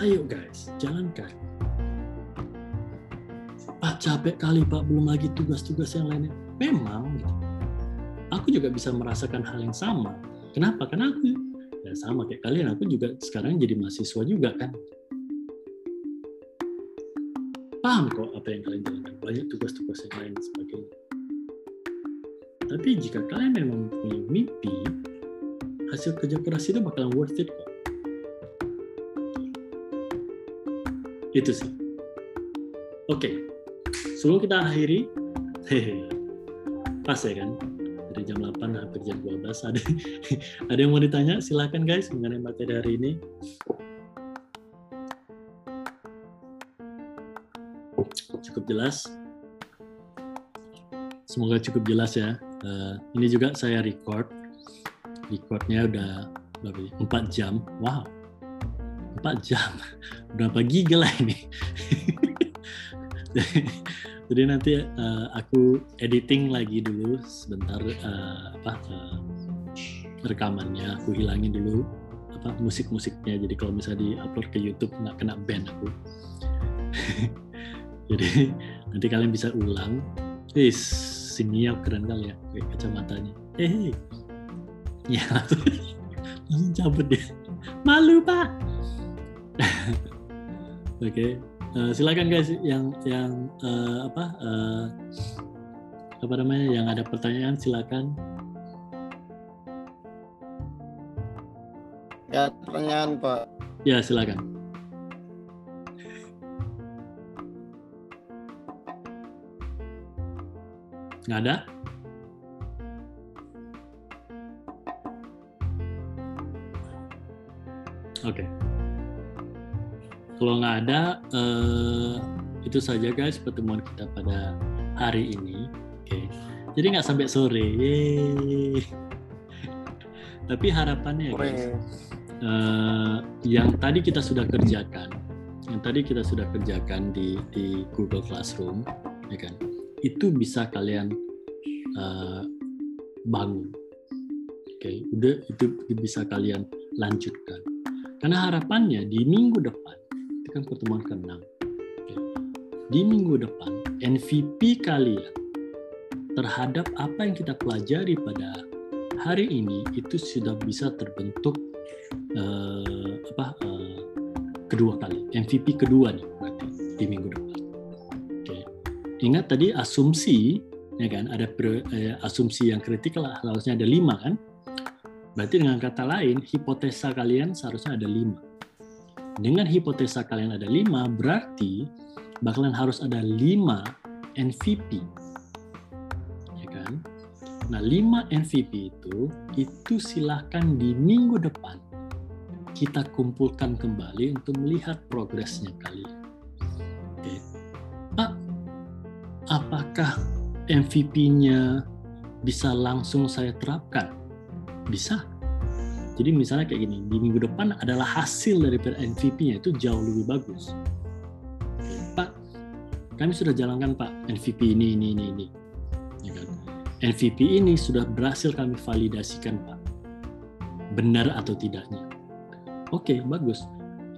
Ayo guys jalankan. Pak capek kali pak. Belum lagi tugas-tugas yang lainnya. Memang gitu. aku juga bisa merasakan hal yang sama. Kenapa? Karena aku ya sama kayak kalian. Aku juga sekarang jadi mahasiswa juga kan. Paham kok apa yang kalian jalankan. Banyak tugas-tugas yang lain dan sebagainya. Tapi jika kalian memang punya mimpi hasil kerja keras itu bakalan worth it kok itu sih oke sebelum kita akhiri (laughs) pas ya kan dari jam 8 hampir jam 12 ada (laughs) ada yang mau ditanya silakan guys mengenai materi hari ini cukup jelas. Semoga cukup jelas ya. Uh, ini juga saya record. Recordnya udah berapa? ya? Empat jam. Wow, empat jam. (laughs) Berapa giga lah ini? (laughs) Jadi nanti uh, aku editing lagi dulu sebentar uh, apa uh, rekamannya. Aku hilangin dulu apa musik-musiknya. Jadi kalau misalnya di-upload ke YouTube nggak kena ban aku. (laughs) jadi nanti kalian bisa ulang eh si Mia keren kali ya kacamatanya eh ya langsung langsung cabut dia malu pak. Oke. Okay. uh, silakan guys yang yang uh, apa uh, apa namanya yang ada pertanyaan silakan. Ya, pertanyaan Pak. ya silakan. Nggak ada Oke. Kalau nggak ada, eh, itu saja guys pertemuan kita pada hari ini. Oke. Jadi nggak sampai sore. Yeay. (laughs) Tapi harapannya guys, eh, yang tadi kita sudah kerjakan, yang tadi kita sudah kerjakan di di Google Classroom, ya kan? Itu bisa kalian eh, bangun. Oke, udah itu bisa kalian lanjutkan. Karena harapannya di minggu depan, itu kan pertemuan ke-6. Oke. Di minggu depan, MVP kalian terhadap apa yang kita pelajari pada hari ini itu sudah bisa terbentuk eh, apa eh, kedua kali MVP kedua nih berarti di minggu depan. Oke. Ingat tadi asumsi ya kan ada pre- eh, asumsi yang kritikal harusnya ada lima kan Berarti dengan kata lain, hipotesa kalian seharusnya ada lima. Dengan hipotesa kalian ada lima, berarti bakalan harus ada lima MVP. Ya kan? Nah, lima MVP itu, itu silahkan di minggu depan kita kumpulkan kembali untuk melihat progresnya kalian. Oke. Pak, apakah MVP-nya bisa langsung saya terapkan? Bisa. Jadi misalnya kayak gini, di minggu depan adalah hasil dari MVP-nya itu jauh lebih bagus. Pak, kami sudah jalankan Pak MVP ini, ini, ini, ini. Ya kan? MVP ini sudah berhasil kami validasikan, Pak. Benar atau tidaknya. Oke, bagus.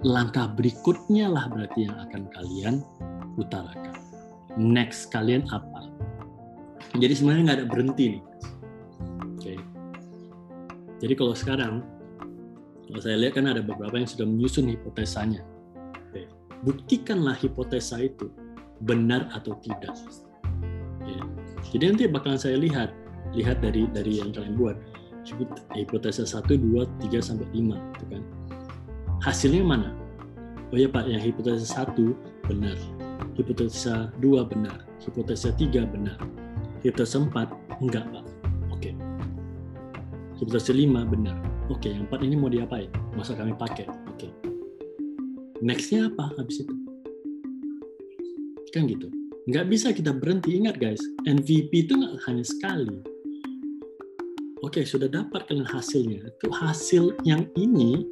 Langkah berikutnya lah berarti yang akan kalian utarakan. Next kalian apa? Jadi sebenarnya nggak ada berhenti nih. Jadi kalau sekarang, kalau saya lihat kan ada beberapa yang sudah menyusun hipotesanya. Oke. Buktikanlah hipotesa itu benar atau tidak. Ya. Jadi nanti bakalan saya lihat, lihat dari dari yang kalian buat. Hipotesa 1, 2, 3, sampai 5. Gitu kan. Hasilnya mana? Oh ya Pak, yang hipotesa 1 benar. Hipotesa 2 benar. Hipotesa 3 benar. Hipotesa 4 enggak Pak. Hipotesa 5 benar. Oke, yang 4 ini mau diapain? Masa kami pakai? Oke. Next-nya apa habis itu? Kan gitu. Nggak bisa kita berhenti. Ingat guys, MVP itu nggak hanya sekali. Oke, sudah dapat kalian hasilnya. Itu hasil yang ini,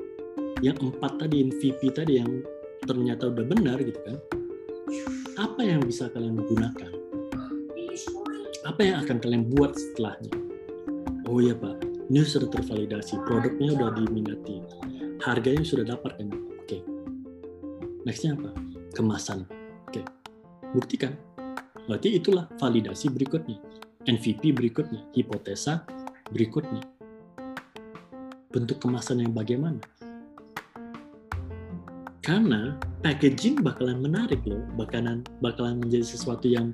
yang empat tadi, MVP tadi yang ternyata udah benar gitu kan. Apa yang bisa kalian gunakan? Apa yang akan kalian buat setelahnya? Oh iya Pak, ini sudah tervalidasi, produknya udah diminati, harganya sudah dapat kan? Oke. Nextnya apa? Kemasan. Oke. Buktikan. Berarti itulah validasi berikutnya. MVP berikutnya, hipotesa berikutnya. Bentuk kemasan yang bagaimana? Karena packaging bakalan menarik loh, bakalan bakalan menjadi sesuatu yang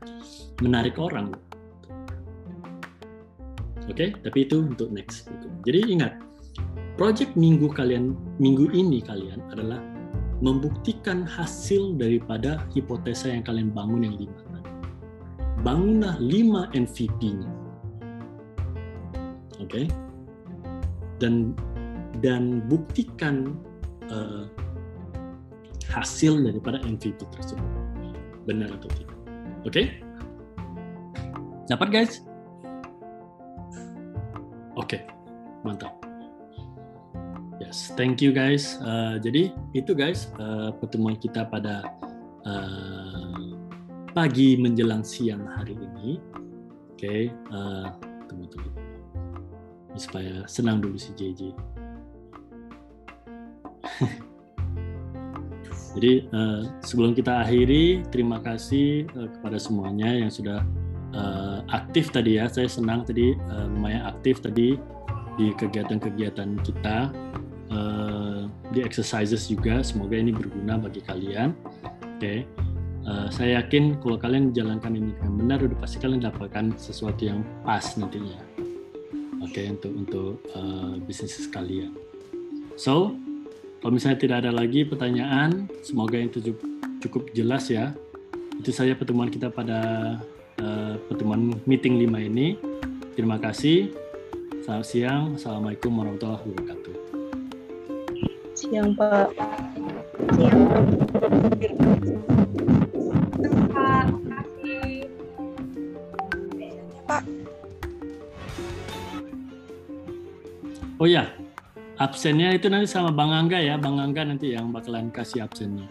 menarik orang. Oke, tapi itu untuk next. Jadi ingat, project minggu kalian minggu ini kalian adalah membuktikan hasil daripada hipotesa yang kalian bangun yang lima. Bangunlah lima MVP-nya. Oke, dan dan buktikan uh, hasil daripada MVP tersebut benar atau tidak. Oke, dapat guys? Oke, mantap. Yes, thank you guys. Uh, jadi itu guys uh, pertemuan kita pada uh, pagi menjelang siang hari ini. Oke, okay, uh, tunggu tunggu. Supaya senang dulu si JJ. (laughs) Jadi uh, sebelum kita akhiri, terima kasih uh, kepada semuanya yang sudah uh, aktif tadi ya. Saya senang tadi uh, lumayan aktif tadi di kegiatan-kegiatan kita uh, di exercises juga. Semoga ini berguna bagi kalian. Oke, okay. uh, saya yakin kalau kalian jalankan ini dengan benar, udah pasti kalian dapatkan sesuatu yang pas nantinya. Oke, okay, untuk untuk uh, bisnis kalian. So, kalau misalnya tidak ada lagi pertanyaan, semoga itu cukup jelas ya. Itu saja pertemuan kita pada pertemuan meeting 5 ini. Terima kasih. Selamat siang. Assalamualaikum warahmatullahi wabarakatuh. Siang, Pak. Siang. Pak. Oh ya, absennya itu nanti sama Bang Angga ya, Bang Angga nanti yang bakalan kasih absennya.